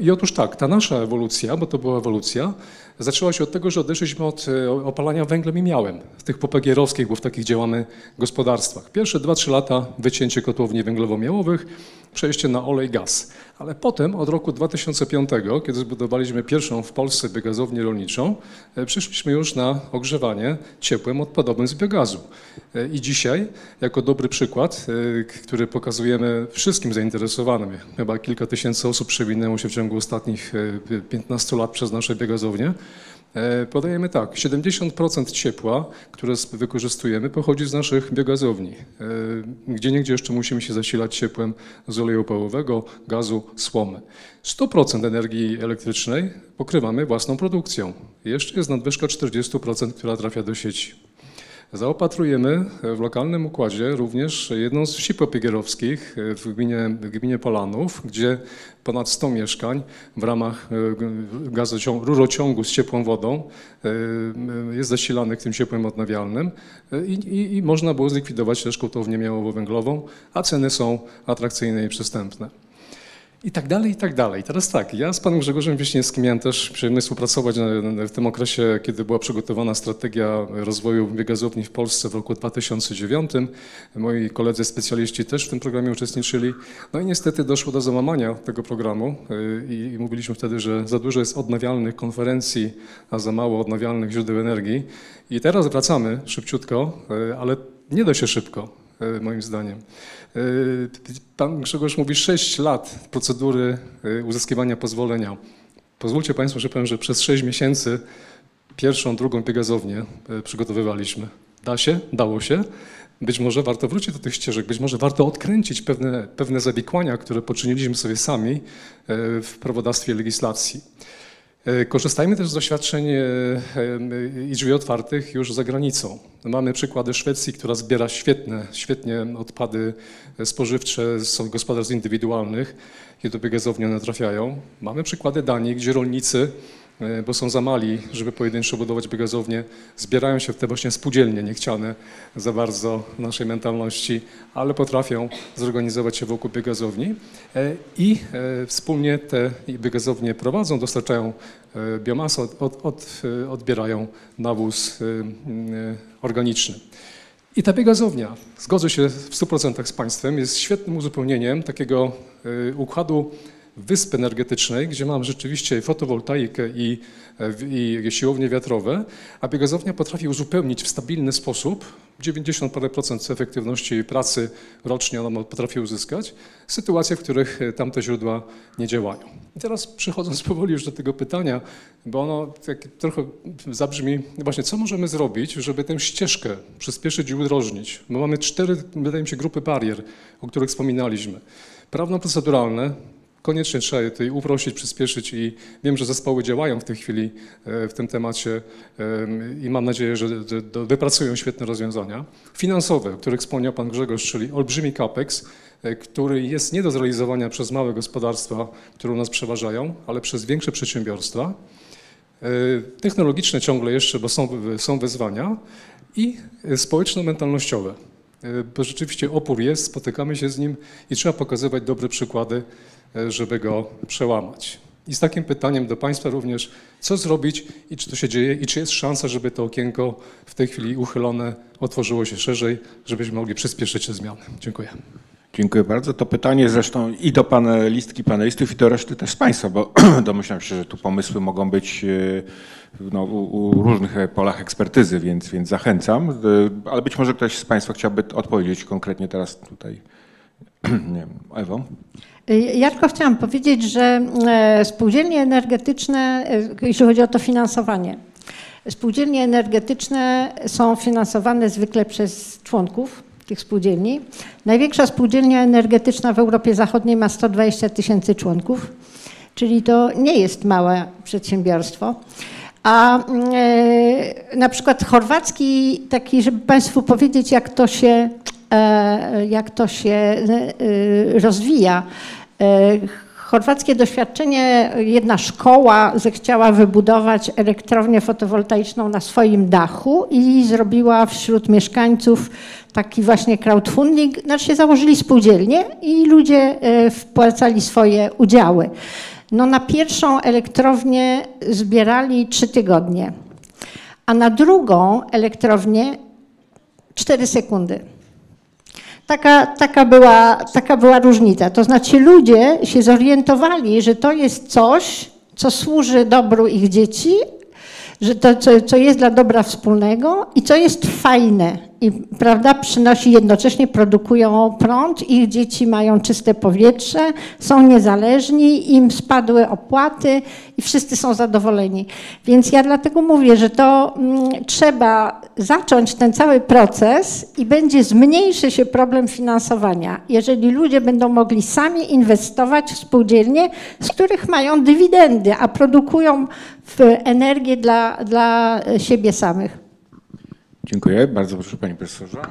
[SPEAKER 6] I otóż tak, ta nasza ewolucja, bo to była ewolucja, zaczęła się od tego, że odeszliśmy od opalania węglem i miałem, w tych popegierowskich, bo w takich działamy gospodarstwach. Pierwsze 2-3 lata wycięcie kotłowni węglowo-miałowych, przejście na olej, gaz. Ale potem od roku 2005, kiedy zbudowaliśmy pierwszą w Polsce biogazownię rolniczą, przyszliśmy już na ogrzewanie ciepłem odpadowym z biogazu. I dzisiaj, jako dobry przykład, który pokazujemy wszystkim zainteresowanym, chyba kilka tysięcy osób przewinęło się w ciągu ostatnich 15 lat przez nasze biogazownie, Podajemy tak, 70% ciepła, które wykorzystujemy, pochodzi z naszych biogazowni. Gdzie niegdzie jeszcze musimy się zasilać ciepłem z oleju opałowego, gazu, słomy. 100% energii elektrycznej pokrywamy własną produkcją. Jeszcze jest nadwyżka 40%, która trafia do sieci. Zaopatrujemy w lokalnym układzie również jedną z wsi popigierowskich w gminie, gminie Polanów, gdzie ponad 100 mieszkań w ramach gazociągu, rurociągu z ciepłą wodą jest zasilanych tym ciepłem odnawialnym i, i, i można było zlikwidować też kotłownię miałowo-węglową, a ceny są atrakcyjne i przystępne. I tak dalej, i tak dalej. Teraz tak, ja z panem Grzegorzem Wiśniewskim miałem też przyjemność współpracować w tym okresie, kiedy była przygotowana strategia rozwoju biogazowni w Polsce w roku 2009. Moi koledzy specjaliści też w tym programie uczestniczyli. No i niestety doszło do załamania tego programu i, i mówiliśmy wtedy, że za dużo jest odnawialnych konferencji, a za mało odnawialnych źródeł energii. I teraz wracamy szybciutko, ale nie da się szybko moim zdaniem. Pan Grzegorz mówi 6 lat procedury uzyskiwania pozwolenia. Pozwólcie Państwo, że powiem, że przez 6 miesięcy pierwszą, drugą biogazownię przygotowywaliśmy. Da się? Dało się. Być może warto wrócić do tych ścieżek, być może warto odkręcić pewne, pewne zawikłania, które poczyniliśmy sobie sami w prawodawstwie legislacji. Korzystajmy też z doświadczeń i drzwi otwartych już za granicą. Mamy przykłady Szwecji, która zbiera świetne, świetnie odpady spożywcze z gospodarstw indywidualnych i do biogazowni one trafiają. Mamy przykłady Danii, gdzie rolnicy E, bo są za mali, żeby pojedynczo budować biogazownie, zbierają się w te właśnie spółdzielnie niechciane za bardzo naszej mentalności, ale potrafią zorganizować się wokół biogazowni e, i e, wspólnie te biogazownie prowadzą, dostarczają biomasę, od, od, odbierają nawóz organiczny. I ta biogazownia, zgodzę się w 100% z Państwem, jest świetnym uzupełnieniem takiego układu wyspy energetycznej, gdzie mam rzeczywiście fotowoltaikę i, i siłownie wiatrowe, a biogazownia potrafi uzupełnić w stabilny sposób 90 parę procent efektywności pracy rocznie ona potrafi uzyskać, sytuacje, w których tamte źródła nie działają. I teraz przechodząc (laughs) powoli już do tego pytania, bo ono tak trochę zabrzmi, właśnie co możemy zrobić, żeby tę ścieżkę przyspieszyć i udrożnić? Bo mamy cztery, wydaje mi się, grupy barier, o których wspominaliśmy. Prawno-proceduralne, Koniecznie trzeba je tutaj uprościć, przyspieszyć i wiem, że zespoły działają w tej chwili e, w tym temacie em, i mam nadzieję, że wypracują świetne rozwiązania. Finansowe, o których wspomniał Pan Grzegorz, czyli olbrzymi capex, e, który jest nie do zrealizowania przez małe gospodarstwa, które u nas przeważają, ale przez większe przedsiębiorstwa. E, Technologiczne ciągle jeszcze, bo są, są wyzwania i e, społeczno-mentalnościowe. E, Bo rzeczywiście opór jest, spotykamy się z nim i trzeba pokazywać dobre przykłady, e, żeby go przełamać. I z takim pytaniem do Państwa również, co zrobić i czy to się dzieje i czy jest szansa, żeby to okienko w tej chwili uchylone otworzyło się szerzej, żebyśmy mogli przyspieszyć te zmiany. Dziękuję.
[SPEAKER 2] Dziękuję bardzo. To pytanie zresztą i do panelistki, panelistów, i do reszty też z Państwa, bo (clears throat) domyślam się, że tu pomysły mogą być e, no, u, różnych e, polach ekspertyzy, więc, więc zachęcam. E, Ale być może ktoś z Państwa chciałby odpowiedzieć konkretnie teraz tutaj. (clears throat) Nie wiem, Ewo?
[SPEAKER 5] Ja tylko chciałam powiedzieć, że e, spółdzielnie energetyczne, e, jeśli chodzi o to finansowanie, spółdzielnie energetyczne są finansowane zwykle przez członków tych spółdzielni. Największa spółdzielnia energetyczna w Europie Zachodniej ma 120 tysięcy członków, czyli to nie jest małe przedsiębiorstwo. A e, na przykład chorwacki, taki, żeby Państwu powiedzieć, jak to się, jak to się rozwija. E, Chorwackie doświadczenie, jedna szkoła zechciała wybudować elektrownię fotowoltaiczną na swoim dachu i zrobiła wśród mieszkańców taki właśnie crowdfunding, znaczy założyli spółdzielnie i ludzie e, wpłacali swoje udziały. No na pierwszą elektrownię zbierali trzy tygodnie, a na drugą elektrownię cztery sekundy. Taka, taka, była, taka była różnica. To znaczy ludzie się zorientowali, że to jest coś, co służy dobru ich dzieci, że to, co, co jest dla dobra wspólnego i co jest fajne i prawda, przynosi jednocześnie, produkują prąd, ich dzieci mają czyste powietrze, są niezależni, im spadły opłaty i wszyscy są zadowoleni. Więc ja dlatego mówię, że to mm, trzeba zacząć ten cały proces i będzie zmniejszy się problem finansowania, jeżeli ludzie będą mogli sami inwestować w spółdzielnie, z których mają dywidendy, a produkują energię dla, dla siebie samych.
[SPEAKER 2] Dziękuję. Bardzo proszę Panie Profesorze.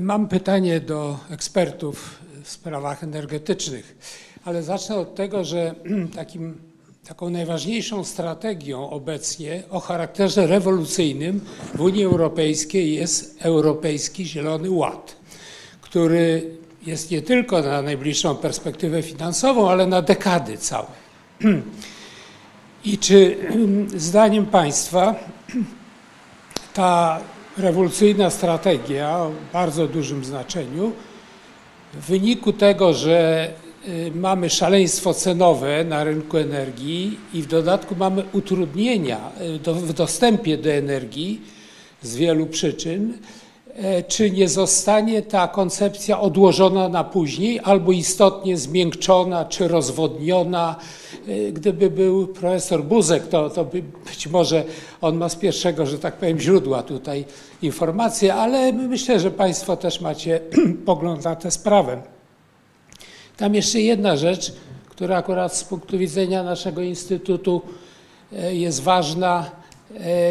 [SPEAKER 7] Mam pytanie do ekspertów w sprawach energetycznych, ale zacznę od tego, że takim, taką najważniejszą strategią obecnie o charakterze rewolucyjnym w Unii Europejskiej jest Europejski Zielony Ład, który jest nie tylko na najbliższą perspektywę finansową, ale na dekady całe. (clears throat) I czy zdaniem Państwa ta rewolucyjna strategia o bardzo dużym znaczeniu w wyniku tego, że mamy szaleństwo cenowe na rynku energii i w dodatku mamy utrudnienia do, w dostępie do energii z wielu przyczyn, e, czy nie zostanie ta koncepcja odłożona na później albo istotnie zmiękczona czy rozwodniona. E, Gdyby był profesor Buzek, to, to by być może on ma z pierwszego, że tak powiem, źródła tutaj informacje, ale myślę, że Państwo też macie (clears throat) pogląd na tę sprawę. Tam jeszcze jedna rzecz, która akurat z punktu widzenia naszego Instytutu e, jest ważna, e,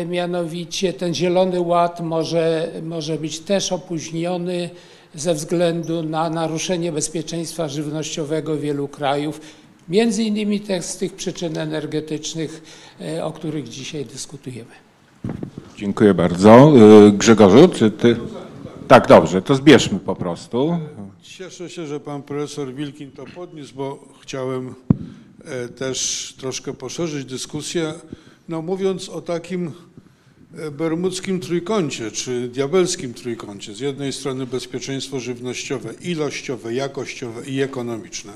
[SPEAKER 7] mianowicie ten Zielony Ład może, może być też opóźniony ze względu na naruszenie bezpieczeństwa żywnościowego wielu krajów, między innymi też z tych przyczyn energetycznych, e, o których dzisiaj dyskutujemy.
[SPEAKER 2] Dziękuję bardzo. Y, Grzegorzu, czy Ty... Tak, dobrze, to zbierzmy po prostu.
[SPEAKER 8] Cieszę się, że pan profesor Wilkin to podniósł, bo chciałem e, też troszkę poszerzyć dyskusję. No mówiąc o takim e, bermudzkim trójkącie, czy diabelskim trójkącie, z jednej strony bezpieczeństwo żywnościowe, ilościowe, jakościowe i ekonomiczne,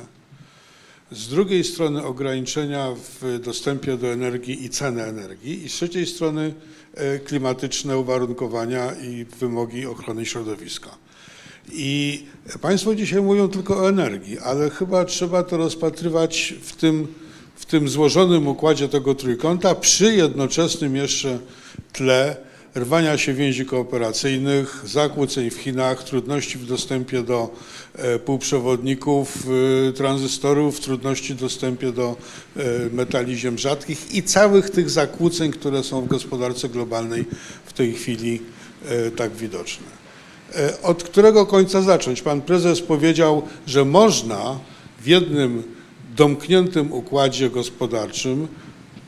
[SPEAKER 8] z drugiej strony ograniczenia w dostępie do energii i ceny energii i z trzeciej strony e, klimatyczne uwarunkowania i wymogi ochrony środowiska. I Państwo dzisiaj mówią tylko o energii, ale chyba trzeba to rozpatrywać w tym, w tym złożonym układzie tego trójkąta przy jednoczesnym jeszcze tle rwania się więzi kooperacyjnych, zakłóceń w Chinach, trudności w dostępie do e, półprzewodników, e, tranzystorów, trudności w dostępie do e, metali ziem rzadkich i całych tych zakłóceń, które są w gospodarce globalnej w tej chwili tak widoczne. Od którego końca zacząć? Pan prezes powiedział, że można w jednym domkniętym układzie gospodarczym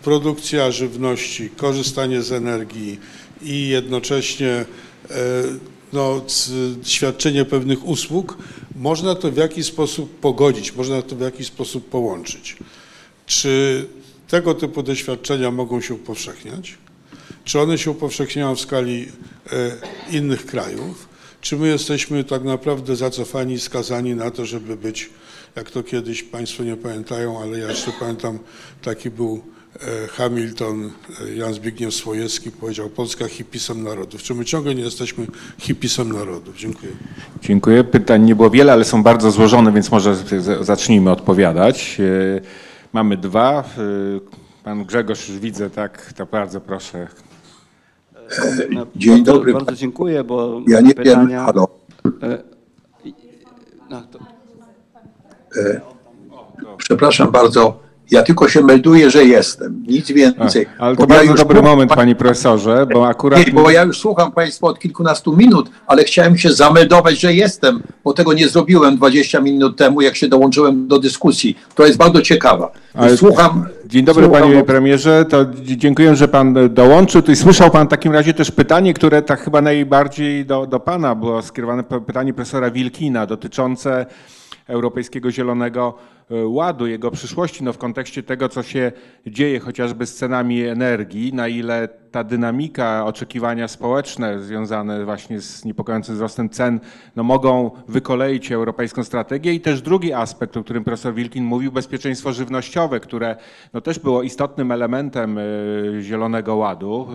[SPEAKER 8] produkcja żywności, korzystanie z energii i jednocześnie e, no, świadczenie pewnych usług, można to w jakiś sposób pogodzić, można to w jakiś sposób połączyć. Czy tego typu doświadczenia mogą się upowszechniać? Czy one się upowszechniają w skali e, innych krajów? Czy my jesteśmy tak naprawdę zacofani, skazani na to, żeby być, jak to kiedyś Państwo nie pamiętają, ale ja jeszcze pamiętam, taki był e, Hamilton, e, Jan Zbigniew Swojewski powiedział, Polska hipisem narodów. Czy my ciągle nie jesteśmy hipisem narodów? Dziękuję.
[SPEAKER 2] Dziękuję. Pytań nie było wiele, ale są bardzo złożone, więc może zacznijmy odpowiadać. E, mamy dwa. Pan Grzegorz już widzę, tak, to bardzo proszę.
[SPEAKER 3] Dzień bardzo, dobry. Bardzo dziękuję, bo
[SPEAKER 9] ja nie pytania... wiem, halo.
[SPEAKER 3] No, to...
[SPEAKER 9] E, przepraszam bardzo, ja tylko się melduję, że jestem, nic więcej.
[SPEAKER 2] A, ale to bardzo ja dobry moment, panie profesorze, bo akurat...
[SPEAKER 9] Nie, bo ja już słucham państwa od kilkunastu minut, ale chciałem się zameldować, że jestem, bo tego nie zrobiłem 20 minut temu, jak się dołączyłem do dyskusji. To jest bardzo ciekawa. Ale... Słucham...
[SPEAKER 2] Dzień dobry słucham, panie premierze, to dziękuję, że pan dołączył. I słyszał pan w takim razie też pytanie, które tak chyba najbardziej do, do pana było skierowane, pytanie profesora Wilkina dotyczące Europejskiego Zielonego E, ładu, jego przyszłości, no w kontekście tego, co się dzieje chociażby z cenami energii, na ile ta dynamika, oczekiwania społeczne związane właśnie z niepokojącym wzrostem cen, no mogą wykoleić europejską strategię i też drugi aspekt, o którym profesor Wilkin mówił, bezpieczeństwo żywnościowe, które no też było istotnym elementem e, Zielonego Ładu,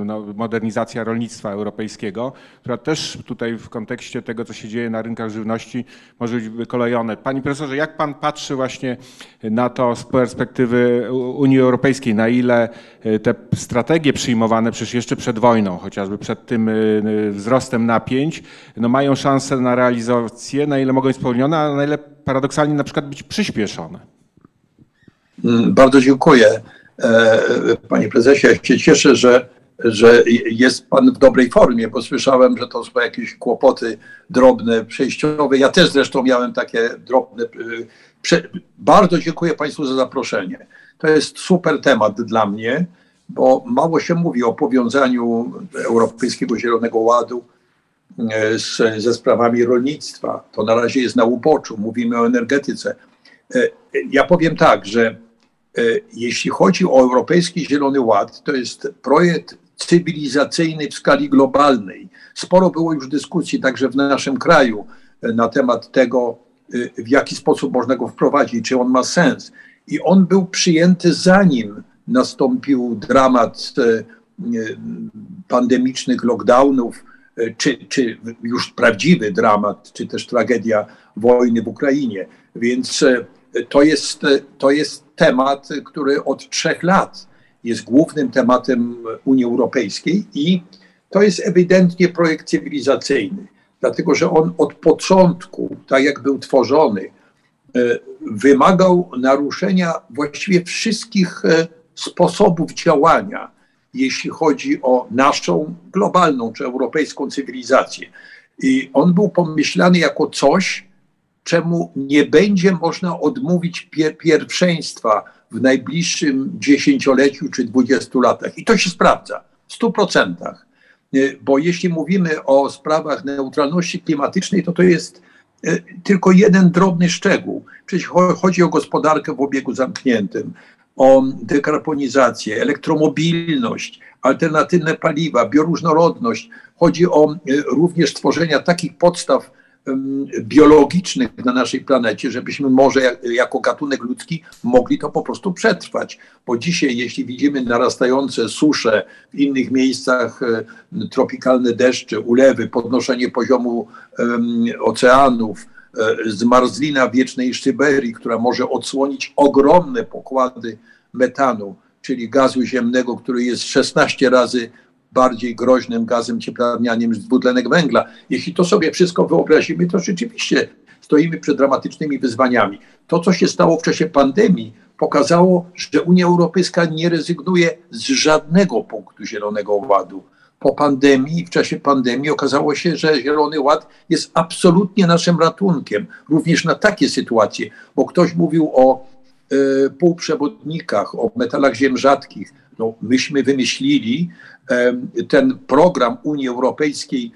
[SPEAKER 2] e, no, modernizacja rolnictwa europejskiego, która też tutaj w kontekście tego, co się dzieje na rynkach żywności może być wykolejone. Pani profesorze, jak pan patrzy właśnie na to z perspektywy Unii Europejskiej, na ile e, te strategie przyjmowane przecież jeszcze przed wojną, chociażby przed tym e, e, wzrostem napięć, no mają szansę na realizację, na ile mogą być spełnione, a na ile paradoksalnie na przykład być przyspieszone.
[SPEAKER 9] Mm, bardzo dziękuję. Panie prezesie, ja się cieszę, że że jest pan w dobrej formie, bo słyszałem, że to są jakieś kłopoty drobne, przejściowe. Ja też zresztą miałem takie drobne. Y, bardzo dziękuję Państwu za zaproszenie. To jest super temat dla mnie, bo mało się mówi o powiązaniu Europejskiego Zielonego Ładu y, z, ze sprawami rolnictwa. To na razie jest na uboczu. Mówimy o energetyce. Y, ja powiem tak, że jeśli chodzi o Europejski Zielony Ład, to jest projekt cywilizacyjny w skali globalnej. Sporo było już dyskusji także w naszym kraju e, na temat tego, e, w jaki sposób można go wprowadzić, czy on ma sens. I on był przyjęty zanim nastąpił dramat e, pandemicznych lockdownów, czy, czy już prawdziwy dramat, czy też tragedia wojny w Ukrainie. Więc to jest, to jest temat, który od trzech lat jest głównym tematem Unii Europejskiej i to jest ewidentnie projekt cywilizacyjny, dlatego że on od początku, tak jak był tworzony, e, wymagał naruszenia właściwie wszystkich e, sposobów działania, jeśli chodzi o naszą globalną czy europejską cywilizację. I on był pomyślany jako coś, czemu nie będzie można odmówić pier pierwszeństwa w najbliższym dziesięcioleciu czy dwudziestu latach. I to się sprawdza w stu procentach. Bo jeśli mówimy o sprawach neutralności klimatycznej, to to jest e, tylko jeden drobny szczegół. Przecież chodzi o gospodarkę w obiegu zamkniętym, o dekarbonizację, elektromobilność, alternatywne paliwa, bioróżnorodność. Chodzi o e, również tworzenia takich podstaw biologicznych na naszej planecie, żebyśmy może jako gatunek ludzki mogli to po prostu przetrwać. Bo dzisiaj, jeśli widzimy narastające susze w innych miejscach, e, tropikalne deszcze, ulewy, podnoszenie poziomu oceanów, zmarzlina wiecznej Syberii, która może odsłonić ogromne pokłady metanu, czyli gazu ziemnego, który jest 16 razy bardziej groźnym gazem cieplarnianym z dwutlenek węgla. Jeśli to sobie wszystko wyobrazimy, to rzeczywiście stoimy przed dramatycznymi wyzwaniami. To, co się stało w czasie pandemii, pokazało, że Unia Europejska nie rezygnuje z żadnego punktu Zielonego Ładu. Po pandemii, w czasie pandemii okazało się, że Zielony Ład jest absolutnie naszym ratunkiem, również na takie sytuacje, bo ktoś mówił o y, półprzewodnikach, o metalach ziem rzadkich. No, myśmy wymyślili y, ten program Unii Europejskiej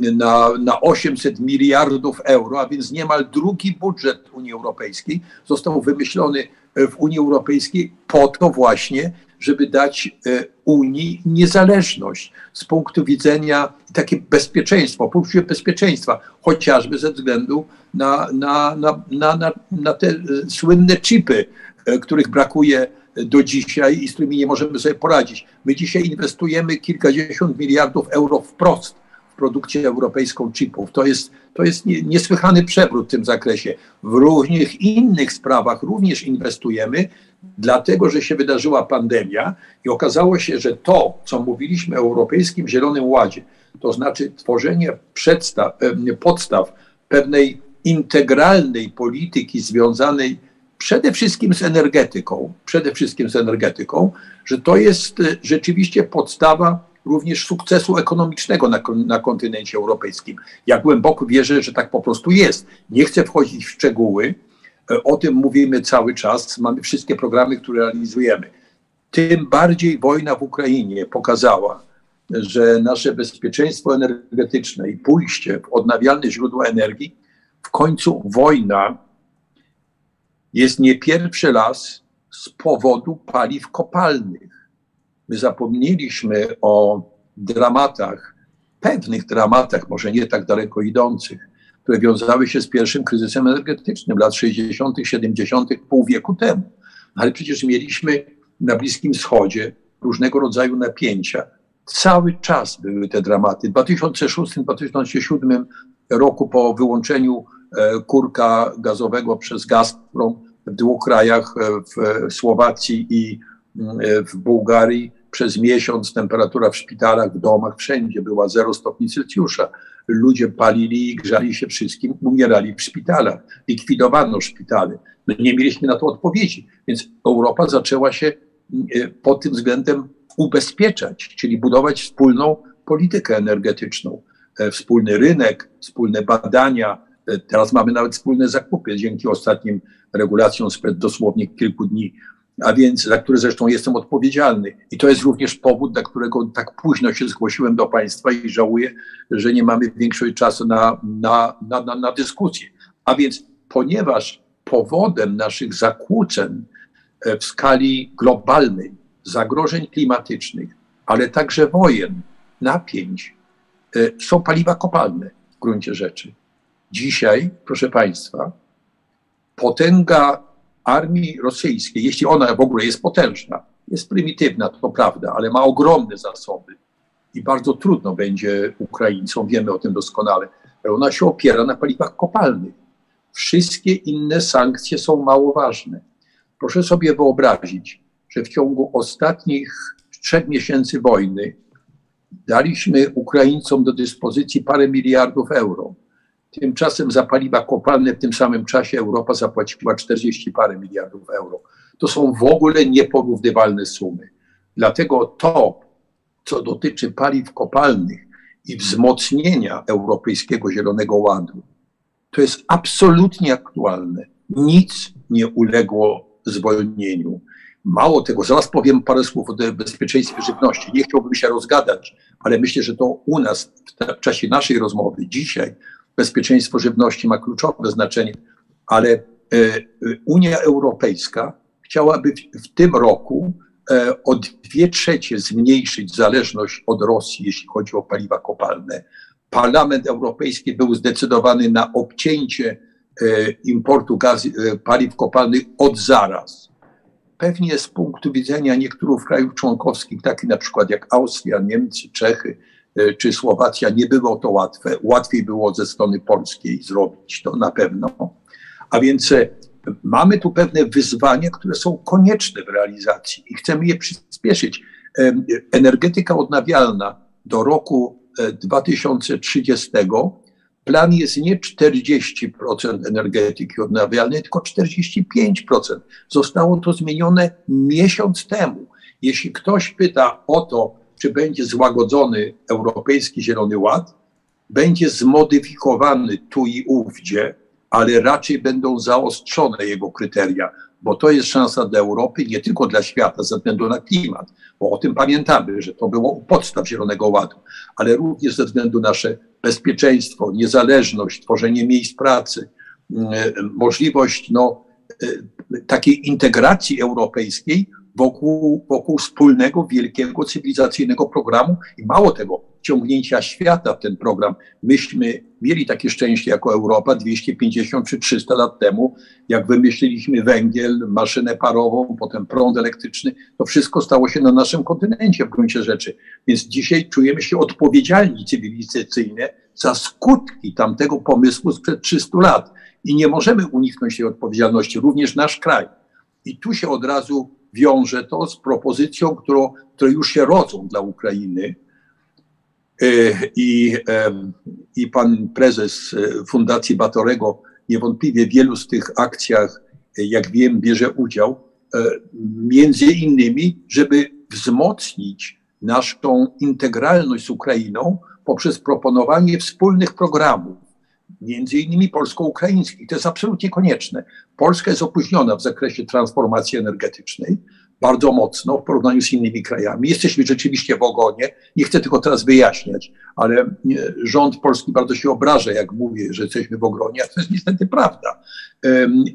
[SPEAKER 9] na, na 800 miliardów euro, a więc niemal drugi budżet Unii Europejskiej został wymyślony w Unii Europejskiej po to właśnie, żeby dać e, Unii niezależność z punktu widzenia takie bezpieczeństwo, poczucie bezpieczeństwa, chociażby ze względu na, na, na, na, na, te e, słynne chipy, e, których brakuje do dzisiaj i z którymi nie możemy sobie poradzić. My dzisiaj inwestujemy kilkadziesiąt miliardów euro wprost produkcję europejską chipów. To jest, to jest niesłychany przewrót w tym zakresie. W różnych innych sprawach również inwestujemy, dlatego że się wydarzyła pandemia i okazało się, że to, co mówiliśmy o Europejskim Zielonym Ładzie, to znaczy tworzenie przedstaw, podstaw pewnej integralnej polityki związanej przede wszystkim z energetyką, przede wszystkim z energetyką, że to jest e, rzeczywiście podstawa również sukcesu ekonomicznego na, na kontynencie europejskim. Ja głęboko wierzę, że tak po prostu jest. Nie chcę wchodzić w szczegóły, e, o tym mówimy cały czas, mamy wszystkie programy, które realizujemy. Tym bardziej wojna w Ukrainie pokazała, że nasze bezpieczeństwo energetyczne i pójście w odnawialne źródła energii, w końcu wojna jest nie pierwszy raz z powodu paliw kopalnych. My zapomnieliśmy o dramatach, pewnych dramatach, może nie tak daleko idących, które wiązały się z pierwszym kryzysem energetycznym lat 60., 70., pół wieku temu. Ale przecież mieliśmy na Bliskim Wschodzie różnego rodzaju napięcia. Cały czas były te dramaty. W 2006-2007 roku po wyłączeniu e, kurka gazowego przez Gazprom w dwóch krajach, e, w Słowacji i mm, e, w Bułgarii, przez miesiąc temperatura w szpitalach, w domach, wszędzie była 0 stopni Celsjusza. Ludzie palili i grzali się wszystkim, umierali w szpitalach. Likwidowano szpitale. No nie mieliśmy na to odpowiedzi. Więc Europa zaczęła się e, pod tym względem ubezpieczać, czyli budować wspólną politykę energetyczną, e, wspólny rynek, wspólne badania. E, teraz mamy nawet wspólne zakupy dzięki ostatnim regulacjom sprzed dosłownie kilku dni a więc za który zresztą jestem odpowiedzialny. I to jest również powód, dla którego tak późno się zgłosiłem do Państwa i żałuję, że nie mamy większego czasu na, na, na, na, na dyskusję. A więc ponieważ powodem naszych zakłóceń e, w skali globalnej, zagrożeń klimatycznych, ale także wojen, napięć, e, są paliwa kopalne w gruncie rzeczy. Dzisiaj, proszę Państwa, potęga armii rosyjskiej, jeśli ona w ogóle jest potężna, jest prymitywna, to prawda, ale ma ogromne zasoby i bardzo trudno będzie Ukraińcom, wiemy o tym doskonale, ona się opiera na paliwach kopalnych. Wszystkie inne sankcje są mało ważne. Proszę sobie wyobrazić, że w ciągu ostatnich trzech miesięcy wojny daliśmy Ukraińcom do dyspozycji parę miliardów euro Tymczasem za paliwa kopalne w tym samym czasie Europa zapłaciła 40 parę miliardów euro. To są w ogóle nieporównywalne sumy. Dlatego to, co dotyczy paliw kopalnych i wzmocnienia Europejskiego Zielonego Ładu, to jest absolutnie aktualne. Nic nie uległo zwolnieniu. Mało tego, zaraz powiem parę słów o bezpieczeństwie żywności. Nie chciałbym się rozgadać, ale myślę, że to u nas w czasie naszej rozmowy dzisiaj bezpieczeństwo żywności ma kluczowe znaczenie, ale e, e, Unia Europejska chciałaby w tym roku e, o dwie trzecie zmniejszyć zależność od Rosji, jeśli chodzi o paliwa kopalne. Parlament Europejski był zdecydowany na obcięcie importu gaz, paliw kopalnych od zaraz. Pewnie z punktu widzenia niektórych krajów członkowskich, takich na przykład jak Austria, Niemcy, Czechy, E, czy Słowacja, nie było to łatwe. Łatwiej było ze strony polskiej zrobić to na pewno. A więc e, mamy tu pewne wyzwania, które są konieczne w realizacji i chcemy je przyspieszyć. Energetyka odnawialna do roku 2030 plan jest nie 40% energetyki odnawialnej, tylko 45%. Zostało to zmienione miesiąc temu. Jeśli ktoś pyta o to, czy będzie złagodzony Europejski Zielony Ład, będzie zmodyfikowany tu i ówdzie, ale raczej będą zaostrzone jego kryteria, bo to jest szansa dla Europy, nie tylko dla świata ze względu na klimat, bo o tym pamiętamy, że to było u podstaw Zielonego Ładu, ale również ze względu na nasze bezpieczeństwo, niezależność, tworzenie miejsc pracy, mm, możliwość no, e, takiej integracji europejskiej wokół, wokół wspólnego, wielkiego, cywilizacyjnego programu i mało tego, ciągnięcia świata w ten program. Myśmy mieli takie szczęście jako Europa 250 czy 300 lat temu, jak wymyśliliśmy węgiel, maszynę parową, potem prąd elektryczny, to wszystko stało się na naszym kontynencie w gruncie rzeczy. Więc dzisiaj czujemy się odpowiedzialni cywilizacyjnie za skutki tamtego pomysłu sprzed 300 lat i nie możemy uniknąć tej odpowiedzialności, również nasz kraj. I tu się od razu wiąże to z propozycją, którą, które już się rodzą dla Ukrainy. E, I, I pan prezes e, Fundacji Batorego niewątpliwie w wielu z tych akcjach, e, jak wiem, bierze udział, między innymi, żeby wzmocnić naszą integralność z Ukrainą poprzez proponowanie wspólnych programów między innymi polsko-ukraińskich. To jest absolutnie konieczne. Polska jest opóźniona w zakresie transformacji energetycznej bardzo mocno w porównaniu z innymi krajami. Jesteśmy rzeczywiście w ogonie. Nie chcę tylko teraz wyjaśniać, ale e, rząd polski bardzo się obraża, jak mówię, że jesteśmy w ogronie, a to jest niestety prawda.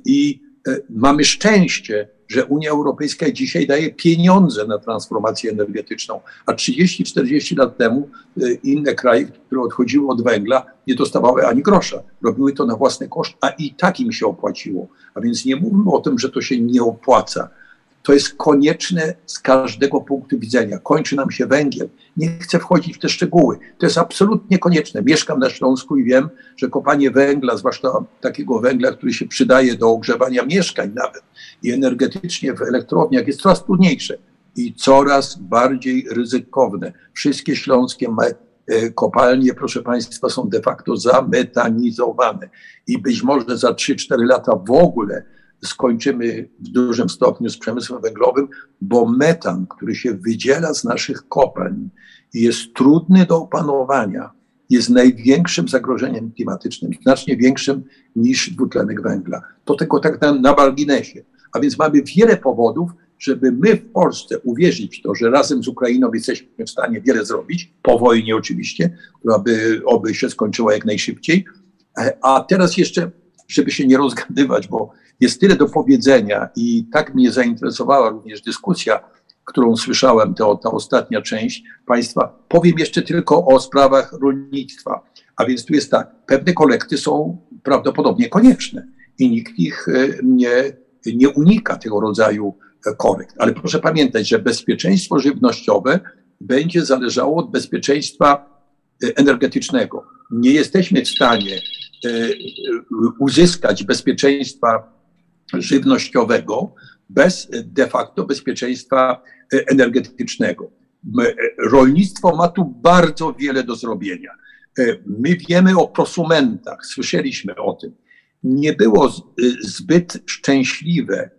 [SPEAKER 9] I e, mamy szczęście, że Unia Europejska dzisiaj daje pieniądze na transformację energetyczną, a 30-40 lat temu e, inne kraje, które odchodziły od węgla, nie dostawały ani grosza. Robiły to na własny koszt, a i tak im się opłaciło. A więc nie mówmy o tym, że to się nie opłaca. To jest konieczne z każdego punktu widzenia. Kończy nam się węgiel. Nie chcę wchodzić w te szczegóły. To jest absolutnie konieczne. Mieszkam na Śląsku i wiem, że kopanie węgla, zwłaszcza takiego węgla, który się przydaje do ogrzewania mieszkań nawet i energetycznie w elektrowniach, jest coraz trudniejsze i coraz bardziej ryzykowne. Wszystkie śląskie e, kopalnie, proszę Państwa, są de facto zametanizowane i być może za 3-4 lata w ogóle skończymy w dużym stopniu z przemysłem węglowym, bo metan, który się wydziela z naszych kopalń i jest trudny do opanowania, jest największym zagrożeniem klimatycznym, znacznie większym niż dwutlenek węgla. To tylko tak na, na marginesie. A więc mamy wiele powodów, żeby my w Polsce uwierzyć w to, że razem z Ukrainą jesteśmy w stanie wiele zrobić, po wojnie oczywiście, która by oby się skończyła jak najszybciej. A teraz jeszcze, żeby się nie rozgadywać, bo jest tyle do powiedzenia i tak mnie zainteresowała również dyskusja, którą słyszałem, to ta ostatnia część Państwa. Powiem jeszcze tylko o sprawach rolnictwa. A więc tu jest tak, pewne kolekty są prawdopodobnie konieczne i nikt ich e, nie, nie unika tego rodzaju e, korekt. Ale proszę pamiętać, że bezpieczeństwo żywnościowe będzie zależało od bezpieczeństwa e, energetycznego. Nie jesteśmy w stanie uzyskać bezpieczeństwa żywnościowego bez de facto bezpieczeństwa e, energetycznego. E, rolnictwo ma tu bardzo wiele do zrobienia. E, my wiemy o prosumentach, słyszeliśmy o tym. Nie było zbyt szczęśliwe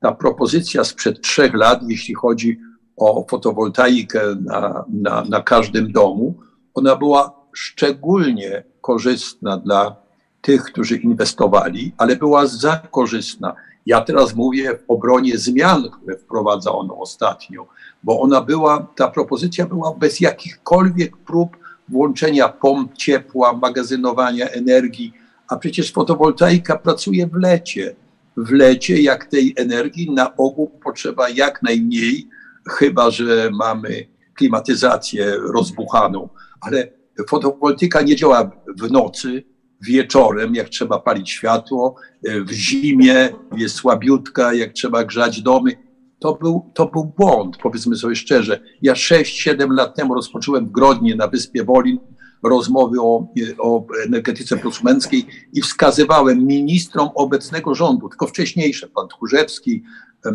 [SPEAKER 9] ta propozycja sprzed trzech lat, jeśli chodzi o fotowoltaikę na, na, na każdym domu. Ona była szczególnie korzystna dla tych, którzy inwestowali, ale była za korzystna. Ja teraz mówię w obronie zmian, które wprowadzono ostatnio, bo ona była, ta propozycja była bez jakichkolwiek prób włączenia pomp ciepła, magazynowania energii, a przecież fotowoltaika pracuje w lecie. W lecie, jak tej energii na ogół potrzeba jak najmniej, chyba że mamy klimatyzację rozbuchaną, ale fotowoltaika nie działa w nocy, wieczorem, jak trzeba palić światło, e, w zimie jest słabiutka, jak trzeba grzać domy. To był, to był błąd, powiedzmy sobie szczerze. Ja 6-7 lat temu rozpocząłem w Grodnie na Wyspie Wolin rozmowy o, o energetyce prosumenckiej i wskazywałem ministrom obecnego rządu, tylko wcześniejsze, pan Tchórzewski,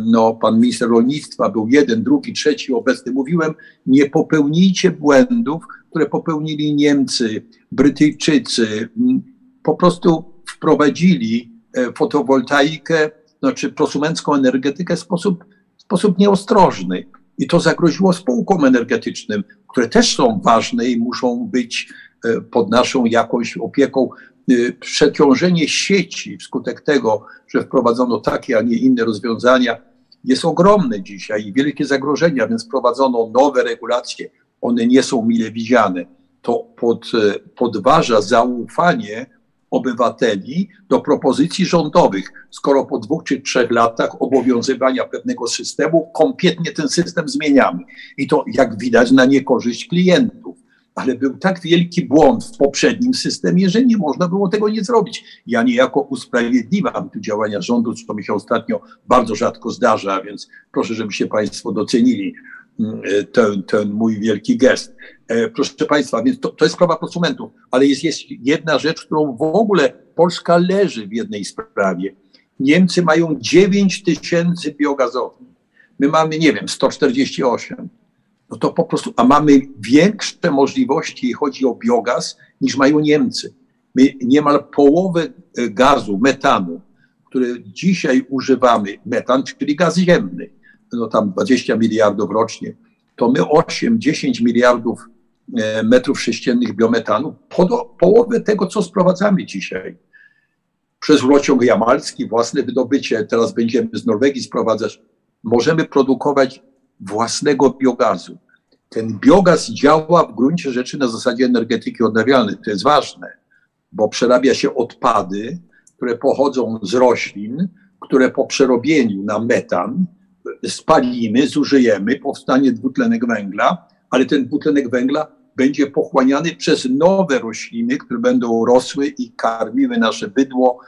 [SPEAKER 9] no, pan minister rolnictwa był jeden, drugi, trzeci obecny. Mówiłem, nie popełnijcie błędów, które popełnili Niemcy, Brytyjczycy. Po prostu wprowadzili e, fotowoltaikę, znaczy prosumencką energetykę w sposób, w sposób nieostrożny. I to zagroziło spółkom energetycznym, które też są ważne i muszą być e, pod naszą jakąś opieką. E, przeciążenie sieci wskutek tego, że wprowadzono takie, a nie inne rozwiązania, jest ogromne dzisiaj i wielkie zagrożenia, więc wprowadzono nowe regulacje. One nie są mile widziane. To pod, podważa zaufanie obywateli do propozycji rządowych, skoro po dwóch czy trzech latach obowiązywania pewnego systemu kompletnie ten system zmieniamy. I to, jak widać, na niekorzyść klientów. Ale był tak wielki błąd w poprzednim systemie, że nie można było tego nie zrobić. Ja niejako usprawiedliwiam tu działania rządu, co mi się ostatnio bardzo rzadko zdarza, więc proszę, żebyście Państwo docenili ten, ten mój wielki gest. E, proszę Państwa, więc to, to jest sprawa prosumentów, ale jest, jest jedna rzecz, którą w ogóle Polska leży w jednej sprawie. Niemcy mają 9 tysięcy biogazowni. My mamy, nie wiem, 148. No to po prostu, a mamy większe możliwości, jeśli chodzi o biogaz, niż mają Niemcy. My niemal połowę e, gazu, metanu, który dzisiaj używamy, metan, czyli gaz ziemny, no tam 20 miliardów rocznie, to my 8-10 miliardów E, metrów sześciennych biometanu, po, połowę tego, co sprowadzamy dzisiaj. Przez rurociąg jamalski, własne wydobycie, teraz będziemy z Norwegii sprowadzać, możemy produkować własnego biogazu. Ten biogaz działa w gruncie rzeczy na zasadzie energetyki odnawialnej. To jest ważne, bo przerabia się odpady, które pochodzą z roślin, które po przerobieniu na metan spalimy, zużyjemy, powstanie dwutlenek węgla, ale ten dwutlenek węgla będzie pochłaniany przez nowe rośliny, które będą rosły i karmiły nasze bydło,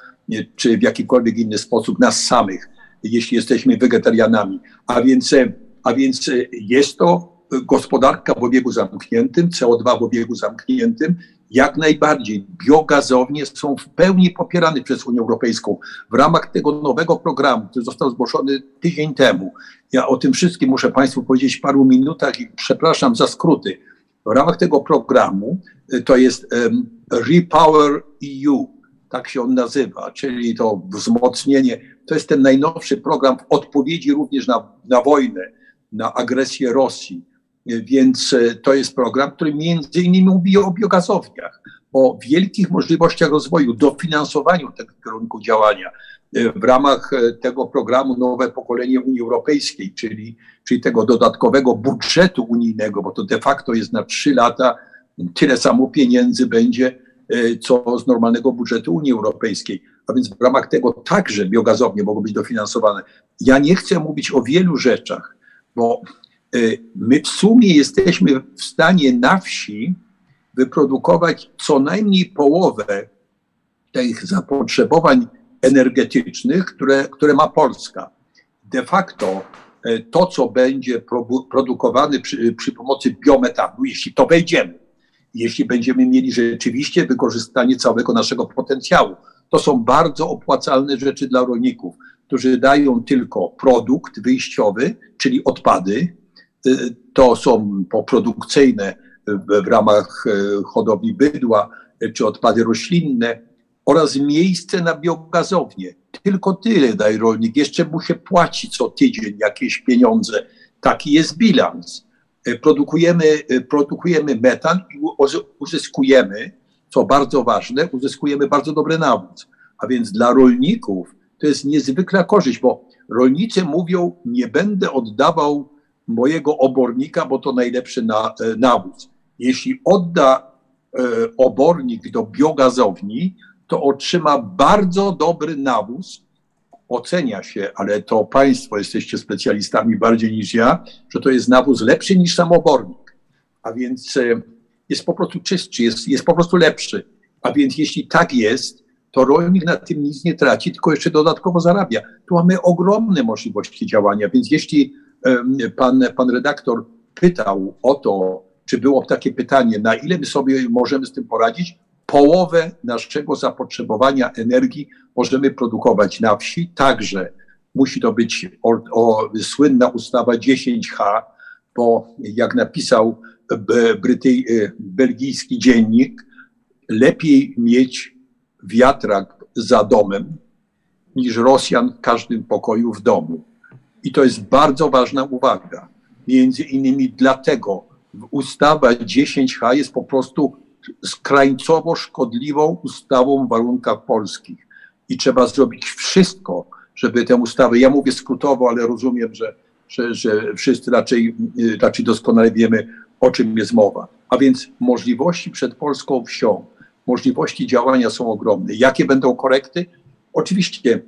[SPEAKER 9] czy w jakikolwiek inny sposób nas samych, jeśli jesteśmy wegetarianami. A więc, a więc jest to gospodarka w obiegu zamkniętym, CO2 w obiegu zamkniętym, jak najbardziej. Biogazownie są w pełni popierane przez Unię Europejską. W ramach tego nowego programu, który został zgłoszony tydzień temu, ja o tym wszystkim muszę Państwu powiedzieć w paru minutach i przepraszam za skróty. W ramach tego programu y, to jest um, Repower EU, tak się on nazywa, czyli to wzmocnienie. To jest ten najnowszy program w odpowiedzi również na, na wojnę, na agresję Rosji. Więc y, to jest program, który między innymi mówi o biogazowniach, o wielkich możliwościach rozwoju, dofinansowaniu tego kierunku działania. Y, w ramach tego programu Nowe Pokolenie Unii Europejskiej, czyli czyli tego dodatkowego budżetu unijnego, bo to de facto jest na trzy lata tyle samo pieniędzy będzie, e, co z normalnego budżetu Unii Europejskiej. A więc w ramach tego także biogazownie mogą być dofinansowane. Ja nie chcę mówić o wielu rzeczach, bo e, my w sumie jesteśmy w stanie na wsi wyprodukować co najmniej połowę tych zapotrzebowań energetycznych, które, które ma Polska. De facto E, to, co będzie produkowane przy, przy pomocy biometanu, jeśli to wejdziemy, jeśli będziemy mieli rzeczywiście wykorzystanie całego naszego potencjału. To są bardzo opłacalne rzeczy dla rolników, którzy dają tylko produkt wyjściowy, czyli odpady. E, to są poprodukcyjne w ramach e, hodowli bydła, czy odpady roślinne oraz miejsce na biogazownię. Tylko tyle daje rolnik. Jeszcze mu się płaci co tydzień jakieś pieniądze. Taki jest bilans. E, produkujemy, e, produkujemy metan i uzyskujemy, co bardzo ważne, uzyskujemy bardzo dobry nawóz. A więc dla rolników to jest niezwykła korzyść, bo rolnicy mówią, nie będę oddawał mojego obornika, bo to najlepszy na, e, nawóz. Jeśli odda obornik do biogazowni, to otrzyma bardzo dobry nawóz. Ocenia się, ale to Państwo jesteście specjalistami bardziej niż ja, że to jest nawóz lepszy niż samobornik. A więc e, jest po prostu czystszy, jest, jest po prostu lepszy. A więc jeśli tak jest, to rolnik na tym nic nie traci, tylko jeszcze dodatkowo zarabia. Tu mamy ogromne możliwości działania, więc jeśli pan, pan redaktor pytał o to, czy było takie pytanie, na ile my sobie możemy z tym poradzić, połowę naszego zapotrzebowania energii możemy produkować na wsi, także musi to być o, o, słynna ustawa 10H, bo jak napisał Brytyj, belgijski dziennik, lepiej mieć wiatrak za domem niż Rosjan w każdym pokoju w domu. I to jest bardzo ważna uwaga. Między innymi dlatego ustawa 10H jest po prostu skrańcowo szkodliwą ustawą w warunkach polskich. I trzeba zrobić wszystko, żeby tę ustawę, ja mówię skrótowo, ale rozumiem, że, że, że wszyscy raczej, raczej doskonale wiemy, o czym jest mowa. A więc możliwości przed polską wsią, możliwości działania są ogromne. Jakie będą korekty? Oczywiście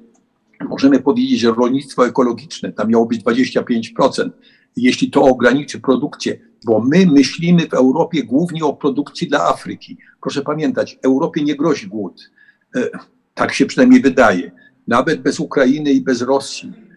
[SPEAKER 9] możemy powiedzieć, że rolnictwo ekologiczne tam miało być 25%. Jeśli to ograniczy produkcję, bo my myślimy w Europie głównie o produkcji dla Afryki. Proszę pamiętać, Europie nie grozi głód. E, tak się przynajmniej wydaje. Nawet bez Ukrainy i bez Rosji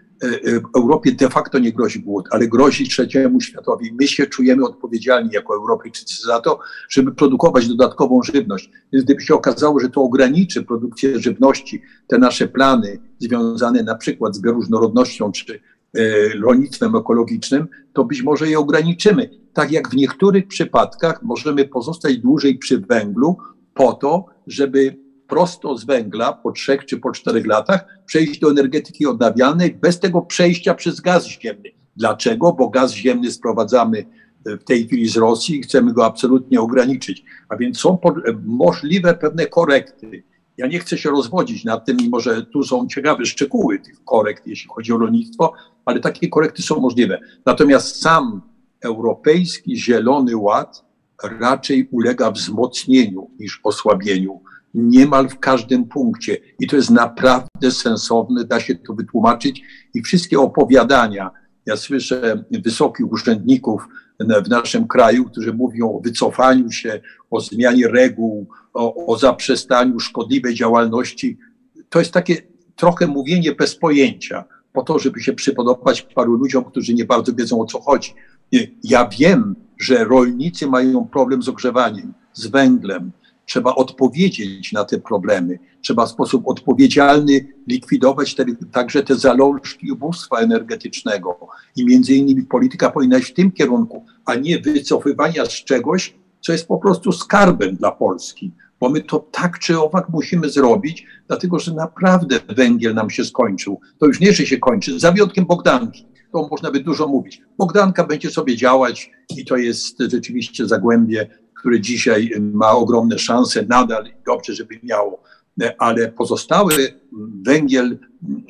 [SPEAKER 9] Europie de facto nie grozi głód, ale grozi trzeciemu światowi. My się czujemy odpowiedzialni jako Europejczycy za to, żeby produkować dodatkową żywność. Więc gdyby się okazało, że to ograniczy produkcję żywności, te nasze plany związane na przykład z bioróżnorodnością czy e, rolnictwem ekologicznym, to być może je ograniczymy. Tak jak w niektórych przypadkach możemy pozostać dłużej przy węglu po to, żeby prosto z węgla po trzech czy po czterech latach przejść do energetyki odnawialnej bez tego przejścia przez gaz ziemny. Dlaczego? Bo gaz ziemny sprowadzamy e, w tej chwili z Rosji i chcemy go absolutnie ograniczyć. A więc są e, możliwe pewne korekty. Ja nie chcę się rozwodzić nad tym, mimo że tu są ciekawe szczegóły tych korekt, jeśli chodzi o rolnictwo, ale takie korekty są możliwe. Natomiast sam Europejski Zielony Ład raczej ulega wzmocnieniu niż osłabieniu niemal w każdym punkcie. I to jest naprawdę sensowne, da się to wytłumaczyć. I wszystkie opowiadania, ja słyszę wysokich urzędników w naszym kraju, którzy mówią o wycofaniu się, o zmianie reguł, o, o zaprzestaniu szkodliwej działalności. To jest takie trochę mówienie bez pojęcia, po to, żeby się przypodobać paru ludziom, którzy nie bardzo wiedzą o co chodzi. Ja wiem, że rolnicy mają problem z ogrzewaniem, z węglem, Trzeba odpowiedzieć na te problemy. Trzeba w sposób odpowiedzialny likwidować te, także te zalążki ubóstwa energetycznego. I między innymi polityka powinna iść w tym kierunku, a nie wycofywania z czegoś, co jest po prostu skarbem dla Polski. Bo my to tak czy owak musimy zrobić, dlatego że naprawdę węgiel nam się skończył. To już nie, że się kończy, za wyjątkiem Bogdanki. To można by dużo mówić. Bogdanka będzie sobie działać i to jest rzeczywiście zagłębie które dzisiaj ma ogromne szanse nadal dobrze, żeby miało, ale pozostały węgiel,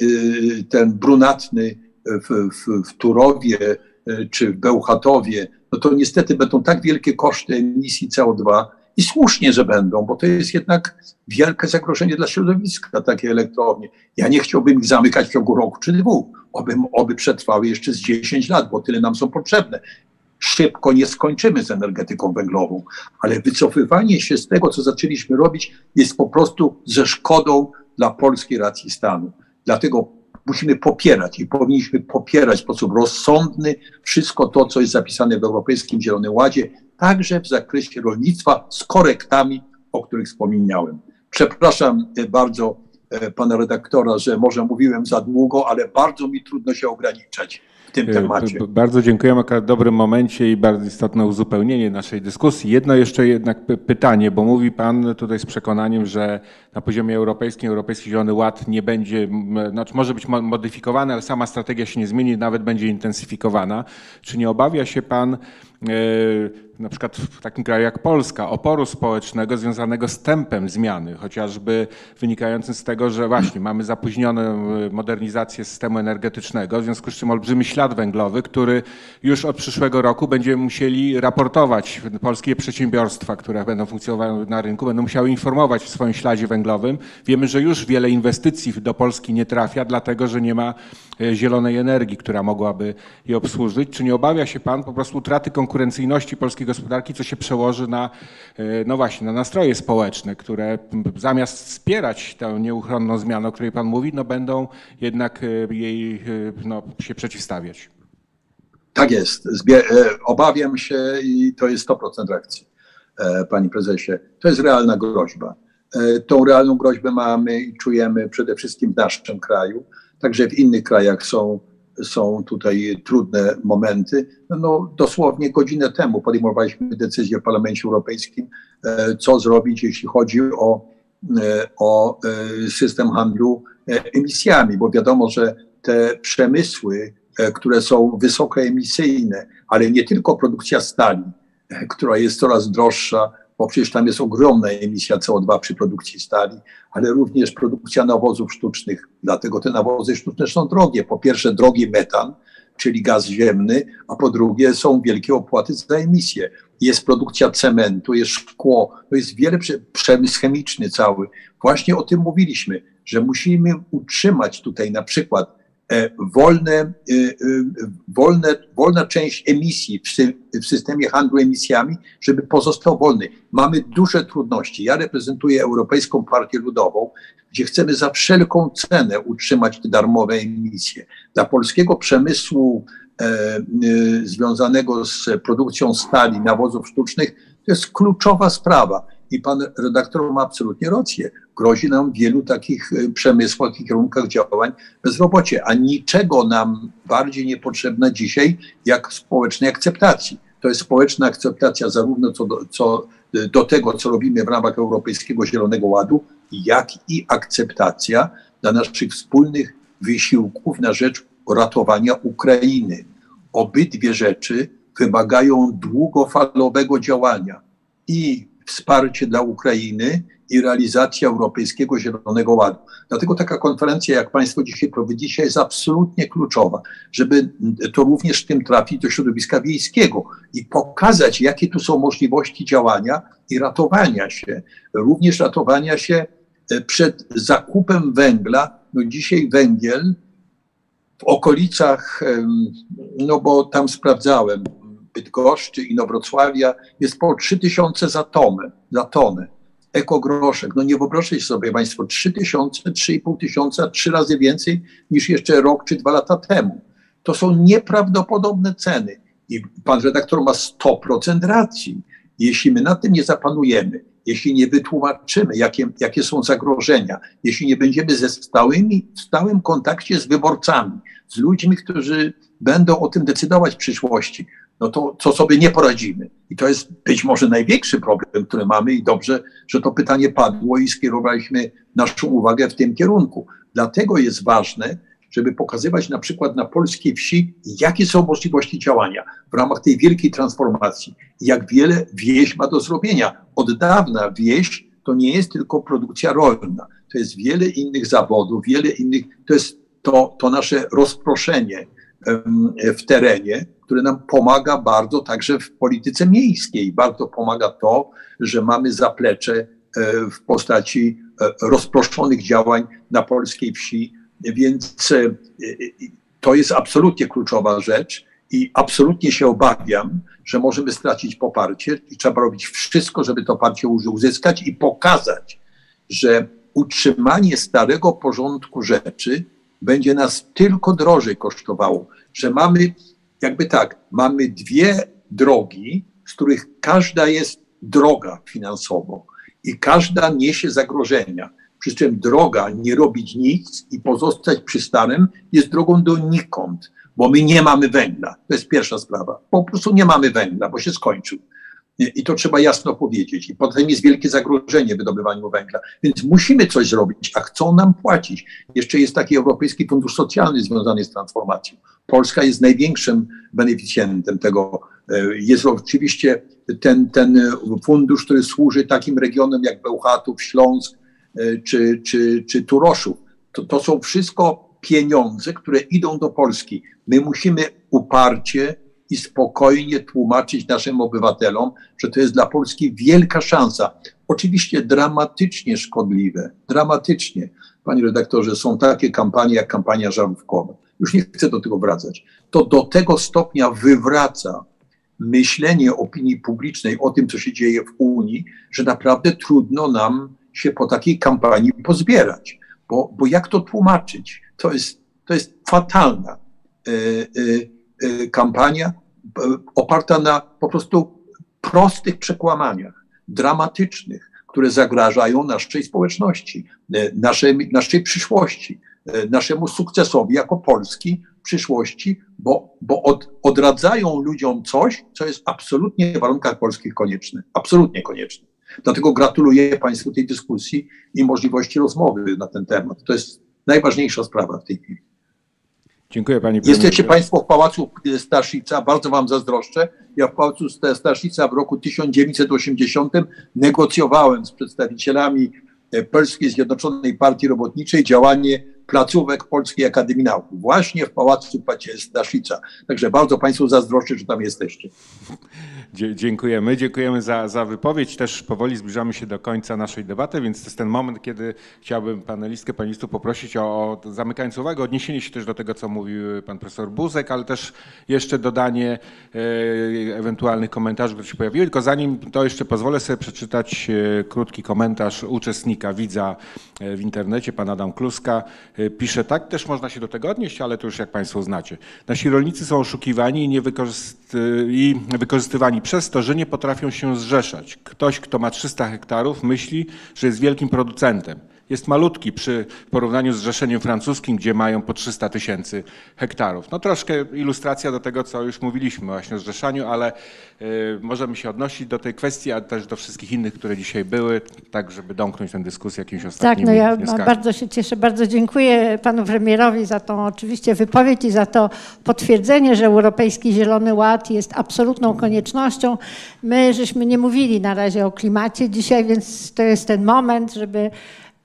[SPEAKER 9] y, ten brunatny w, w, w Turowie y, czy w Bełchatowie, no to niestety będą tak wielkie koszty emisji CO2 i słusznie, że będą, bo to jest jednak wielkie zagrożenie dla środowiska, takie elektrownie. Ja nie chciałbym ich zamykać w ciągu roku czy dwóch, oby, oby przetrwały jeszcze z 10 lat, bo tyle nam są potrzebne szybko nie skończymy z energetyką węglową, ale wycofywanie się z tego, co zaczęliśmy robić, jest po prostu ze szkodą dla polskiej racji stanu. Dlatego musimy popierać i powinniśmy popierać w sposób rozsądny wszystko to, co jest zapisane w Europejskim Zielonym Ładzie, także w zakresie rolnictwa z korektami, o których wspomniałem. Przepraszam bardzo e, pana redaktora, że może mówiłem za długo, ale bardzo mi trudno się ograniczać tym e, temacie.
[SPEAKER 2] Bardzo dziękujemy w dobrym momencie i bardzo istotne uzupełnienie naszej dyskusji. Jedno jeszcze jednak pytanie, bo mówi Pan tutaj z przekonaniem, że na poziomie europejskim Europejski Zielony Ład nie będzie, znaczy może być modyfikowany, ale sama strategia się nie zmieni, nawet będzie intensyfikowana. Czy nie obawia się Pan, na przykład w takim kraju jak Polska, oporu społecznego związanego z tempem zmiany, chociażby wynikającym z tego, że właśnie mamy zapóźnioną e, modernizację systemu energetycznego, w związku z czym olbrzymi ślad węglowy, który już od przyszłego roku będziemy musieli raportować. Polskie przedsiębiorstwa, które będą funkcjonowały na rynku, będą musiały informować o swoim śladzie węglowym. Wiemy, że już wiele inwestycji do Polski nie trafia, dlatego że nie ma e, zielonej energii, która mogłaby je obsłużyć. Czy nie obawia się Pan po prostu utraty konkurencyjności polskiej gospodarki, co się przełoży na, e, no właśnie, na nastroje społeczne, które zamiast wspierać tę nieuchronną zmianę, o której Pan mówi, no będą jednak e, jej no, się przeciwstawiać.
[SPEAKER 9] Tak jest. Obawiam się i to jest 100% reakcji, Panie Prezesie. To jest realna groźba. Tą realną groźbę mamy i czujemy przede wszystkim w naszym kraju Także w innych krajach są, są tutaj trudne momenty. No, dosłownie godzinę temu podejmowaliśmy decyzję w Parlamencie Europejskim, co zrobić, jeśli chodzi o, o system handlu emisjami, bo wiadomo, że te przemysły, które są wysokoemisyjne, ale nie tylko produkcja stali, która jest coraz droższa, bo przecież tam jest ogromna emisja CO2 przy produkcji stali, ale również produkcja nawozów sztucznych. Dlatego te nawozy sztuczne są drogie. Po pierwsze, drogi metan, czyli gaz ziemny, a po drugie są wielkie opłaty za emisję. Jest produkcja cementu, jest szkło, to jest wiele przemysł chemiczny cały. Właśnie o tym mówiliśmy, że musimy utrzymać tutaj na przykład wolne, e, e, wolne, wolna część emisji w systemie handlu emisjami, żeby pozostał wolny. Mamy duże trudności. Ja reprezentuję Europejską Partię Ludową, gdzie chcemy za wszelką cenę utrzymać te darmowe emisje. Dla polskiego przemysłu e, związanego z produkcją stali, nawozów sztucznych, to jest kluczowa sprawa. I pan redaktor ma absolutnie rację. Grozi nam wielu takich e, przemysłach i kierunkach działań bezrobocie, a niczego nam bardziej niepotrzebne dzisiaj jak społecznej akceptacji. To jest społeczna akceptacja zarówno co do, co do tego, co robimy w ramach Europejskiego Zielonego Ładu, jak i akceptacja dla naszych wspólnych wysiłków na rzecz ratowania Ukrainy. Obydwie rzeczy wymagają długofalowego działania i wsparcie dla Ukrainy i realizacja Europejskiego Zielonego Ładu. Dlatego taka konferencja, jak Państwo dzisiaj prowadzicie, jest absolutnie kluczowa, żeby to również w tym trafić do środowiska wiejskiego i pokazać, jakie tu są możliwości działania i ratowania się, również ratowania się e, przed zakupem węgla. No dzisiaj węgiel w okolicach, no bo tam sprawdzałem, Bydgoszczy, Inowrocławia jest po 3000 za tonę, za tonę. Ekogroszek, no nie wyobraźcie sobie Państwo, 3000, 3,5 tysiąca, trzy razy więcej niż jeszcze rok czy dwa lata temu. To są nieprawdopodobne ceny. I pan redaktor ma 100% racji. Jeśli my nad tym nie zapanujemy, jeśli nie wytłumaczymy, jakie, jakie są zagrożenia, jeśli nie będziemy ze stałymi, w stałym kontakcie z wyborcami, z ludźmi, którzy będą o tym decydować w przyszłości, no to co sobie nie poradzimy. I to jest być może największy problem, który mamy i dobrze, że to pytanie padło i skierowaliśmy naszą uwagę w tym kierunku. Dlatego jest ważne, żeby pokazywać na przykład na polskiej wsi, jakie są możliwości działania w ramach tej wielkiej transformacji, jak wiele wieś ma do zrobienia. Od dawna wieś to nie jest tylko produkcja rolna, to jest wiele innych zawodów, wiele innych, to jest to, to nasze rozproszenie w terenie, które nam pomaga bardzo także w polityce miejskiej. Bardzo pomaga to, że mamy zaplecze e, w postaci e, rozproszonych działań na polskiej wsi, więc e, to jest absolutnie kluczowa rzecz i absolutnie się obawiam, że możemy stracić poparcie i trzeba robić wszystko, żeby to poparcie uzyskać i pokazać, że utrzymanie starego porządku rzeczy będzie nas tylko drożej kosztowało, że mamy jakby tak, mamy dwie drogi, z których każda jest droga finansowo i każda niesie zagrożenia. Przy czym droga nie robić nic i pozostać przy starym jest drogą donikąd, bo my nie mamy węgla. To jest pierwsza sprawa. Po prostu nie mamy węgla, bo się skończył. I to trzeba jasno powiedzieć. I potem jest wielkie zagrożenie wydobywaniu węgla. Więc musimy coś zrobić, a chcą nam płacić. Jeszcze jest taki Europejski Fundusz Socjalny związany z transformacją. Polska jest największym beneficjentem tego. E, jest oczywiście ten, ten fundusz, który służy takim regionom jak Bełchatów, Śląsk e, czy, czy, czy Turoszów. To, to są wszystko pieniądze, które idą do Polski. My musimy uparcie i spokojnie tłumaczyć naszym obywatelom, że to jest dla Polski wielka szansa. Oczywiście dramatycznie szkodliwe, dramatycznie. Panie redaktorze, są takie kampanie jak kampania żarówkowa. Już nie chcę do tego wracać. To do tego stopnia wywraca myślenie opinii publicznej o tym, co się dzieje w Unii, że naprawdę trudno nam się po takiej kampanii pozbierać. Bo, bo jak to tłumaczyć? To jest, to jest fatalna y, y, y, kampania, oparta na po prostu prostych przekłamaniach, dramatycznych, które zagrażają naszej społeczności, e, naszej, naszej przyszłości. naszemu sukcesowi jako Polski przyszłości, bo, bo od, odradzają ludziom coś, co jest absolutnie w warunkach polskich konieczne. Absolutnie konieczne. Dlatego gratuluję Państwu tej dyskusji i możliwości rozmowy na ten temat. To jest najważniejsza sprawa w tej chwili.
[SPEAKER 2] Dziękuję Premierze.
[SPEAKER 9] Jesteście Państwo w Pałacu Staszica, bardzo Wam zazdroszczę. Ja w Pałacu Staszica w roku 1980 negocjowałem z przedstawicielami e, Polskiej Zjednoczonej Partii Robotniczej działanie placówek Polskiej Akademii Nauk. Właśnie w Pałacu Staszica. Także bardzo Państwu zazdroszczę, że tam jesteście.
[SPEAKER 2] Dziękujemy. Dziękujemy za, za wypowiedź. Też powoli zbliżamy się do końca naszej debaty, więc to jest ten moment, kiedy chciałbym panelistkę, panelistów poprosić o, o zamykając uwagę, odniesienie się też do tego, co mówił pan profesor Buzek, ale też jeszcze dodanie e, ewentualnych komentarzy, które się pojawiły. Tylko zanim to jeszcze pozwolę sobie przeczytać e, krótki komentarz uczestnika, widza w internecie, pan Adam Kluska. E, pisze tak, też można się do tego odnieść, ale to już jak państwo znacie. Nasi rolnicy są oszukiwani i, wykorzyst i wykorzystywani przez to, że nie potrafią się zrzeszać. Ktoś, kto ma 300 hektarów, myśli, że jest wielkim producentem jest malutki przy porównaniu z Zrzeszeniem Francuskim, gdzie mają po 300 tysięcy hektarów. No troszkę ilustracja do tego, co już mówiliśmy właśnie o zrzeszaniu, ale y, możemy się odnosić do tej kwestii, a też do wszystkich innych, które dzisiaj były, tak żeby domknąć tę dyskusję jakimś ostatnim
[SPEAKER 5] Tak, no ja bardzo się cieszę, bardzo dziękuję panu premierowi za tą oczywiście wypowiedź i za to potwierdzenie, że Europejski Zielony Ład jest absolutną koniecznością. My żeśmy nie mówili na razie o klimacie dzisiaj, więc to jest ten moment, żeby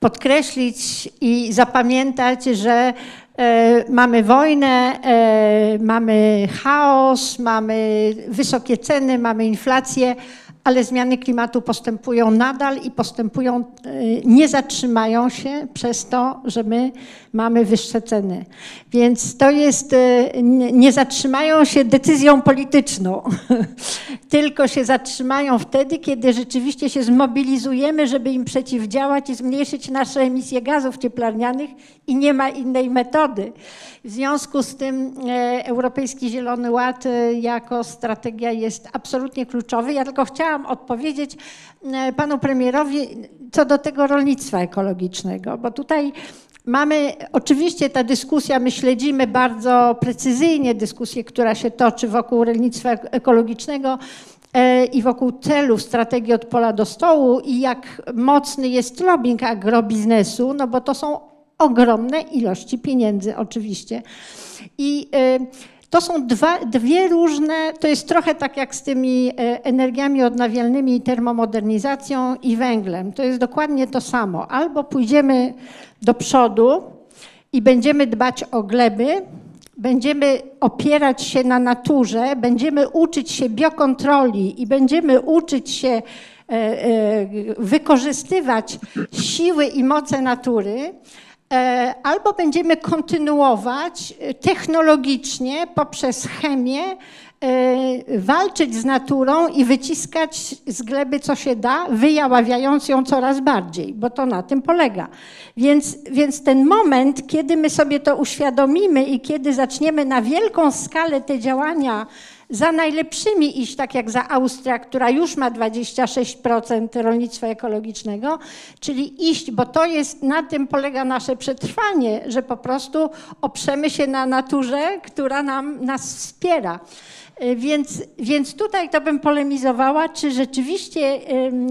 [SPEAKER 5] podkreślić i zapamiętać, że e, mamy wojnę, e, mamy chaos, mamy wysokie ceny, mamy inflację, ale zmiany klimatu postępują nadal i postępują, e, nie zatrzymają się przez to, że my mamy wyższe ceny. Więc to jest, e, nie zatrzymają się decyzją polityczną, (laughs) tylko się zatrzymają wtedy, kiedy rzeczywiście się zmobilizujemy, żeby im przeciwdziałać i zmniejszyć nasze emisje gazów cieplarnianych i nie ma innej metody. W związku z tym e, Europejski Zielony Ład jako strategia jest absolutnie kluczowy. Ja tylko chciałam odpowiedzieć panu premierowi co do tego rolnictwa ekologicznego, bo tutaj Mamy oczywiście ta dyskusja, my śledzimy bardzo precyzyjnie dyskusję, która się toczy wokół rolnictwa ekologicznego e, i wokół celów strategii od pola do stołu i jak mocny jest lobbying agrobiznesu, no bo to są ogromne ilości pieniędzy oczywiście. I e, to są dwa, dwie różne, to jest trochę tak jak z tymi e, energiami odnawialnymi termomodernizacją i węglem. To jest dokładnie to samo. Albo pójdziemy do przodu i będziemy dbać o gleby, będziemy opierać się na naturze, będziemy uczyć się biokontroli i będziemy uczyć się e, e, wykorzystywać siły i moce natury, albo będziemy kontynuować e, technologicznie poprzez chemię e, walczyć z naturą i wyciskać z gleby co się da, wyjaławiając ją coraz bardziej, bo to na tym polega. Więc, więc ten moment, kiedy my sobie to uświadomimy i kiedy zaczniemy na wielką skalę te działania za najlepszymi iść, tak jak za Austria, która już ma 26% rolnictwa ekologicznego, czyli iść, bo to jest, na tym polega nasze przetrwanie, że po prostu oprzemy się na naturze, która nam, nas wspiera. E, więc, więc tutaj to bym polemizowała, czy rzeczywiście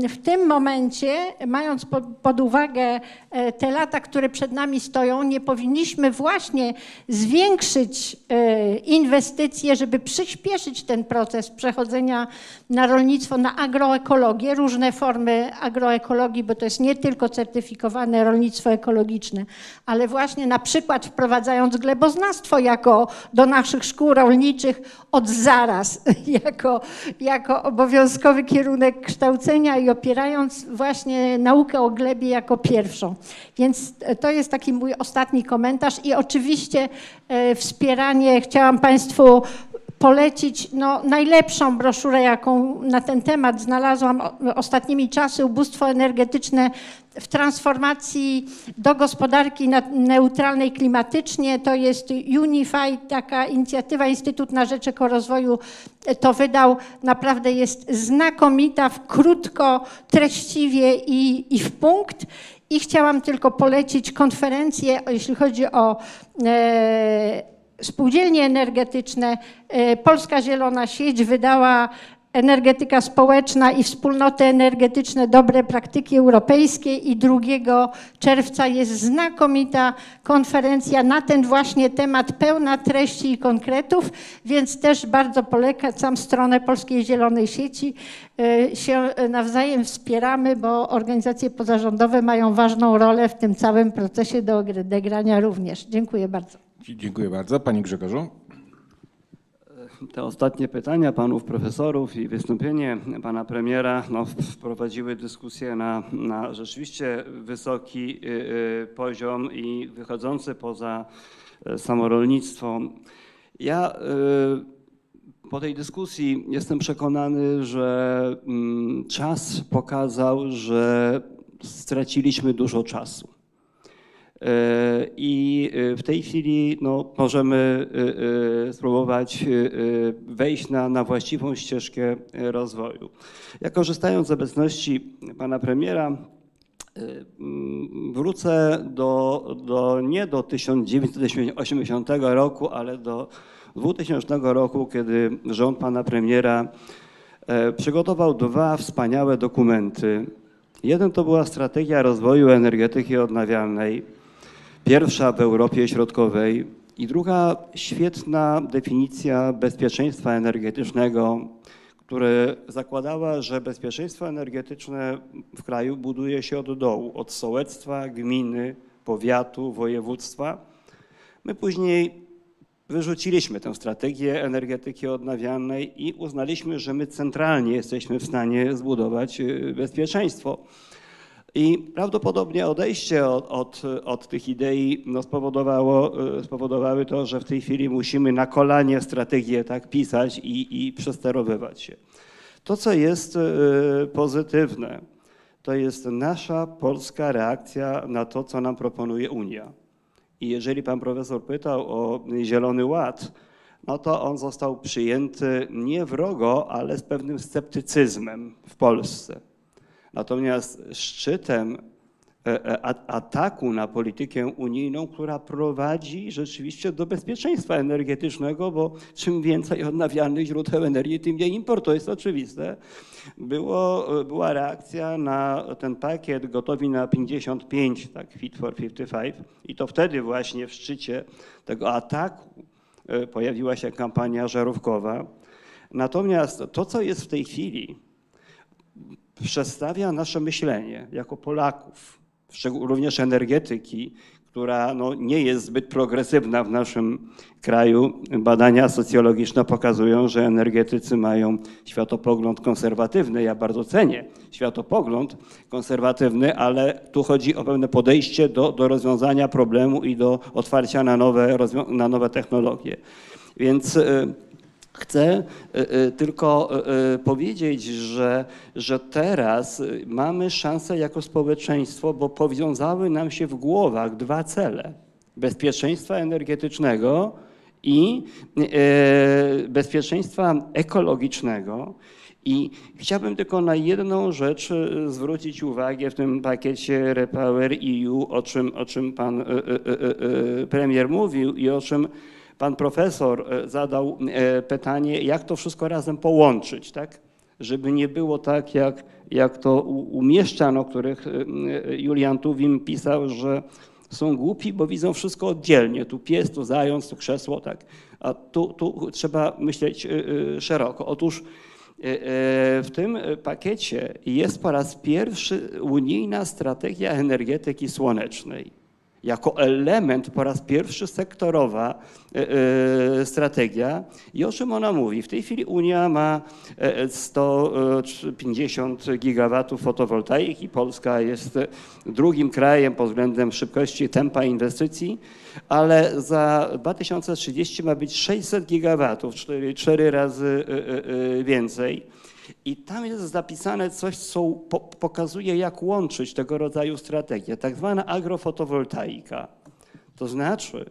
[SPEAKER 5] w tym momencie, mając pod uwagę e, te lata, które przed nami stoją, nie powinniśmy właśnie zwiększyć e, inwestycje, żeby przyspieszyć ten proces przechodzenia na rolnictwo, na agroekologię, różne formy agroekologii, bo to jest nie tylko certyfikowane rolnictwo ekologiczne, ale właśnie na przykład wprowadzając gleboznawstwo jako do naszych szkół rolniczych od za zaraz (laughs) jako, jako obowiązkowy kierunek kształcenia i opierając właśnie naukę o glebie jako pierwszą. Więc to jest taki mój ostatni komentarz i oczywiście e, wspieranie, chciałam Państwu polecić no, najlepszą broszurę, jaką na ten temat znalazłam ostatnimi czasy, ubóstwo energetyczne w transformacji do gospodarki neutralnej klimatycznie. To jest Unify, taka inicjatywa Instytut na Rzecz Ekorozwoju to wydał. Naprawdę jest znakomita, w krótko, treściwie i, i w punkt. I chciałam tylko polecić konferencję, jeśli chodzi o e, spółdzielnie energetyczne. E, Polska Zielona Sieć wydała energetyka społeczna i wspólnoty energetyczne, dobre praktyki europejskie i 2 czerwca jest znakomita konferencja na ten właśnie temat, pełna treści i konkretów, więc też bardzo polecam stronę Polskiej Zielonej Sieci. E, się nawzajem wspieramy, bo organizacje pozarządowe mają ważną rolę w tym całym procesie do odegrania również. Dziękuję bardzo.
[SPEAKER 2] Dziękuję bardzo. Pani Grzegorzu
[SPEAKER 3] te ostatnie pytania panów profesorów i wystąpienie pana premiera no, wprowadziły dyskusję na, na rzeczywiście wysoki y, y, poziom i wychodzący poza y, samorolnictwo. Ja po tej dyskusji jestem przekonany, że mm, czas pokazał, że straciliśmy dużo czasu. E, I e, w tej chwili no, możemy e, spróbować wejść na, na właściwą ścieżkę rozwoju. Ja korzystając z obecności pana premiera, wrócę do, do, nie do 1980 roku, ale do 2000 roku, kiedy rząd pana premiera przygotował dwa wspaniałe dokumenty. Jeden to była strategia rozwoju energetyki odnawialnej, Pierwsza w Europie Środkowej i druga świetna definicja bezpieczeństwa energetycznego, które zakładała, że bezpieczeństwo energetyczne w kraju buduje się od dołu, od sołectwa, gminy, powiatu, województwa. My później wyrzuciliśmy tę strategię energetyki odnawialnej i uznaliśmy, że my centralnie jesteśmy w stanie zbudować y, bezpieczeństwo. I prawdopodobnie odejście od, od, od tych idei no, spowodowało, e, spowodowały to, że w tej chwili musimy na kolanie strategię tak pisać i, i przesterowywać się. To, co jest e, pozytywne, to jest nasza polska reakcja na to, co nam proponuje Unia. I jeżeli pan profesor pytał o Zielony Ład, no to on został przyjęty nie wrogo, ale z pewnym sceptycyzmem w Polsce. Natomiast szczytem e, e, ataku na politykę unijną, która prowadzi rzeczywiście do bezpieczeństwa energetycznego, bo czym więcej odnawialnych źródeł energii, tym mniej import, to jest oczywiste. Było, była reakcja na ten pakiet gotowi na 55, tak Fit for 55 i to wtedy właśnie w szczycie tego ataku e, pojawiła się kampania żarówkowa. Natomiast to, co jest w tej chwili, przedstawia nasze myślenie jako Polaków, również energetyki, która no, nie jest zbyt progresywna w naszym kraju. Badania socjologiczne pokazują, że energetycy mają światopogląd konserwatywny. Ja bardzo cenię światopogląd konserwatywny, ale tu chodzi o pewne podejście do, do rozwiązania problemu i do otwarcia na nowe, na nowe technologie. Więc y, Chcę e, e, tylko e, powiedzieć, że, że teraz mamy szansę jako społeczeństwo, bo powiązały nam się w głowach dwa cele: bezpieczeństwa energetycznego i bezpieczeństwa ekologicznego. I chciałbym tylko na jedną rzecz zwrócić uwagę w tym pakiecie Repower EU, o czym, o czym pan premier mówił i o czym Pan profesor e, zadał e, pytanie, jak to wszystko razem połączyć, tak? Żeby nie było tak, jak, jak to umieszczano, których e, Julian Tuwim pisał, że są głupi, bo widzą wszystko oddzielnie. Tu pies, tu zając, tu krzesło, tak. A tu, tu trzeba myśleć szeroko. Otóż w tym pakiecie jest po raz pierwszy unijna strategia energetyki słonecznej. Jako element po raz pierwszy sektorowa strategia. I o czym ona mówi? W tej chwili Unia ma 150 gigawatów fotowoltaiki. Polska jest drugim krajem pod względem szybkości tempa inwestycji, ale za 2030 ma być 600 gigawatów, czyli 4 razy więcej. I tam jest zapisane coś, co pokazuje, jak łączyć tego rodzaju strategie, tak zwana agrofotowoltaika. To znaczy,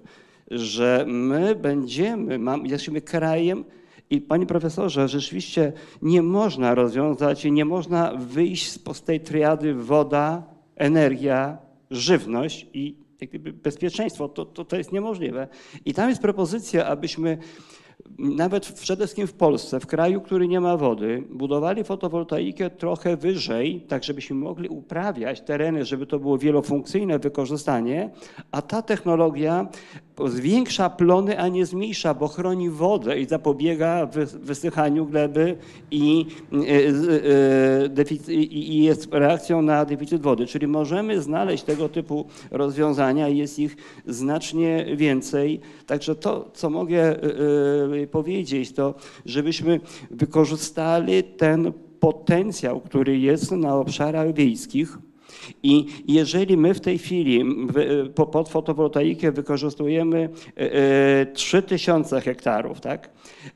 [SPEAKER 3] że my będziemy, jesteśmy krajem, i panie profesorze, rzeczywiście nie można rozwiązać, nie można wyjść z tej triady woda, energia, żywność i bezpieczeństwo. To, to, to jest niemożliwe. I tam jest propozycja, abyśmy nawet przede wszystkim w Polsce, w kraju, który nie ma wody, budowali fotowoltaikę trochę wyżej, tak żebyśmy mogli uprawiać tereny, żeby to było wielofunkcyjne wykorzystanie, a ta technologia zwiększa plony, a nie zmniejsza, bo chroni wodę i zapobiega wysychaniu gleby i, e, e, i jest reakcją na deficyt wody. Czyli możemy znaleźć tego typu rozwiązania, jest ich znacznie więcej. Także to, co mogę powiedzieć, to żebyśmy wykorzystali ten potencjał, który jest na obszarach wiejskich, i jeżeli my w tej chwili pod fotowoltaikę wykorzystujemy 3000 e, e, hektarów, tak?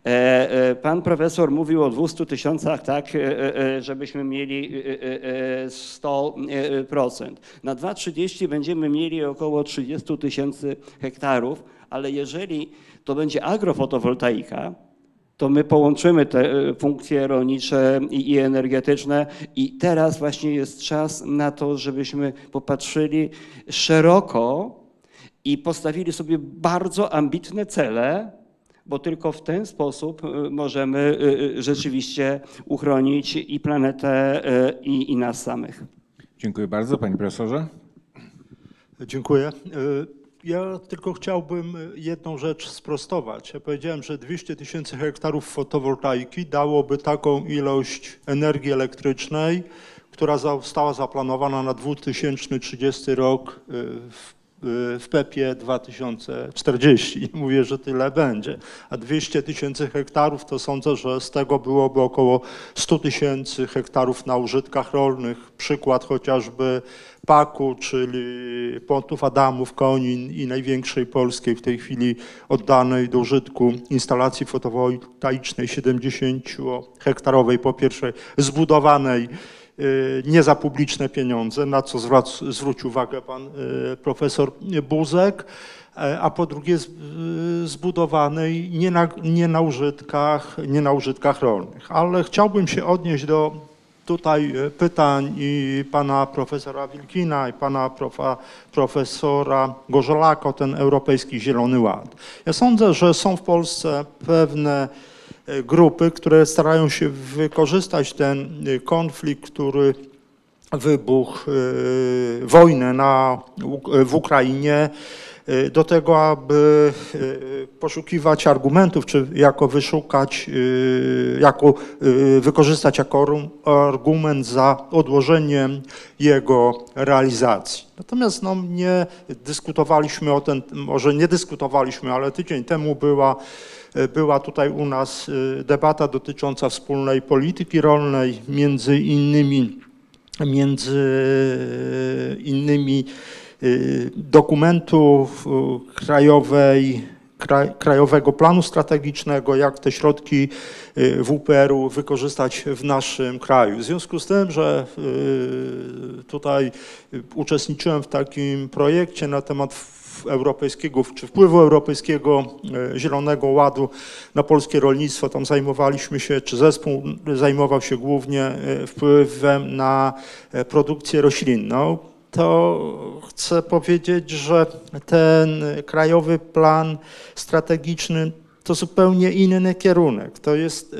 [SPEAKER 3] E, pan profesor mówił o 200 tysiącach, tak, żebyśmy mieli 100%. Na 2,30 będziemy mieli około 30 tysięcy hektarów, ale jeżeli to będzie agrofotowoltaika, to my połączymy te e, funkcje rolnicze i, energetyczne i teraz właśnie jest czas na to, żebyśmy popatrzyli szeroko i postawili sobie bardzo ambitne cele, bo tylko w ten sposób e, możemy e, rzeczywiście uchronić i planetę, i, i nas samych.
[SPEAKER 2] Dziękuję bardzo, panie profesorze.
[SPEAKER 4] Dziękuję. Ja tylko chciałbym jedną rzecz sprostować. Ja powiedziałem, że 200 tysięcy hektarów fotowoltaiki dałoby taką ilość energii elektrycznej, która została zaplanowana na 2030 rok y, w w PEP-ie 2040. Mówię, że tyle będzie. A 200 tysięcy hektarów to sądzę, że z tego byłoby około 100 tysięcy hektarów na użytkach rolnych. Przykład chociażby Paku, czyli Pontów Adamów, Konin i największej polskiej w tej chwili oddanej do użytku instalacji fotowoltaicznej 70-hektarowej, po pierwsze zbudowanej nie za publiczne pieniądze, na co zwrócił uwagę pan y, profesor Buzek, e, a po drugie y, zbudowanej nie na, nie na, użytkach, nie na użytkach rolnych. Ale chciałbym się odnieść do tutaj pytań i pana profesora Wilkina i pana profa, profesora Gorzelaka o ten Europejski Zielony Ład. Ja sądzę, że są w Polsce pewne E, grupy, które starają się wykorzystać ten e, konflikt, który wybuchł, e, wojnę na, w Ukrainie, do tego, aby poszukiwać argumentów, czy jako wyszukać, jako wykorzystać jako argument za odłożeniem jego realizacji. Natomiast no, nie dyskutowaliśmy o tym, może nie dyskutowaliśmy, ale tydzień temu była E, była tutaj u nas e, debata dotycząca wspólnej polityki rolnej, między innymi, między innymi e, dokumentów krajowej, Krajowego Planu Strategicznego, jak te środki WPR-u wykorzystać w naszym kraju. W związku z tym, że tutaj uczestniczyłem w takim projekcie na temat europejskiego, czy wpływu europejskiego e, Zielonego Ładu na polskie rolnictwo. Tam zajmowaliśmy się, czy zespół zajmował się głównie e, wpływem na e, produkcję roślinną to chcę powiedzieć, że ten krajowy plan strategiczny to zupełnie inny kierunek. To jest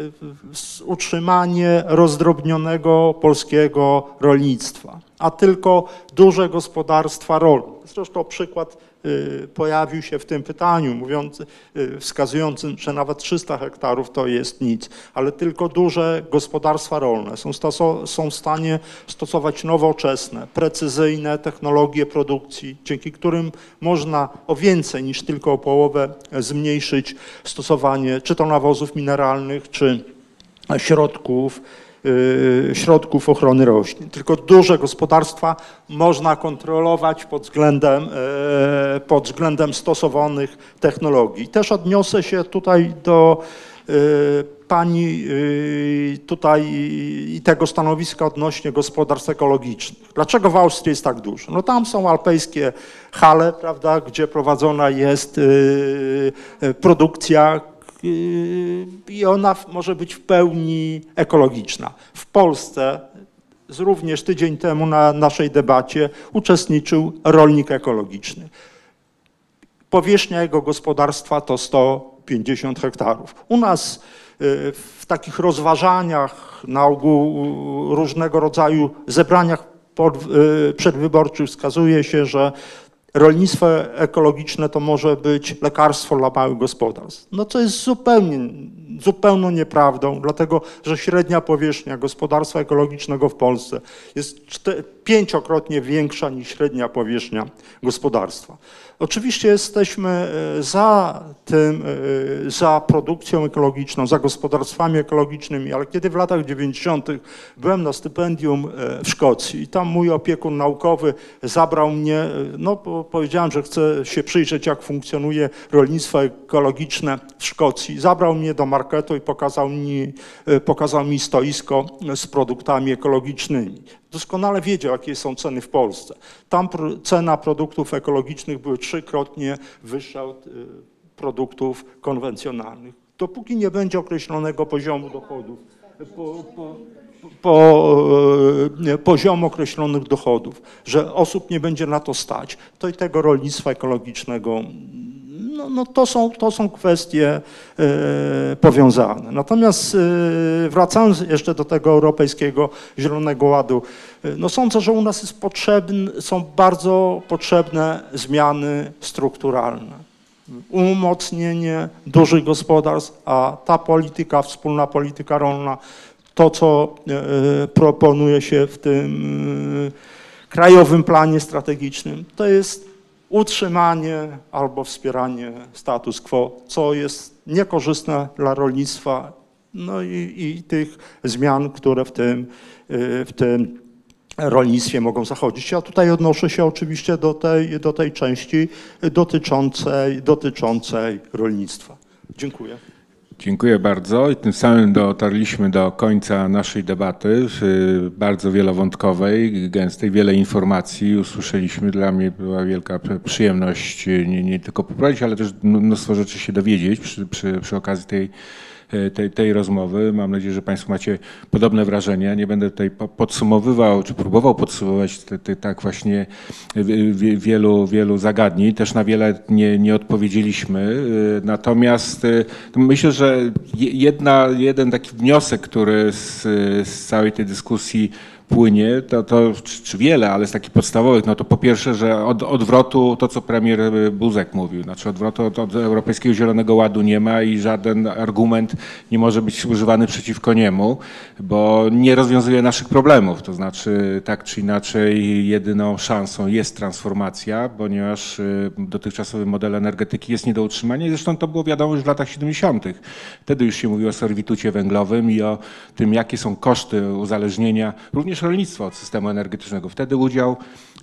[SPEAKER 4] utrzymanie rozdrobnionego polskiego rolnictwa, a tylko duże gospodarstwa rolne. Zresztą przykład pojawił się w tym pytaniu, mówiąc, y, wskazującym, że nawet 300 hektarów to jest nic, ale tylko duże gospodarstwa rolne są, są w stanie stosować nowoczesne, precyzyjne technologie produkcji, dzięki którym można o więcej niż tylko o połowę zmniejszyć stosowanie czy to nawozów mineralnych, czy środków, y, środków ochrony roślin. Tylko duże gospodarstwa można kontrolować pod względem, e, pod względem stosowanych technologii. Też odniosę się tutaj do e, pani y, tutaj i tego stanowiska odnośnie gospodarstw ekologicznych. Dlaczego w Austrii jest tak dużo? No tam są alpejskie hale, prawda, gdzie prowadzona jest y, y, produkcja i ona może być w pełni ekologiczna. W Polsce również tydzień temu na naszej debacie uczestniczył rolnik ekologiczny. Powierzchnia jego gospodarstwa to 150 hektarów. U nas y, w takich rozważaniach, na ogół y, różnego rodzaju zebraniach y, przedwyborczych wskazuje się, że rolnictwo ekologiczne to może być lekarstwo dla małych gospodarstw. No co jest zupełnie, zupełną nieprawdą, dlatego że średnia powierzchnia gospodarstwa ekologicznego w Polsce jest pięciokrotnie większa niż średnia powierzchnia gospodarstwa. Oczywiście jesteśmy e, za tym, e, za produkcją ekologiczną, za gospodarstwami ekologicznymi, ale kiedy w latach 90. byłem na stypendium e, w Szkocji i tam mój opiekun naukowy zabrał mnie, e, no po- powiedziałem, że chcę się przyjrzeć, jak funkcjonuje rolnictwo ekologiczne w Szkocji. Zabrał mnie do marketu i pokazał mi, e, pokazał mi stoisko z produktami ekologicznymi. Doskonale wiedział, jakie są ceny w Polsce. Tam cena produktów ekologicznych były trzykrotnie wyższa od y, produktów konwencjonalnych. Dopóki nie będzie określonego poziomu dochodów, po, po, po, e, poziomu określonych dochodów, że osób nie będzie na to stać, to i tego rolnictwa ekologicznego no, no to, są, to są kwestie e, powiązane. Natomiast e, wracając jeszcze do tego Europejskiego Zielonego Ładu, e, no sądzę, że u nas jest potrzebny, są bardzo potrzebne zmiany strukturalne. Umocnienie dużych gospodarstw, a ta polityka, wspólna polityka rolna, to co proponuje się w tym krajowym planie strategicznym, to jest utrzymanie albo wspieranie status quo, co jest niekorzystne dla rolnictwa, no i, i tych zmian, które w tym, y, w tym rolnictwie mogą zachodzić. Ja tutaj odnoszę się oczywiście do tej, do tej części dotyczącej, dotyczącej rolnictwa. Dziękuję.
[SPEAKER 2] Dziękuję bardzo i tym samym dotarliśmy do końca naszej debaty, y, bardzo wielowątkowej, gęstej, wiele informacji usłyszeliśmy. Dla mnie była wielka przy- przyjemność y, nie, nie tylko poprowadzić, ale też mnóstwo rzeczy się dowiedzieć przy, przy, przy okazji tej, tej, tej rozmowy. Mam nadzieję, że Państwo macie podobne wrażenia. Nie będę tutaj po- podsumowywał, czy próbował podsumować te, te, tak właśnie wi- wi- wielu, wielu zagadnień. Też na wiele nie, nie odpowiedzieliśmy. Y, Natomiast y, myślę, że je- jedna, jeden taki wniosek, który z, z całej tej dyskusji płynie, to, to czy, wiele, ale z takich podstawowych, no to po pierwsze, że od odwrotu, to co premier y, Buzek mówił, znaczy odwrotu od, od Europejskiego Zielonego Ładu nie ma i żaden argument nie może być używany przeciwko niemu, bo nie rozwiązuje naszych problemów, to znaczy tak czy inaczej jedyną szansą jest transformacja, ponieważ y, dotychczasowy model energetyki jest nie do utrzymania i zresztą to było wiadomo już w latach 70. Wtedy już się mówiło o serwitucie węglowym i o tym, jakie są koszty uzależnienia również rolnictwa od systemu energetycznego. Wtedy udział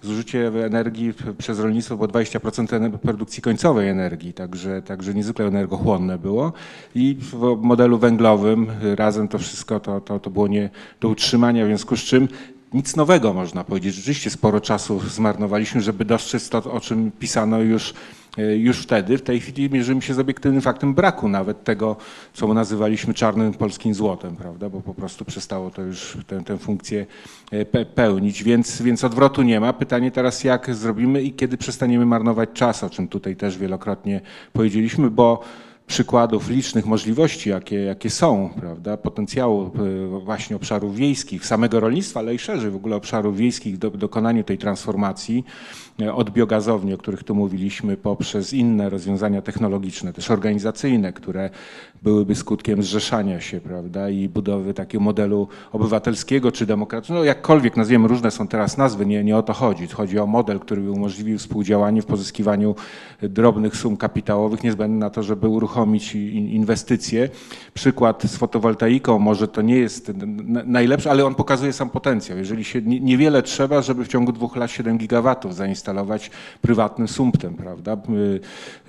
[SPEAKER 2] zużycie energii przez rolnictwo było 20% ener- produkcji końcowej energii, także, także niezwykle energochłonne było i w modelu węglowym razem to wszystko to, to, to było nie do utrzymania, w związku z czym nic nowego można powiedzieć. Rzeczywiście sporo czasu zmarnowaliśmy, żeby dostrzec to, o czym pisano już, już wtedy. W tej chwili mierzymy się z obiektywnym faktem braku nawet tego, co nazywaliśmy czarnym polskim złotem, prawda? bo po prostu przestało to już tę, tę funkcję e, pe, pełnić, więc, więc odwrotu nie ma. Pytanie teraz, jak zrobimy i kiedy przestaniemy marnować czas, o czym tutaj też wielokrotnie powiedzieliśmy, bo przykładów licznych możliwości, jakie, jakie są, prawda, potencjału e, właśnie obszarów wiejskich, samego rolnictwa, ale i szerzej w ogóle obszarów wiejskich do dokonaniu tej transformacji e, od biogazowni, o których tu mówiliśmy, poprzez inne rozwiązania technologiczne, też organizacyjne, które byłyby skutkiem zrzeszania się, prawda, i budowy takiego modelu obywatelskiego czy demokratycznego, no jakkolwiek nazwiemy, różne są teraz nazwy, nie, nie o to chodzi. Chodzi o model, który by umożliwił współdziałanie w pozyskiwaniu drobnych sum kapitałowych niezbędnych na to, żeby uruchomić inwestycje. Przykład z fotowoltaiką, może to nie jest najlepszy, ale on pokazuje sam potencjał. Jeżeli się niewiele trzeba, żeby w ciągu dwóch lat 7 gigawatów zainstalować prywatnym sumptem, prawda, y,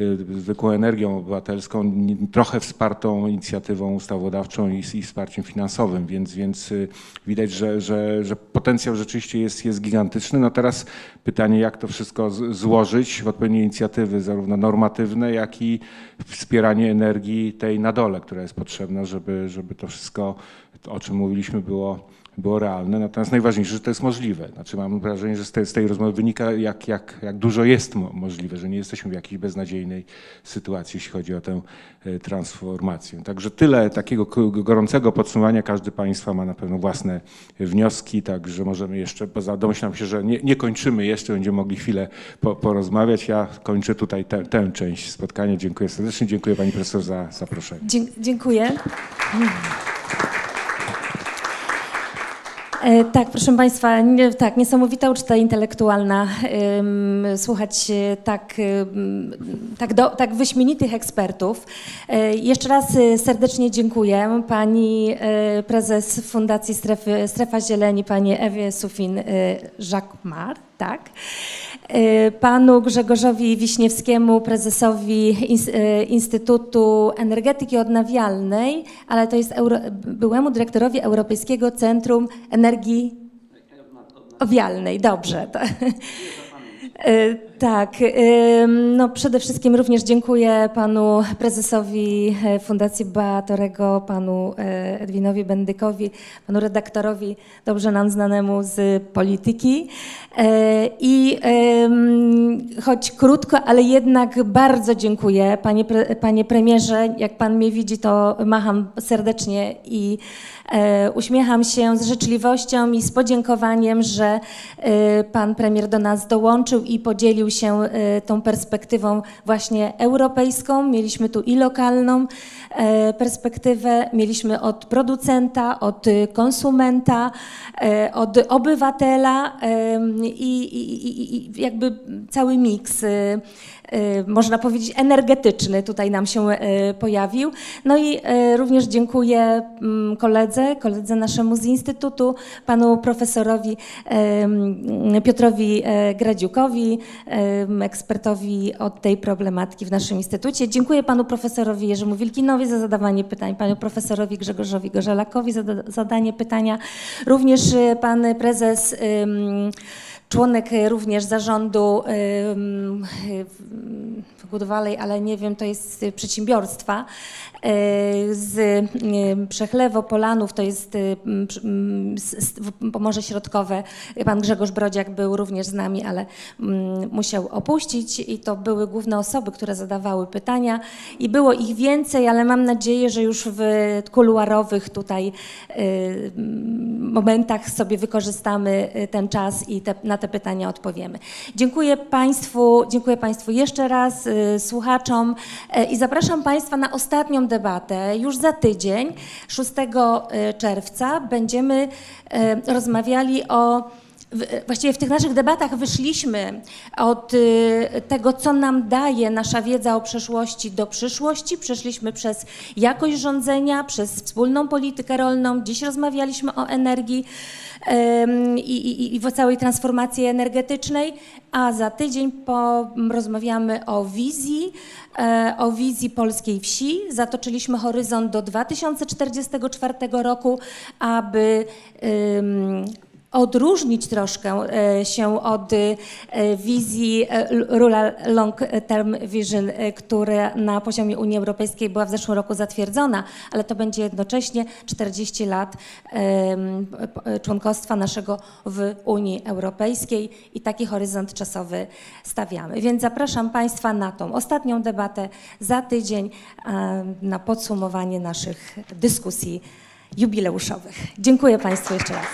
[SPEAKER 2] y, zwykłą energią obywatelską, trochę wspartą inicjatywą ustawodawczą i, i wsparciem finansowym, więc, więc y, widać, że, że, że potencjał rzeczywiście jest, jest gigantyczny. No teraz pytanie, jak to wszystko złożyć w odpowiednie inicjatywy, zarówno normatywne, jak i wspieranie energii tej na dole, która jest potrzebna, żeby, żeby to wszystko, o czym mówiliśmy, było było realne, natomiast najważniejsze, że to jest możliwe. Znaczy mam wrażenie, że z tej, z tej rozmowy wynika, jak, jak, jak dużo jest mo możliwe, że nie jesteśmy w jakiejś beznadziejnej sytuacji, jeśli chodzi o tę e, transformację. Także tyle takiego gorącego podsumowania. Każdy Państwa ma na pewno własne wnioski, także możemy jeszcze, poza domyślam się, że nie, nie kończymy jeszcze, będziemy mogli chwilę po, porozmawiać. Ja kończę tutaj te, tę część spotkania. Dziękuję serdecznie. Dziękuję Pani Profesor za zaproszenie.
[SPEAKER 1] Dziękuję. E, tak, proszę Państwa, nie, tak, niesamowita uczta intelektualna. słuchać tak, tak, do, tak wyśmienitych ekspertów. E, jeszcze raz e, serdecznie dziękuję Pani prezes Fundacji Strefy, Strefa Zieleni, Pani Ewie Sufin-Jacquemart, tak? Panu Grzegorzowi Wiśniewskiemu, prezesowi Instytutu Energetyki Odnawialnej, ale to jest euro, byłemu dyrektorowi Europejskiego Centrum Energii Odnawialnej. Dobrze. To. (laughs) E, tak, no przede wszystkim również dziękuję panu prezesowi e, Fundacji Batorego, panu e, Edwinowi Bendykowi, panu redaktorowi dobrze nam znanemu z polityki. I choć krótko, ale jednak bardzo dziękuję panie, panie premierze. Jak pan mnie widzi, to macham serdecznie i E, uśmiecham się z życzliwością i z podziękowaniem, że e, pan premier do nas dołączył i podzielił się e, tą perspektywą właśnie europejską. Mieliśmy tu i lokalną perspektywę, mieliśmy od producenta, od konsumenta, od obywatela i, i, i jakby cały miks Y, można powiedzieć, energetyczny tutaj nam się y, pojawił. No i y, również dziękuję mm, koledze, koledze naszemu z Instytutu, panu profesorowi Piotrowi Gradziukowi, ekspertowi od tej problematyki w naszym Instytucie. Dziękuję panu profesorowi Jerzemu Wilkinowi za zadawanie pytań, panu profesorowi Grzegorzowi Gorzelakowi za zadanie pytania. Również pan prezes członek również zarządu Good ale nie wiem, to jest przedsiębiorstwa z Przechlewo, Polanów, to jest Pomorze Środkowe. Pan Grzegorz Brodziak był również z nami, ale musiał opuścić i to były główne osoby, które zadawały pytania i było ich więcej, ale mam nadzieję, że już w kuluarowych tutaj momentach sobie wykorzystamy ten czas i te, na te pytania odpowiemy. Dziękuję Państwu, dziękuję Państwu jeszcze raz, y, słuchaczom y, i zapraszam Państwa na ostatnią debatę. Już za tydzień, 6 y, czerwca, będziemy rozmawiali o Właściwie w tych naszych debatach wyszliśmy od tego, co nam daje nasza wiedza o przeszłości do przyszłości. Przeszliśmy przez jakość rządzenia, przez wspólną politykę rolną. Dziś rozmawialiśmy o energii i, i, i w całej transformacji energetycznej, a za tydzień rozmawiamy o wizji, e, o wizji polskiej wsi. Zatoczyliśmy horyzont do 2044 roku, aby odróżnić troszkę e, się od e, wizji e, Rural Long Term Vision, która na poziomie Unii Europejskiej była w zeszłym roku zatwierdzona, ale to będzie jednocześnie 40 lat członkostwa naszego w Unii Europejskiej i taki horyzont czasowy stawiamy. Więc zapraszam Państwa na tą ostatnią debatę za tydzień na podsumowanie naszych dyskusji jubileuszowych. Dziękuję Państwu jeszcze raz.